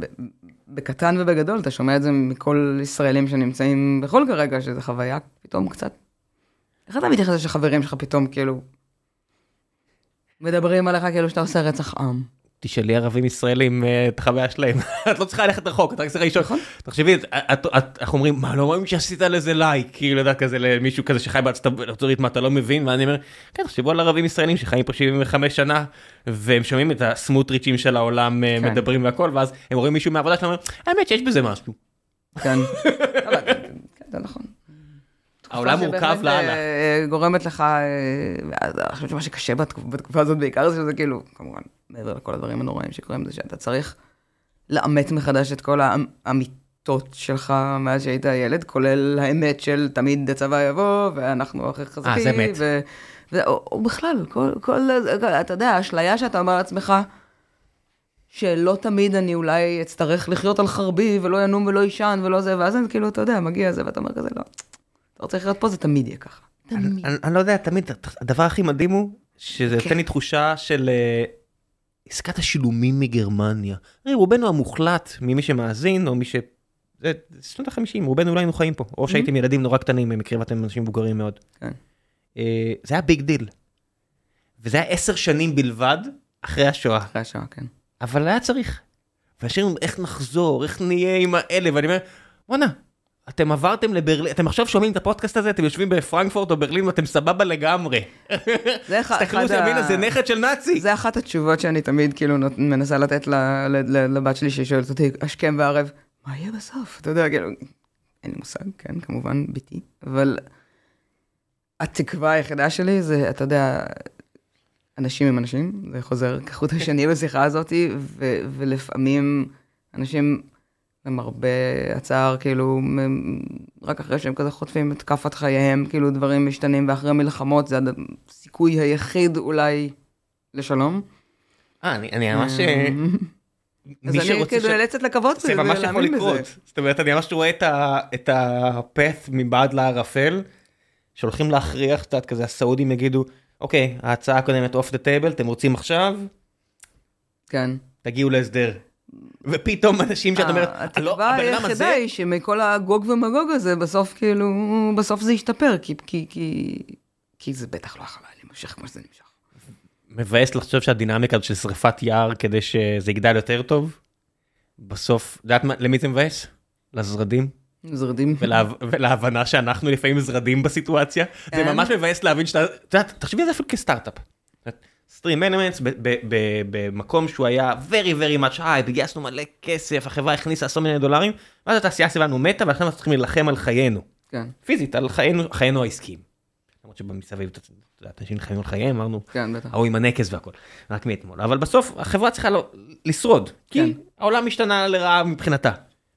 בקטן ובגדול, אתה שומע את זה מכל ישראלים שנמצאים בחו"ל כרגע, שזו חוויה פתאום קצת... איך אתה מתייחס לזה שחברים שלך פתאום כאילו... מדברים עליך כאילו שאתה עושה רצח עם. תשאלי ערבים ישראלים אה, את החוויה שלהם, את לא צריכה ללכת רחוק, את רק צריכה לשאול, תחשבי, אנחנו אומרים, מה, לא רואים שעשית לזה לייק, כאילו, יודע, כזה למישהו כזה שחי בארצות הברית, מה, אתה לא מבין? ואני אומר, כן, תחשבו על ערבים ישראלים שחיים פה 75 שנה, והם שומעים את הסמוטריצ'ים של העולם אה, כן. מדברים והכל, ואז הם רואים מישהו מהעבודה שלהם, האמת שיש בזה משהו. כן. כן, זה נכון. העולם מורכב לאללה. אה, גורמת לך, אה, אני חושבת שמה שקשה בתקופ- בתקופה הזאת בעיקר זה שזה כאילו, כמובן, מעבר לכל הדברים הנוראים שקורים, זה שאתה צריך לאמת מחדש את כל האמ- האמיתות שלך מאז שהיית ילד, כולל האמת של תמיד הצבא יבוא, ואנחנו הכי חזקים. אה, זה אמת. ו- ו- או או בכלל, כל, כל, אתה יודע, האשליה שאתה אומר לעצמך, שלא תמיד אני אולי אצטרך לחיות על חרבי, ולא ינום ולא יישן ולא זה, ואז אני כאילו, אתה יודע, מגיע זה, ואתה אומר כזה, לא, אתה רוצה לחיות פה, זה תמיד יהיה ככה. תמיד. אני אני לא יודע, תמיד, הדבר הכי מדהים הוא, שזה כן. נותן לי תחושה של אה, עסקת השילומים מגרמניה. הרי רובנו המוחלט ממי שמאזין, או מי ש... זה שנות החמישים, רובנו לא היינו חיים פה, או שהייתם ילדים נורא קטנים, במקרה ואתם אנשים מבוגרים מאוד. כן. אה, זה היה big deal. וזה היה עשר שנים בלבד אחרי השואה, אחרי השואה, כן. אבל היה צריך. אומרים, איך נחזור, איך נהיה עם האלה, ואני אומר, וואנה, אתם עברתם לברלין, אתם עכשיו שומעים את הפודקאסט הזה, אתם יושבים בפרנקפורט או ברלין ואתם סבבה לגמרי. זה אחד תסתכלו ה- ימינה, זה נכד של נאצי. זה אחת התשובות שאני תמיד כאילו מנסה לתת לבת שלי ששואלת אותי השכם והערב, מה יהיה בסוף? אתה יודע, כאילו, אין לי מושג, כן, כמובן, ביתי, אבל התקווה היחידה שלי זה, אתה יודע, אנשים הם אנשים, זה חוזר כחוט השני בשיחה הזאת, ולפעמים אנשים, למרבה הצער, כאילו, רק אחרי שהם כזה חוטפים את כאפת חייהם, כאילו דברים משתנים, ואחרי מלחמות זה הסיכוי היחיד אולי לשלום. אה, אני אני ממש... אמ, אז אני כאילו נאלצת לקוות זה ממש יכול בזה. לקרות. זאת אומרת, אני ממש רואה את ה- את הפת מבעד לערפל, שהולכים להכריח קצת כזה, הסעודים יגידו, אוקיי, ההצעה הקודמת off the table, אתם רוצים עכשיו, כן. תגיעו להסדר. ופתאום אנשים שאת אומרת, "הלא, התקווה הבן אדם היחידה היא שמכל הגוג ומגוג הזה, בסוף כאילו, בסוף זה ישתפר, כי- כי- כי כי זה בטח לא יכול היה להימשך כמו שזה נמשך. מבאס לחשוב שהדינמיקה של שריפת יער כדי שזה יגדל יותר טוב, בסוף, את יודעת מה- למי זה מבאס? לזרדים. זרדים. ולה, ולהבנה שאנחנו לפעמים זרדים בסיטואציה. זה כן. ממש מבאס להבין שאתה, את יודעת, תחשבי על זה אפילו כסטארט-אפ. סטרים אלמנטס במקום שהוא היה very very much high, גייסנו מלא כסף, החברה הכניסה עשרות מיליוני דולרים, ואז התעשייה שלנו מתה ועכשיו אנחנו צריכים להילחם על חיינו. כן. פיזית, על חיינו, חיינו העסקיים. למרות שבמסביב, אתה יודע, אנשים נלחמים על חייהם, אמרנו, כן, בטח. ההוא עם הנקז והכל, רק מאתמול. אבל בסוף החברה צריכה לא- לשרוד, כי כן. העולם השתנה לרעה מבחינתה.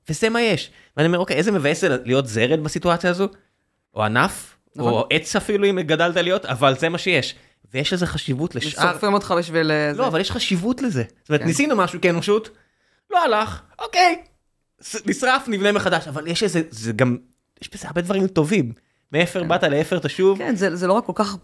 וזה מה יש. ואני אומר, אוקיי, איזה מבאס להיות זרד בסיטואציה הזו, או ענף, נכון. או עץ אפילו אם גדלת להיות, אבל זה מה שיש. ויש לזה חשיבות לשאר... שורפים אותך בשביל... אה. לא, אבל יש חשיבות לזה. זאת אומרת, כן. ניסינו משהו כאנושות, לא הלך, אוקיי, נשרף, נבנה מחדש, אבל יש איזה, זה גם, יש בזה הרבה דברים טובים. מאפר באת לאפר תשוב, כן, זה, לא רק כל כך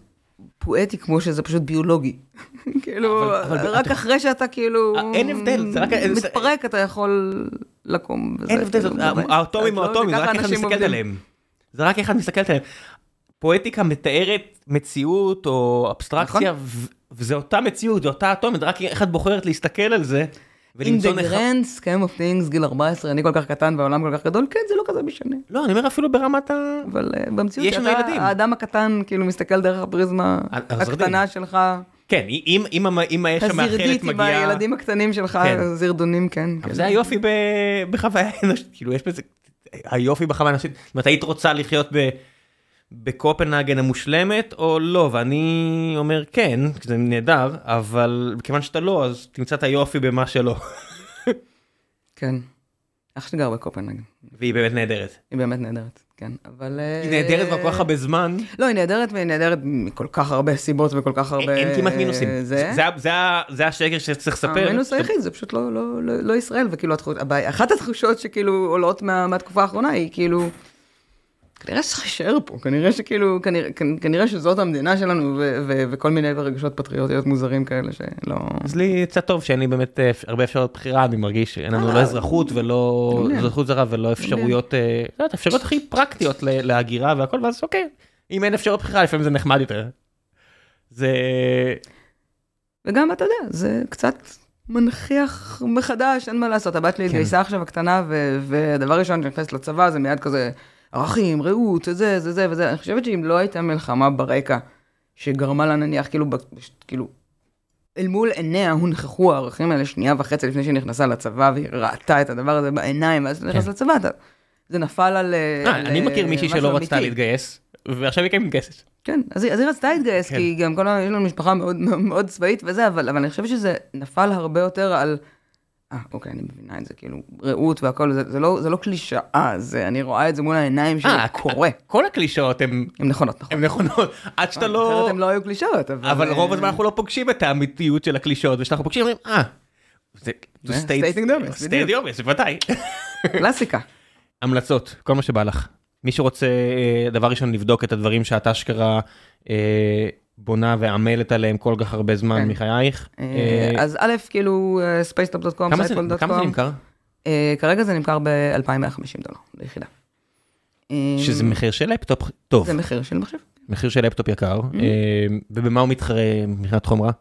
פואטי כמו שזה פשוט ביולוגי. כאילו, רק אחרי שאתה כאילו... אה, אין הבדל, זה רק- מתפרק, אתה יכול לקום. אין הבדל, כאילו, באמת. האטומים האטומים, זה רק אחד אנשים מסתכלת. עליהם. זה רק אחד מסתכלת עליהם. פואטיקה מתארת מציאות או אבסטרקציה, נכון. וזה אותה מציאות, זה אותה אטומית, רק איך את בוחרת להסתכל על זה, In the grand scheme of things, גיל 14, אני כל כך קטן והעולם כל כך גדול, כן, זה לא כזה משנה. לא, אני אומר אפילו ברמת ה... אבל אה, במציאות יש לנו שאתה, ילדים. האדם הקטן כאילו מסתכל דרך הפריזמה. הקטנה שלך, כן, אם- אם אם האש המאכלת הזרדית עם מגיעה... הילדים הקטנים שלך, כן. זרדונים, כן. אבל כן. זה היופי ב... בחוויה אנושית, כאילו יש בזה, היופי בחוויה אנושית, זאת אומרת היית רוצה לחיות ב... בקופנהגן המושלמת או לא, ואני אומר כן, זה נהדר, אבל כיוון שאתה לא, אז תמצא את היופי במה שלא, כן. אח שלי גר בקופנהגן, והיא באמת נהדרת. היא באמת נהדרת, כן, אבל... היא נהדרת כבר כל כך הרבה זמן, לא, היא נהדרת והיא נהדרת מכל כך הרבה סיבות וכל כך הרבה... אין כמעט מינוסים. זה. זה השקר שצריך לספר. המינוס היחיד זה פשוט לא, לא, לא, לא ישראל, וכאילו אחת התחושות שכאילו עולות מה, מהתקופה האחרונה היא כאילו, כנראה שצריך להישאר פה, כנראה שכאילו, כנראה, כנראה שזאת המדינה שלנו, ו, ו, וכל מיני רגשות פטריוטיות מוזרים כאלה שלא... אז לי יצא טוב שאין לי באמת אה, הרבה אפשרויות בחירה, אני מרגיש שאין לנו אה, לא אזרחות ולא. אזרחות זרה ולא אפשרויות, אה, לא יודעת, אפשרויות הכי פרקטיות להגירה והכל, ואז אוקיי, אם אין אפשרויות בחירה לפעמים זה נחמד יותר. זה... וגם, אתה יודע, זה קצת מנכיח מחדש, אין מה לעשות. הבת שלי התגייסה עכשיו הקטנה, ו- והדבר ראשון שנכנסת לצבא זה מיד כזה ערכים, רעות, זה, זה, זה וזה. אני חושבת שאם לא הייתה מלחמה ברקע, שגרמה לה נניח, כאילו, כאילו, אל מול עיניה הונכחו הערכים האלה שנייה וחצי לפני שהיא נכנסה לצבא, והיא ראתה את הדבר הזה בעיניים, ואז כן. לצבא, אתה... זה נפל על... אה, אני מכיר אה, מישהי שלא רצתה. להתגייס, ועכשיו היא כן מתגייסת. כן, אז היא, אז היא רצתה להתגייס, כן. כי גם כל ה... יש לנו משפחה מאוד מאוד צבאית וזה, אבל, אבל אני חושבת שזה נפל הרבה יותר על... אה, אוקיי, אני מבינה את זה, כאילו, רעות והכל, זה, זה, לא, זה לא קלישאה, זה, אני רואה את זה מול העיניים שלי, אה, קורה. כל הקלישאות הן הן נכונות, נכון. הן נכונות, עד שאתה לא... אחרת הן לא היו קלישאות, אבל... אבל אה, רוב הזמן אנחנו לא פוגשים את האמיתיות של הקלישאות, וכשאנחנו פוגשים אומרים, אה, זה... state בדיוק. the obvious, בוודאי. קלאסיקה. המלצות, כל מה שבא לך. מי שרוצה, אה, דבר ראשון, לבדוק את הדברים שאת אשכרה אה, בונה ועמלת עליהם כל כך הרבה זמן כן. מחייך. אה, אה, אז א', כאילו, spacetop.com, כמה זה- כמה זה נמכר? אה, כרגע זה נמכר ב-2,150 דולר ליחידה. אה, שזה מחיר של לפטופ טוב, זה מחיר של מחשב. מחיר של לפטופ יקר, Mm-hmm. אה, ובמה הוא מתחרה מבחינת חומרה?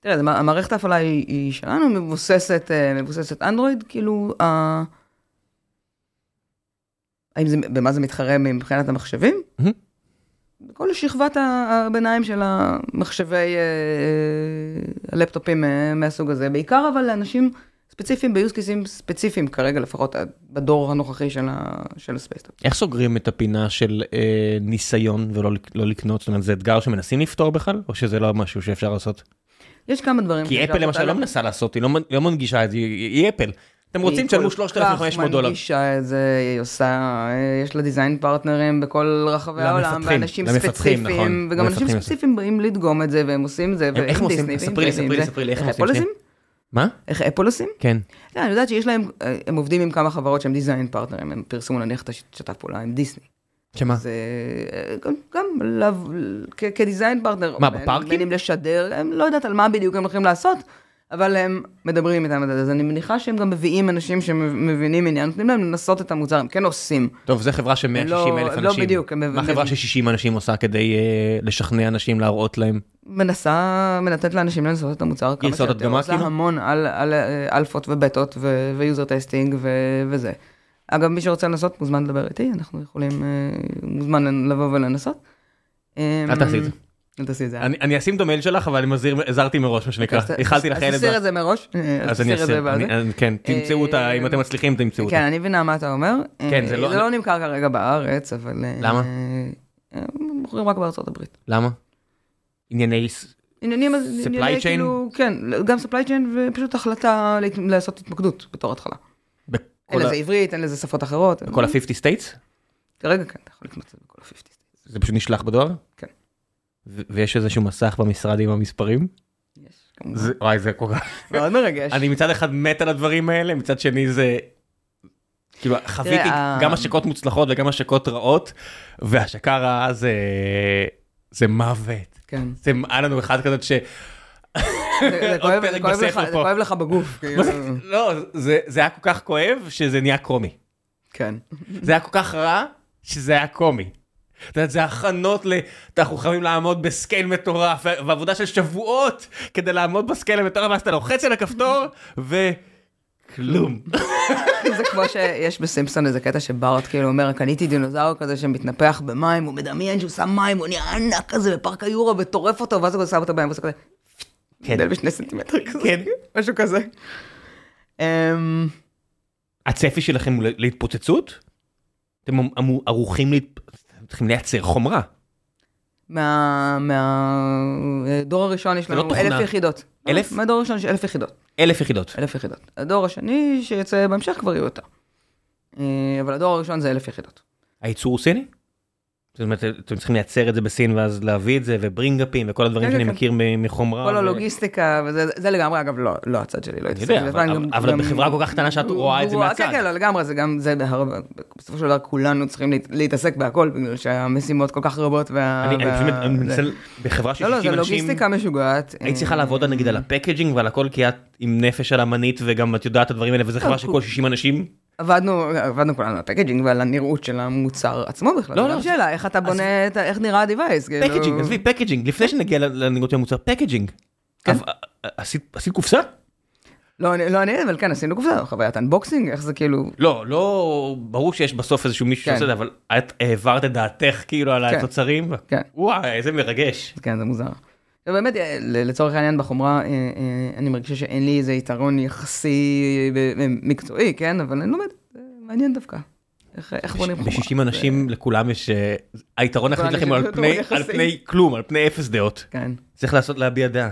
תראה, זה- המערכת ההפעלה היא, היא שלנו, מבוססת, אה, מבוססת אנדרואיד, כאילו. האם זה, במה זה מתחרה מבחינת המחשבים? מהמם. בכל שכבת הביניים של המחשבי אה, אה, הלפטופים אה, מהסוג הזה, בעיקר אבל לאנשים ספציפיים, ב-use caseים ספציפיים כרגע, לפחות בדור הנוכחי של, ה- של ה-Spacetop. איך סוגרים את הפינה של אה, ניסיון ולא לא לקנות? זאת אומרת, זה אתגר שמנסים לפתור בכלל, או שזה לא משהו שאפשר לעשות? יש כמה דברים. כי אפל למשל. לא מנסה לעשות, היא לא לא מנגישה את זה, היא אפל. אתם רוצים, היא תשלמו כל 3,500 דולר. כך מנגישה את זה, היא עושה, אה, יש לה דיזיין פרטנרים בכל רחבי העולם, ואנשים למפתחים, ספציפיים, נכון, וגם אנשים ספציפיים באים לדגום את זה, והם עושים את זה, הם- איך ועם הם עושים? ספרי לי, ספרי לי. ספרי לי, איך הם עושים? מה? איך אפל עושים? כן. כן, אני יודעת שיש להם, אה, הם עובדים עם כמה חברות שהם דיזיין פרטנרים, הם פרסמו נניח את השיתף פעולה עם דיסני. שמה? זה אה, גם, גם לב- כ- כדיזיין פרטנר. מה, בפארקים? בין אם לשדר, הם לא יודעת על מה בדיוק הם הולכים לעשות, אבל הם מדברים איתם על זה, אז אני מניחה שהם גם מביאים אנשים שמבינים עניין, נותנים להם לנסות את המוצר, הם כן עושים. טוב, זה חברה של 160 אלף לא- לא אנשים. בדיוק, הם- מה חברה של 60 אנשים עושה כדי אה, לשכנע אנשים להראות להם? מנסה, מנתת לאנשים לנסות את המוצר כמה שיותר, הדגמה, עושה כאילו? המון על, על אה, אלפות ובטות ו-user testing וזה. אגב, מי שרוצה לנסות מוזמן לדבר איתי, אנחנו יכולים, אה, מוזמן לבוא ולנסות. אל תעשי את זה. אל תעשי את זה. אני אני אשים את המייל שלך, אבל אני מזהיר- הזהרתי מראש, מה שנקרא. אז איחלתי אז לך ילד. תסיר את זה מראש. אה, אז אני אני- כן, תמצאו אותה, אם אתם מצליחים, תמצאו כן, אותה. אני מבינה מה אתה אומר. כן, אה, זה לא- זה לא נמכר כרגע בארץ, אבל... אה, למה? אה, מוכרים רק בארצות הברית. למה? ענייני... עניינים, Supply ענייני chain? כאילו, כן, גם supply chain ופשוט החלטה לעשות התמקדות בתור התחלה. אין לזה עברית, אין לזה שפות אחרות. בכל ה-50 states? כרגע כן, אתה יכול לקנות את זה בכל ה-50. זה פשוט נשלח בדואר? כן. ויש איזשהו מסך במשרד עם המספרים? יש, כמובן. זה- וואי, זה כל כך... מאוד מרגש. אני מצד אחד מת על הדברים האלה, מצד שני זה... כאילו חוויתי ה- גם השקות מוצלחות וגם השקות רעות, והשקה רעה זה... זה מוות. כן. זה היה לנו אחד כזה ש... זה- זה עוד כואב- פרק זה כואב לך- בספר זה פה. כואב לך בגוף. כאילו. מה זה- לא, זה זה היה כל כך כואב שזה נהיה קומי. כן. זה היה כל כך רע שזה היה קומי. את יודעת, זה הכנות ל... אנחנו חייבים לעמוד ב-scale מטורף, ועבודה של שבועות כדי לעמוד ב-scale המטורף, ואז אתה לוחץ על הכפתור, וכלום. זה כמו שיש בסימפסון איזה קטע שבארט כאילו אומר, קניתי דינוזאור כזה שמתנפח במים, הוא מדמיין שהוא שם מים, הוא נהיה ענק כזה בפארק היורה וטורף אותו, ואז הוא שם אותו בים ועושה כזה, כן. בשני סנטימטר כזה, כן. משהו כזה. אמ, הצפי שלכם הוא להתפוצצות? אתם אמ- ערוכים להת... צריכים לייצר חומרה. מה- מהדור הראשון יש לא לנו תוכנה. אלף יחידות. אלף? מהדור הראשון יש אלף יחידות. אלף יחידות. אלף יחידות. הדור השני שיצא בהמשך כבר יהיו יותר. אה, אבל הדור הראשון זה אלף יחידות. הייצור הוא סיני? זאת אומרת, אתם צריכים לייצר את זה בסין ואז להביא את זה, וברינגאפים וכל הדברים כן, שאני כן. מכיר מחומרה. כל הלוגיסטיקה, וזה זה לגמרי, אגב, לא, לא הצד שלי, לא אני התעסק יודע, בזה. אבל- בחברה כל כך קטנה שאת רואה את זה מהצד. כן, כן, לא, לגמרי, זה גם, זה בסופו של דבר כולנו צריכים להת- להתעסק בהכל, בגלל שהמשימות כל כך רבות. אני פשוט מנסה, בחברה של לא, לא, 60 זה אנשים, לוגיסטיקה משוגעת. היית צריכה אה, לעבוד נגיד על הפקג'ינג ועל הכל, כי את עם נפש על המנית וגם את יודעת את הדברים האלה, וזו חברה של כל 60 אנשים. עבדנו, עבדנו כולנו על הפקג'ינג ועל הנראות של המוצר עצמו בכלל. לא, לא, גם שאלה, איך אתה בונה, את ה- איך נראה ה-device, כאילו. פקג'ינג, עזבי פקג'ינג, לפני שנגיע לנראות של המוצר, פקג'ינג. כן. עשית עשית קופסה? לא, אני- לא אני, אבל כן, עשינו קופסה, חוויית אנבוקסינג, איך זה כאילו... לא, לא, ברור שיש בסוף איזשהו מישהו כן. שעושה את זה, אבל את העברת את דעתך כאילו על כן. התוצרים? כן. וואי, איזה מרגש. כן, זה מוזר. ובאמת, אה, לצורך העניין בחומרה, אה, אה, אני מרגישה שאין לי איזה יתרון יחסי מקצועי, כן? אבל אני לומדת, זה מעניין דווקא. איך איך בונים חומרה. ב-60 אנשים לכולם יש, היתרון היחיד יש הוא על יתרון פני- יחסי. על פני כלום, על פני אפס דעות. כן. צריך לעשות להביע דעה.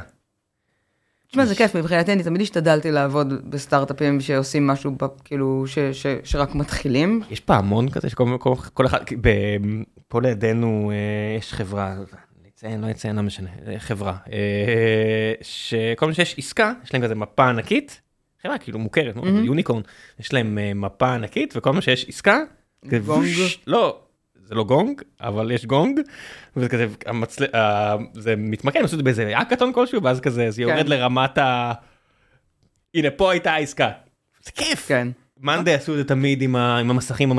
תשמע, זה כיף, מבחינתי אני תמיד השתדלתי לעבוד בסטארט-אפים שעושים משהו, כאילו, ש- ש- שרק מתחילים. יש פעמון כזה שכל כל, כל אחד, פה לידינו יש חברה, נציין, לא נציין, לא משנה, אה, חברה, אה, שכל פעם שיש עסקה, יש להם כזה מפה ענקית, חברה כאילו מוכרת, מהמם. יוניקורן, יש להם אה, מפה ענקית, וכל פעם שיש עסקה, גונג. לא, זה לא גונג, אבל יש גונג, וזה כזה, המצל... זה מתמקד, עשו את זה באיזה האקתון כלשהו, ואז כזה, זה יורד כן. לרמת ה... הנה, פה הייתה העסקה. זה כיף. כן. מאנדי עשו את זה תמיד עם, המסכים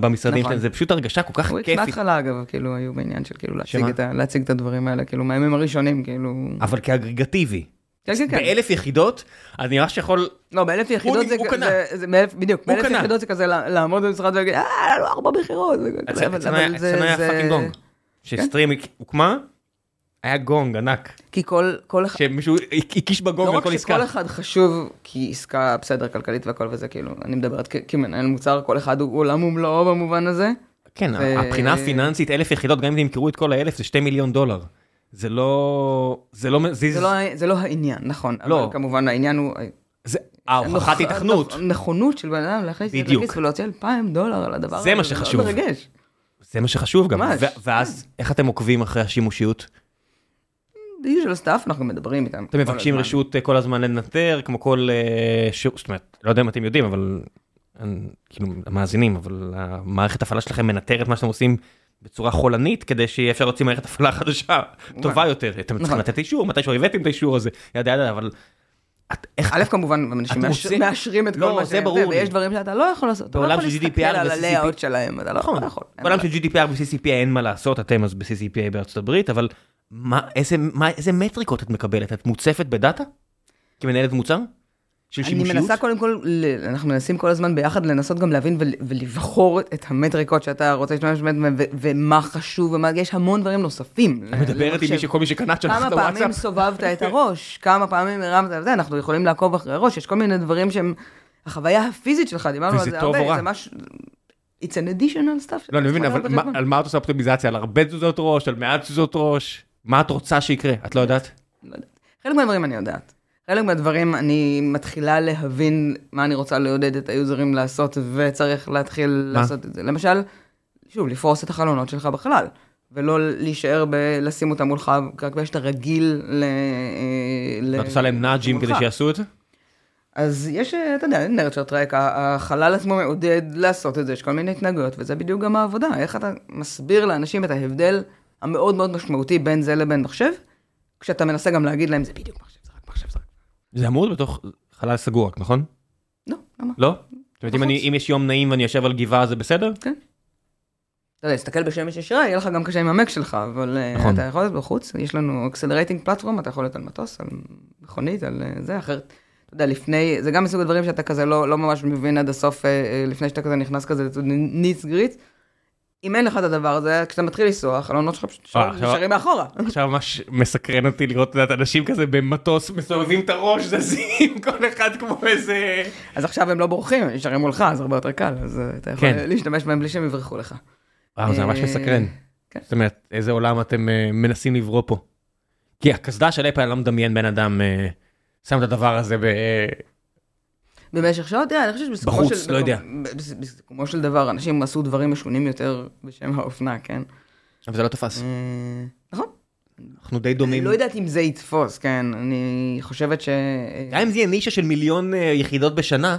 במשרדים נכון. שלהם, זה פשוט הרגשה כל כך כיפית. מההתחלה, אגב, כאילו, היו בעניין של כאילו להציג? את הדברים האלה, כאילו, מהימים הראשונים, כאילו... אבל כאגרגטיבי. כן, כן, כן. באלף יחידות, אני ממש יכול, לא, באלף יחידות זה, הוא כ- קנה. בדיוק, הוא באלף. יחידות זה כזה לעמוד במשרד ולהגיד, אה, היה לנו ארבע מכירות. כזה, אבל- אצלנו היה- fucking gong. כש-Stream הוקמה, היה גונג ענק, כי כל, כל אחד, שמישהו הקיש בגונג לא על רק כל שכל עסקה. אחד חשוב, כי עסקה בסדר כלכלית והכל וזה, כאילו, אני מדברת כ- כמנהל מוצר, כל אחד הוא עולם ומלואו במובן הזה. כן, ו- הבחינה הפיננסית, אלף יחידות, גם אם ימכרו את כל האלף, זה שתי מיליון דולר. זה לא, זה לא מזיז, זה לא, זה לא העניין, נכון. לא. אבל כמובן העניין הוא... זה ההוכחת היתכנות. הנכונות של בן אדם להכניס את. לכיס ולהוציא אלפיים דולר על הדבר הזה. זה מה שחשוב. מרגש. זה מה שחשוב גם. ואז, איך אתם עוקבים אחרי השימושיות? Usual stuff, אנחנו מדברים איתם. אתם מבקשים. רשות אה, כל הזמן לנטר, כמו כל אה, שירות, זאת אומרת, לא יודע אם אתם יודעים, אבל, אני- כאילו, המאזינים, אבל המערכת הפעלה שלכם מנטרת מה שאתם עושים בצורה חולנית, כדי שיהיה אפשר להוציא מערכת הפעלה חדשה, טובה יותר. אתם צריכים נכון. לתת אישור, מתישהו הבאתם את האישור הזה, ידה ידה, אבל... את- איך... א', כמובן, אנשים מאשרים את כל לא, מה זה שהם, ברור לי. ויש דברים שאתה לא יכול לעשות. לא בעולם של GDPR על ו-CCP. ה-layout שלהם, אתה לא נכון, יכול. בעולם של GDPR ו-CCPA אין מה לעשות, אתם אז ב-CCPA בארצות הברית, אבל מה, איזה, מה, איזה מטריקות את מקבלת? את מוצפת בדאטה? כמנהלת מוצר? של אני שימושיות? מנסה קודם כל, אנחנו מנסים כל הזמן ביחד לנסות גם להבין ול- ולבחור את המטריקות שאתה רוצה להשתמש בהן, ומה חשוב, ומה, יש המון דברים נוספים. את מדברת עם. מי שכל מי שקנה שלך כמה את פעמים הוואטסאפ? סובבת את הראש, כמה פעמים הרמת את זה, אנחנו יכולים לעקוב אחרי הראש, יש כל מיני דברים שהם, החוויה הפיזית שלך, דיברנו על זה הרבה? זה משהו, it's an additional stuff. לא, אני מבין, אבל. על מה את עושה אופטימיזציה? על הרבה תזוזות ראש? על מעט תזוזות ראש? מה את רוצה שיקרה? את לא יודעת? לא יודעת. חלק מהדברים אני יודעת. חלק מהדברים אני מתחילה להבין מה אני רוצה לעודד את היוזרים לעשות, וצריך להתחיל מה? לעשות את זה. למשל, שוב, לפרוס את החלונות שלך בחלל, ולא להישאר בלשים אותם מולך רק בגלל שאתה רגיל ל... אה, ל- ואת עושה להם נאג'ים כדי. שיעשו את זה? אז יש, אה, אתה יודע, nature track, החלל עצמו מעודד לעשות את זה, יש כל מיני התנהגויות, וזה בדיוק גם העבודה, איך אתה מסביר לאנשים את ההבדל המאוד מאוד משמעותי בין זה לבין מחשב, כשאתה מנסה גם להגיד להם, זה בדיוק מחשב, זה רק מחשב, זה רק... זה אמור להיות בתוך חלל סגור, נכון? לא, למה? לא? זאת אומרת, אם בחוץ. אני- אם יש יום נעים ואני יושב על גבעה זה בסדר? אתה יודע, להסתכל בשמש ישירה, יהיה לך גם קשה עם ה-Mac שלך, אבל אה, נכון. אתה יכול להיות בחוץ, יש לנו accelerating platform, אתה יכול להיות על מטוס, על מכונית, על אה, זה, אחרת, אתה יודע, לפני, זה גם מסוג הדברים שאתה כזה לא, לא ממש מבין עד הסוף, אה, לפני שאתה כזה נכנס כזה ניץ גריץ. אם אין לך את הדבר הזה, כשאתה מתחיל לנסוע, החלונות שלך פשוט אה, נשארים מאחורה. עכשיו ממש מסקרן אותי לראות את יודעת, אנשים כזה במטוס מסובבים את הראש זזים כל אחד כמו איזה אז עכשיו הם לא בורחים, הם נשארים מולך, אז הרבה יותר קל, אז אה, אתה יכול כן. להשתמש בהם בלי שהם יברחו לך. וואו זה ממש אה, מסקרן. כן. זאת אומרת איזה עולם אתם מנסים לברוא פה. כי הקסדה של אפל אני לא מדמיין בן אדם שם את הדבר הזה. במשך שעות, תראה, אני חושב שבסיכומו בחוץ, של... לא יודע. בס- בסיכומו של דבר, אנשים עשו דברים משונים יותר בשם האופנה, כן? אבל זה לא תפס. אה, נכון. אנחנו די אני דומים. לא יודעת אם זה יתפוס, כן? אני חושבת ש... גם אם זה יהיה נישה של מיליון אה, יחידות בשנה,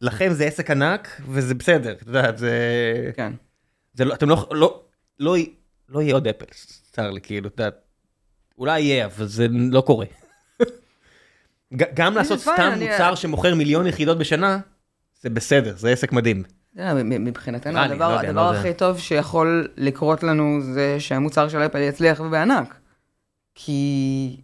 לכם זה עסק ענק וזה בסדר. את יודעת זה... כן. זה לא, אתם לא, לא, לא, לא יהיה עוד אפל, צר לי, כאילו, אתה יודע, אולי יהיה, אבל זה לא קורה. ג- גם לעשות פיין, סתם מוצר שמוכר מיליון יחידות בשנה, זה בסדר, זה עסק מדהים. מבחינתנו, הדבר לא יודע, הדבר לא יודע. הכי טוב שיכול לקרות לנו זה שהמוצר של אפל יצליח ובענק. כי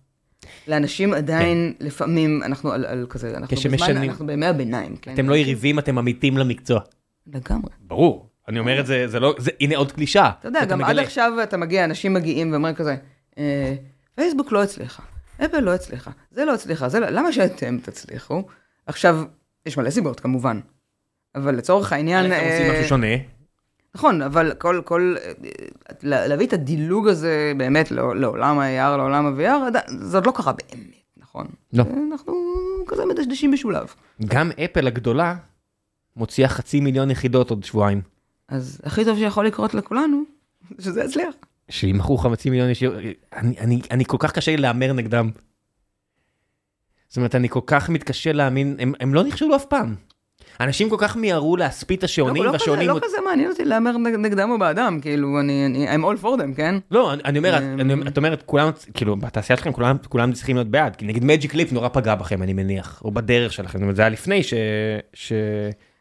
לאנשים עדיין, לפעמים, אנחנו על על כזה, אנחנו בזמן, כשמשנים- אנחנו בימי הביניים, כן? אתם לא יריבים, אתם עמיתים למקצוע. לגמרי. ברור. אני אומר את זה, זה לא, זה, הנה עוד קלישה. אתה יודע, גם עד עכשיו אתה מגיע, אנשים מגיעים ואומרים כזה, אה, פייסבוק לא הצליחה, אפל לא הצליחה, זה לא הצליחה, זה לא, למה שאתם תצליחו? עכשיו, יש מלא סיבות כמובן, אבל לצורך העניין, אתם עושים אה, משהו שונה. נכון, אבל כל, כל, אה, לה- להביא את הדילוג הזה באמת לא- לעולם ה-AR, לעולם ה-VR, זה עוד לא קרה באמת, נכון? לא. אנחנו כזה מדשדשים בשולב. גם אפל הגדולה מוציאה חצי מיליון יחידות עוד שבועיים. אז הכי טוב שיכול לקרות לכולנו, שזה יצליח. שימכרו חצי מיליון ישירות, אני, אני, אני כל כך קשה לי להמר נגדם. זאת אומרת, אני כל כך מתקשה להאמין, הם, הם לא נכשלו אף פעם. אנשים כל כך מיהרו להספיד את השעונים, לא, לא, כזה, והשעונים... לא כזה מעניין אותי להמר נג- נגדם או בעדם, כאילו, אני, אני, I'm all for them, כן? לא, אני, אני אומר, אמ, אני, את אומרת, כולם, כאילו, בתעשייה שלכם כולם, כולם צריכים להיות בעד, כי נגיד מג'יק ליפ נורא פגע בכם, אני מניח, או בדרך שלכם, זאת אומרת, זה היה לפני ש... ש...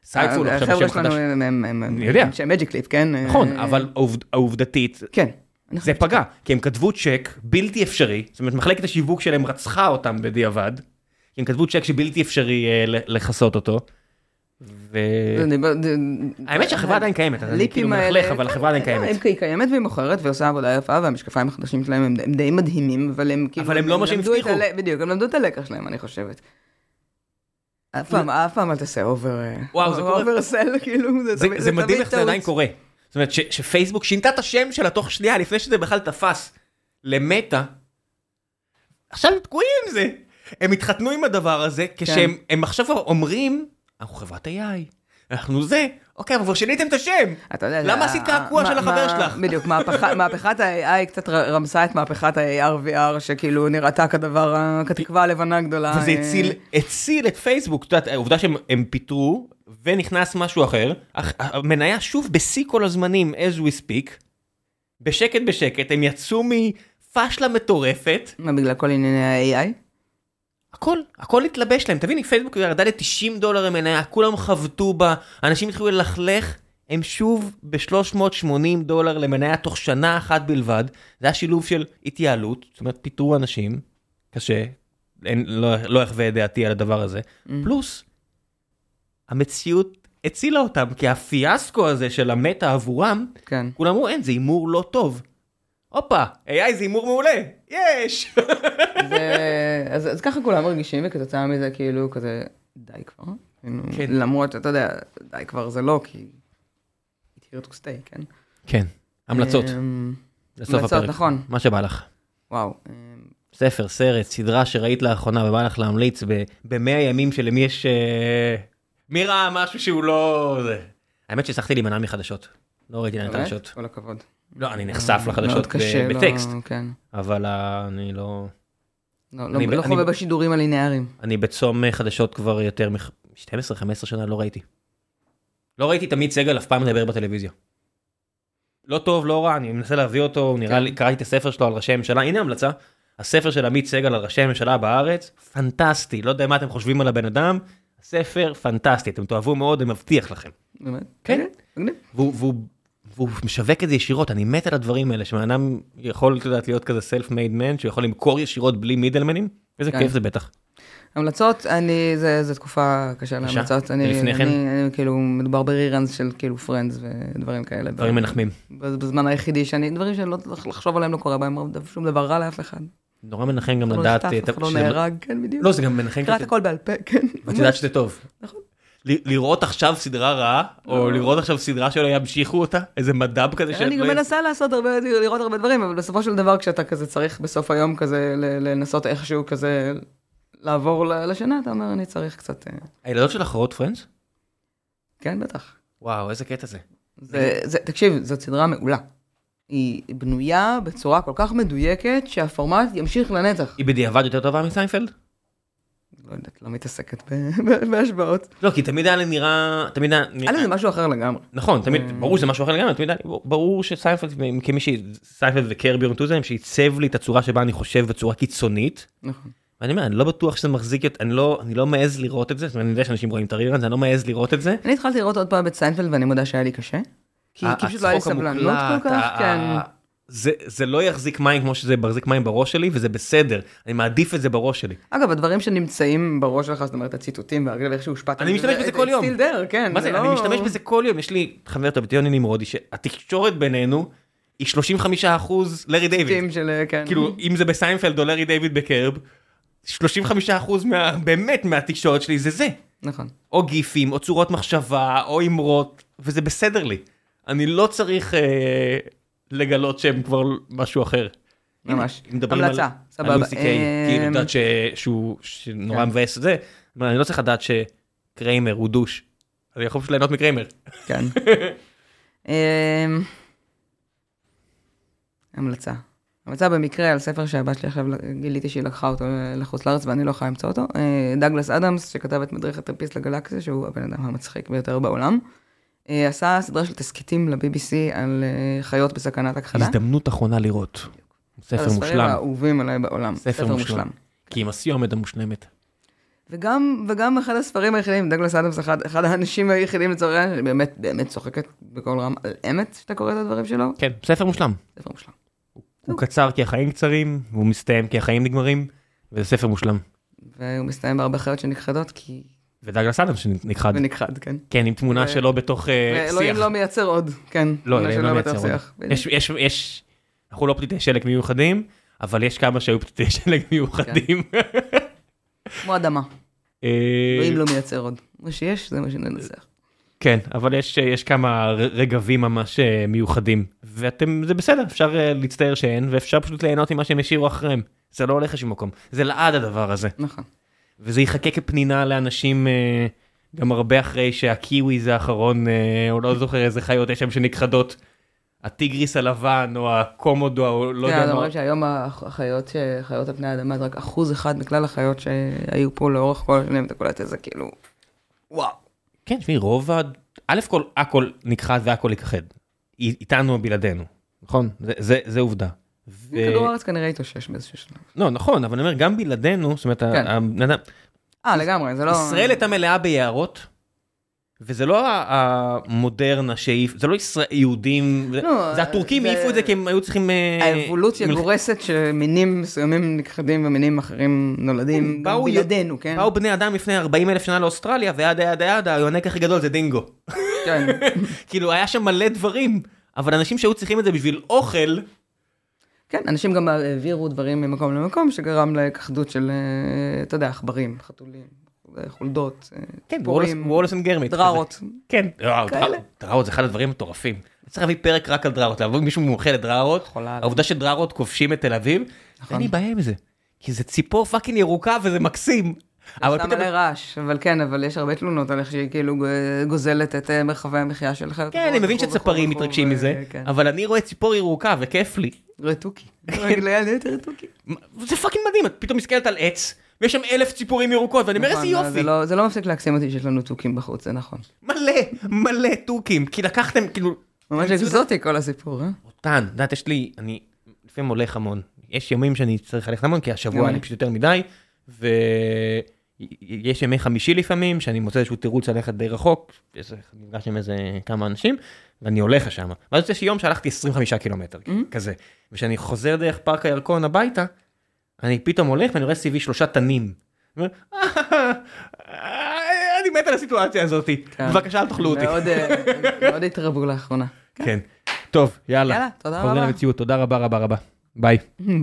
סייפול עכשיו החבר'ה בשם שלנו חדש. הם, הם, הם, אני יודע. שהם מג'יק קליפ, כן? נכון, אה, אבל העובד- העובדתית, כן. אני זה פגע, כי הם כתבו צ'ק בלתי אפשרי, זאת אומרת מחלקת השיווק שלהם רצחה אותם בדיעבד, כי הם כתבו צ'ק שבלתי אפשרי אה, לכסות אותו. ו... האמת שהחברה עדיין קיימת, אני כאילו מלכלך, אבל כן, החברה עדיין כן, קיימת. היא קיימת והיא מוכרת ועושה עבודה יפה, והמשקפיים החדשים שלהם הם די מדהימים, אבל הם כאילו... אבל הם לא מה שהם הבטיחו. בדיוק, הם למדו את הלקח שלהם, אני חושבת. אף פעם, אף פעם אל תעשה over... וואו, זה קורה. over sell, כאילו, זה מדהים איך זה. עדיין קורה. זאת אומרת ש- שפייסבוק שינתה את השם שלה תוך שנייה לפני שזה בכלל תפס למטא. עכשיו הם תקועים עם זה. הם התחתנו עם הדבר הזה כשהם הם עכשיו אומרים אנחנו חברת AI. אנחנו זה, אוקיי, אבל כבר שיניתם את השם. אתה יודע, למה עשית קעקוע של החבר שלך? בדיוק, מהפכת ה-AI קצת רמסה את מהפכת ה-AR-VR, שכאילו נראתה כדבר, כתקווה הלבנה הגדולה. וזה אה, הציל, את פייסבוק, את יודעת, העובדה שהם הם פיטרו ונכנס משהו אחר, המניה שוב בשיא כל הזמנים as we speak, בשקט בשקט, הם יצאו מפשלה מטורפת, מה, בגלל כל ענייני ה-AI? הכל, הכל התלבש להם, תביני, פייסבוק ירדה ל-90 דולר המניה, כולם חבטו בה, אנשים התחילו ללכלך, הם שוב ב-380 דולר למניה תוך שנה אחת בלבד, זה היה שילוב של התייעלות, זאת אומרת פיטרו אנשים, קשה, אין, לא, לא אחווה את דעתי על הדבר הזה, פלוס, המציאות הצילה אותם, כי הפיאסקו הזה של המטה עבורם, כן. כולם אמרו אין, זה הימור לא טוב. הופה, AI זה הימור מעולה, יש! זה- אז אז ככה כולם מרגישים, וכתוצאה מזה כאילו כזה, די כבר. כאילו, כן. למרות, אתה יודע, די כבר זה לא, כי here to stay, כן? כן. המלצות, אמ, לסוף המלצות, הפרק. נכון. מה שבא לך. וואו. אמ, ספר, סרט, סדרה שראית לאחרונה ובא לך להמליץ ב-100 ימים שלמי יש... אה, מי ראה משהו שהוא לא... זה. האמת שהצלחתי להימנע מחדשות. לא ראיתי להם את? החדשות. כל הכבוד. לא, אני נחשף לחדשות קשה, לא- בטקסט, כן. אבל אה, אני לא... לא אני לא אני- חווה בשידורים הלינאריים. אני בצום אה, חדשות כבר יותר מ-12-15 שנה לא ראיתי. לא ראיתי את עמית סגל אף פעם מדבר בטלוויזיה. לא טוב, לא רע, אני מנסה להביא אותו, נראה כן. לי, קראתי את הספר שלו על ראשי הממשלה, הנה המלצה. הספר של עמית סגל על ראשי הממשלה בארץ, פנטסטי, לא יודע מה אתם חושבים על הבן אדם, ספר פנטסטי, אתם תאהבו מאוד, אני מבטיח לכם. באמת? כן. מגניב. והוא, משווק את זה ישירות, אני מת על הדברים האלה, שבן אדם יכול, את יודעת, להיות כזה סלף מייד מן, שהוא יכול למכור ישירות בלי מידלמנים, איזה כן. כיף זה בטח. המלצות, אני, זה, זה תקופה קשה? להמלצות. אני, ולפני כן? אני, אני, כאילו, מדובר בריראנס של כאילו פרנדס ודברים כאלה. דברים מנחמים. בזמן היחידי שאני, דברים שאני לא צריך לחשוב עליהם לא קורה בהם שום דבר רע לאף אחד. נורא מנחם גם לא לדעת, אה, אף אחד לא שזה- נהרג, כן בדיוק. לא זה גם מנחם, קרא את קצת- הכל בעל פה, כן. ואת יודעת שזה טוב. נכון. לראות עכשיו סדרה רעה, או לא. לראות עכשיו סדרה שלא ימשיכו אותה, איזה מדב כזה אני גם לא- מנסה לעשות הרבה, לראות הרבה דברים, אבל בסופו של דבר כשאתה כזה צריך בסוף היום כזה לנסות איכשהו כזה לעבור לשנה, אתה אומר אני צריך קצת, אה, הילדות שלך רואות פרנדס? כן בטח. וואו איזה קטע זה, תקשיב, זאת סדרה מעולה. היא בנויה בצורה כל כך מדויקת שהפורמט ימשיך לנצח. היא בדיעבד יותר טובה מסיינפלד? לא יודעת, לא מתעסקת בהשוואות. לא כי תמיד היה לי נראה, תמיד היה, היה לזה משהו אחר לגמרי. נכון תמיד אה. ברור שזה משהו אחר לגמרי, תמיד היה ברור שסיינפלד כמי שסיינפלד וקרבי אונטוזם שעיצב לי את הצורה שבה אני חושב בצורה קיצונית. נכון. ואני אומר אני לא בטוח שזה מחזיק אני לא אני לא מעז לראות את זה זאת אומרת, אני יודע שאנשים רואים את הרירנס אני לא מעז לראות את זה. אני התחלתי לראות עוד פעם את סיינפלד ואני מודה שהיה לי קשה. כי פשוט לא היה לי סבלנות כל כך, כן. זה זה לא יחזיק מים כמו שזה מחזיק מים בראש שלי וזה בסדר אני מעדיף את זה בראש שלי. אגב, הדברים שנמצאים בראש שלך, זאת אומרת, הציטוטים והרגל ואיך שהושפעת. אני משתמש בזה כל יום. still there, כן. מה זה לא- אני משתמש בזה כל יום יש לי חבר טוב את יוני נמרודי שהתקשורת בינינו היא 35 אחוז לארי דיוויד של, כן. כאילו אם זה בסיינפלד או לארי דיוויד בקרב 35 אחוז מה באמת מהתקשורת שלי זה זה נכון. או גיפים או צורות מחשבה או אמרות וזה בסדר לי אני לא צריך אה, לגלות שהם כבר משהו אחר. ממש. על- המלצה, על סבבה. לוסי קיי, כאילו, אמ, יודעת ש- שהוא שנורא כן. מבאס את זה, אבל אני לא צריך לדעת שקריימר הוא דוש. אני יכול פשוט ליהנות מקריימר. כן. אמ, המלצה. המלצה במקרה על ספר שהבת שלי עכשיו גיליתי שהיא לקחה אותו לחוץ לארץ ואני לא יכולה למצוא אותו. אה, דגלס אדמס שכתב את מדריך הטרפיסט לגלקסיה שהוא הבן אדם המצחיק ביותר בעולם. אה, עשה סדרה של תסכיתים ל-BBC על אה, חיות בסכנת הכחדה. הזדמנות אחרונה לראות. ספר הספרים מושלם. האהובים עליי בעולם. ספר מושלם. כי עם הסיומת המושלמת. וגם, וגם אחד הספרים היחידים, דגלס אדמס, אחד, אחד האנשים היחידים לצורך העניין, שבאמת באמת צוחקת בקול רם על אמת, שאתה קורא את הדברים שלו, כן, ספר מושלם. ספר מושלם. הוא קצר כי החיים קצרים, והוא מסתיים כי החיים נגמרים, וזה ספר מושלם. והוא מסתיים בהרבה חיות שנכחדות, כי... ודגלס אדם שנכחד. ונכחד, כן. כן, עם תמונה שלו בתוך אה, שיח. לא מייצר עוד, כן. לא, אלוהים לא מייצר עוד. יש, יש, יש, אנחנו לא פתיתי שלג מיוחדים, אבל יש כמה שהיו פתיתי שלג מיוחדים. כמו אדמה. אה, אלוהים לא מייצר עוד. מה שיש, זה מה שננסח. כן, אבל יש, יש כמה רגבים ממש אה, מיוחדים, ואתם, זה בסדר, אפשר להצטער שאין, ואפשר פשוט ליהנות ממה שהם השאירו אחריהם. זה לא הולך לשום מקום, זה לעד הדבר הזה. נכון. וזה יחכה כפנינה לאנשים אה, גם הרבה אחרי שהקיוויז האחרון, אה, או לא זוכר איזה חיות יש שם שנכחדות, הטיגריס הלבן, או הקומודו, או לא כן, יודע מה. אומרים שהיום החיות, חיות על פני האדמה, זה רק אחוז אחד מכלל החיות שהיו פה לאורך כל השנים, אתה קולט את זה כאילו... וואו. כן, תשמעי, רוב ה... א' כל, הכל נכחד והכל ייכחד. אי- איתנו או בלעדינו, נכון? זה, זה, זה עובדה. ו... כדור הארץ כנראה יתאושש באיזשהו שלב. לא, נכון, אבל אני אומר, גם בלעדינו, זאת אומרת, כן. הבן אדם- אה, לגמרי, זה לא... ישראל הייתה מלאה ביערות, וזה לא המודרנה שהעיף, זה לא ישראל, יהודים, זה- לא, זה הטורקים זה- העיפו את זה כי הם היו צריכים... אה, האבולוציה מלח- גורסת שמינים מסוימים נכחדים ומינים אחרים נולדים גם בלעדינו, כן? באו בני אדם לפני 40 אלף שנה לאוסטרליה, ו yada yada yada, היונק הכי גדול זה דינגו. כן. כאילו, היה שם מלא דברים, אבל אנשים שהיו צריכים את זה בשביל אוכל, כן, אנשים גם העבירו דברים ממקום למקום, שגרם לכחדות של, אה, אתה יודע, עכברים, חתולים. אה, חולדות, אה, כן, Wallace and Gromit. דררות. כן, כאלה. דררות- זה אחד הדברים מטורפים. צריך להביא פרק רק על דררות, להביא מישהו מומחה לדררות. העובדה שדררות כובשים את תל אביב, נכון. אין לי בעיה עם זה. כי זה ציפור fucking ירוקה וזה מקסים. אבל פתאום, מלא רעש, אבל כן, אבל יש הרבה תלונות על איך שהיא כאילו גוזלת את אה, מרחבי המחיה של חיות. כן, אני מבין שצפרים מתרגשים מזה, כן. אבל אני רואה ציפור ירוקה וכיף לי. רתוקי. לילד רתוקי. זה fucking מדהים, את פתאום מסתכלת על עץ, ויש שם אלף ציפורים ירוקות, ואני אומר איזה נכון, יופי. זה לא- זה לא מפסיק להקסים אותי שיש לנו תוכים בחוץ, זה נכון. מלא, מלא תוכים, כי לקחתם, כאילו... ממש אקזוטי כל הסיפור, אה? אותן, את יודעת, יש לי, אני לפעמים הולך המון. יש ימים שאני צריך ללכת המון, כי השבוע אני. פשוט יותר מדי, ויש ימי חמישי לפעמים, שאני מוצא איזשהו תירוץ ללכת די רחוק, נפגש עם איזה כמה אנשים, ואני הולך לשם. ואז יש יום שהלכתי 25 קילומטר, כזה. וכשאני חוזר דרך פארק הירקון הביתה, אני פתאום הולך ואני רואה סביבי שלושה תנים. אני אומר, "אה, אני מת על הסיטואציה הזאת, כן. בבקשה אל תאכלו אותי. מאוד, אה, מאוד התרבו לאחרונה. כן. טוב, יאללה. יאללה, תודה רבה. למציאות, תודה רבה רבה רבה. ביי. ביי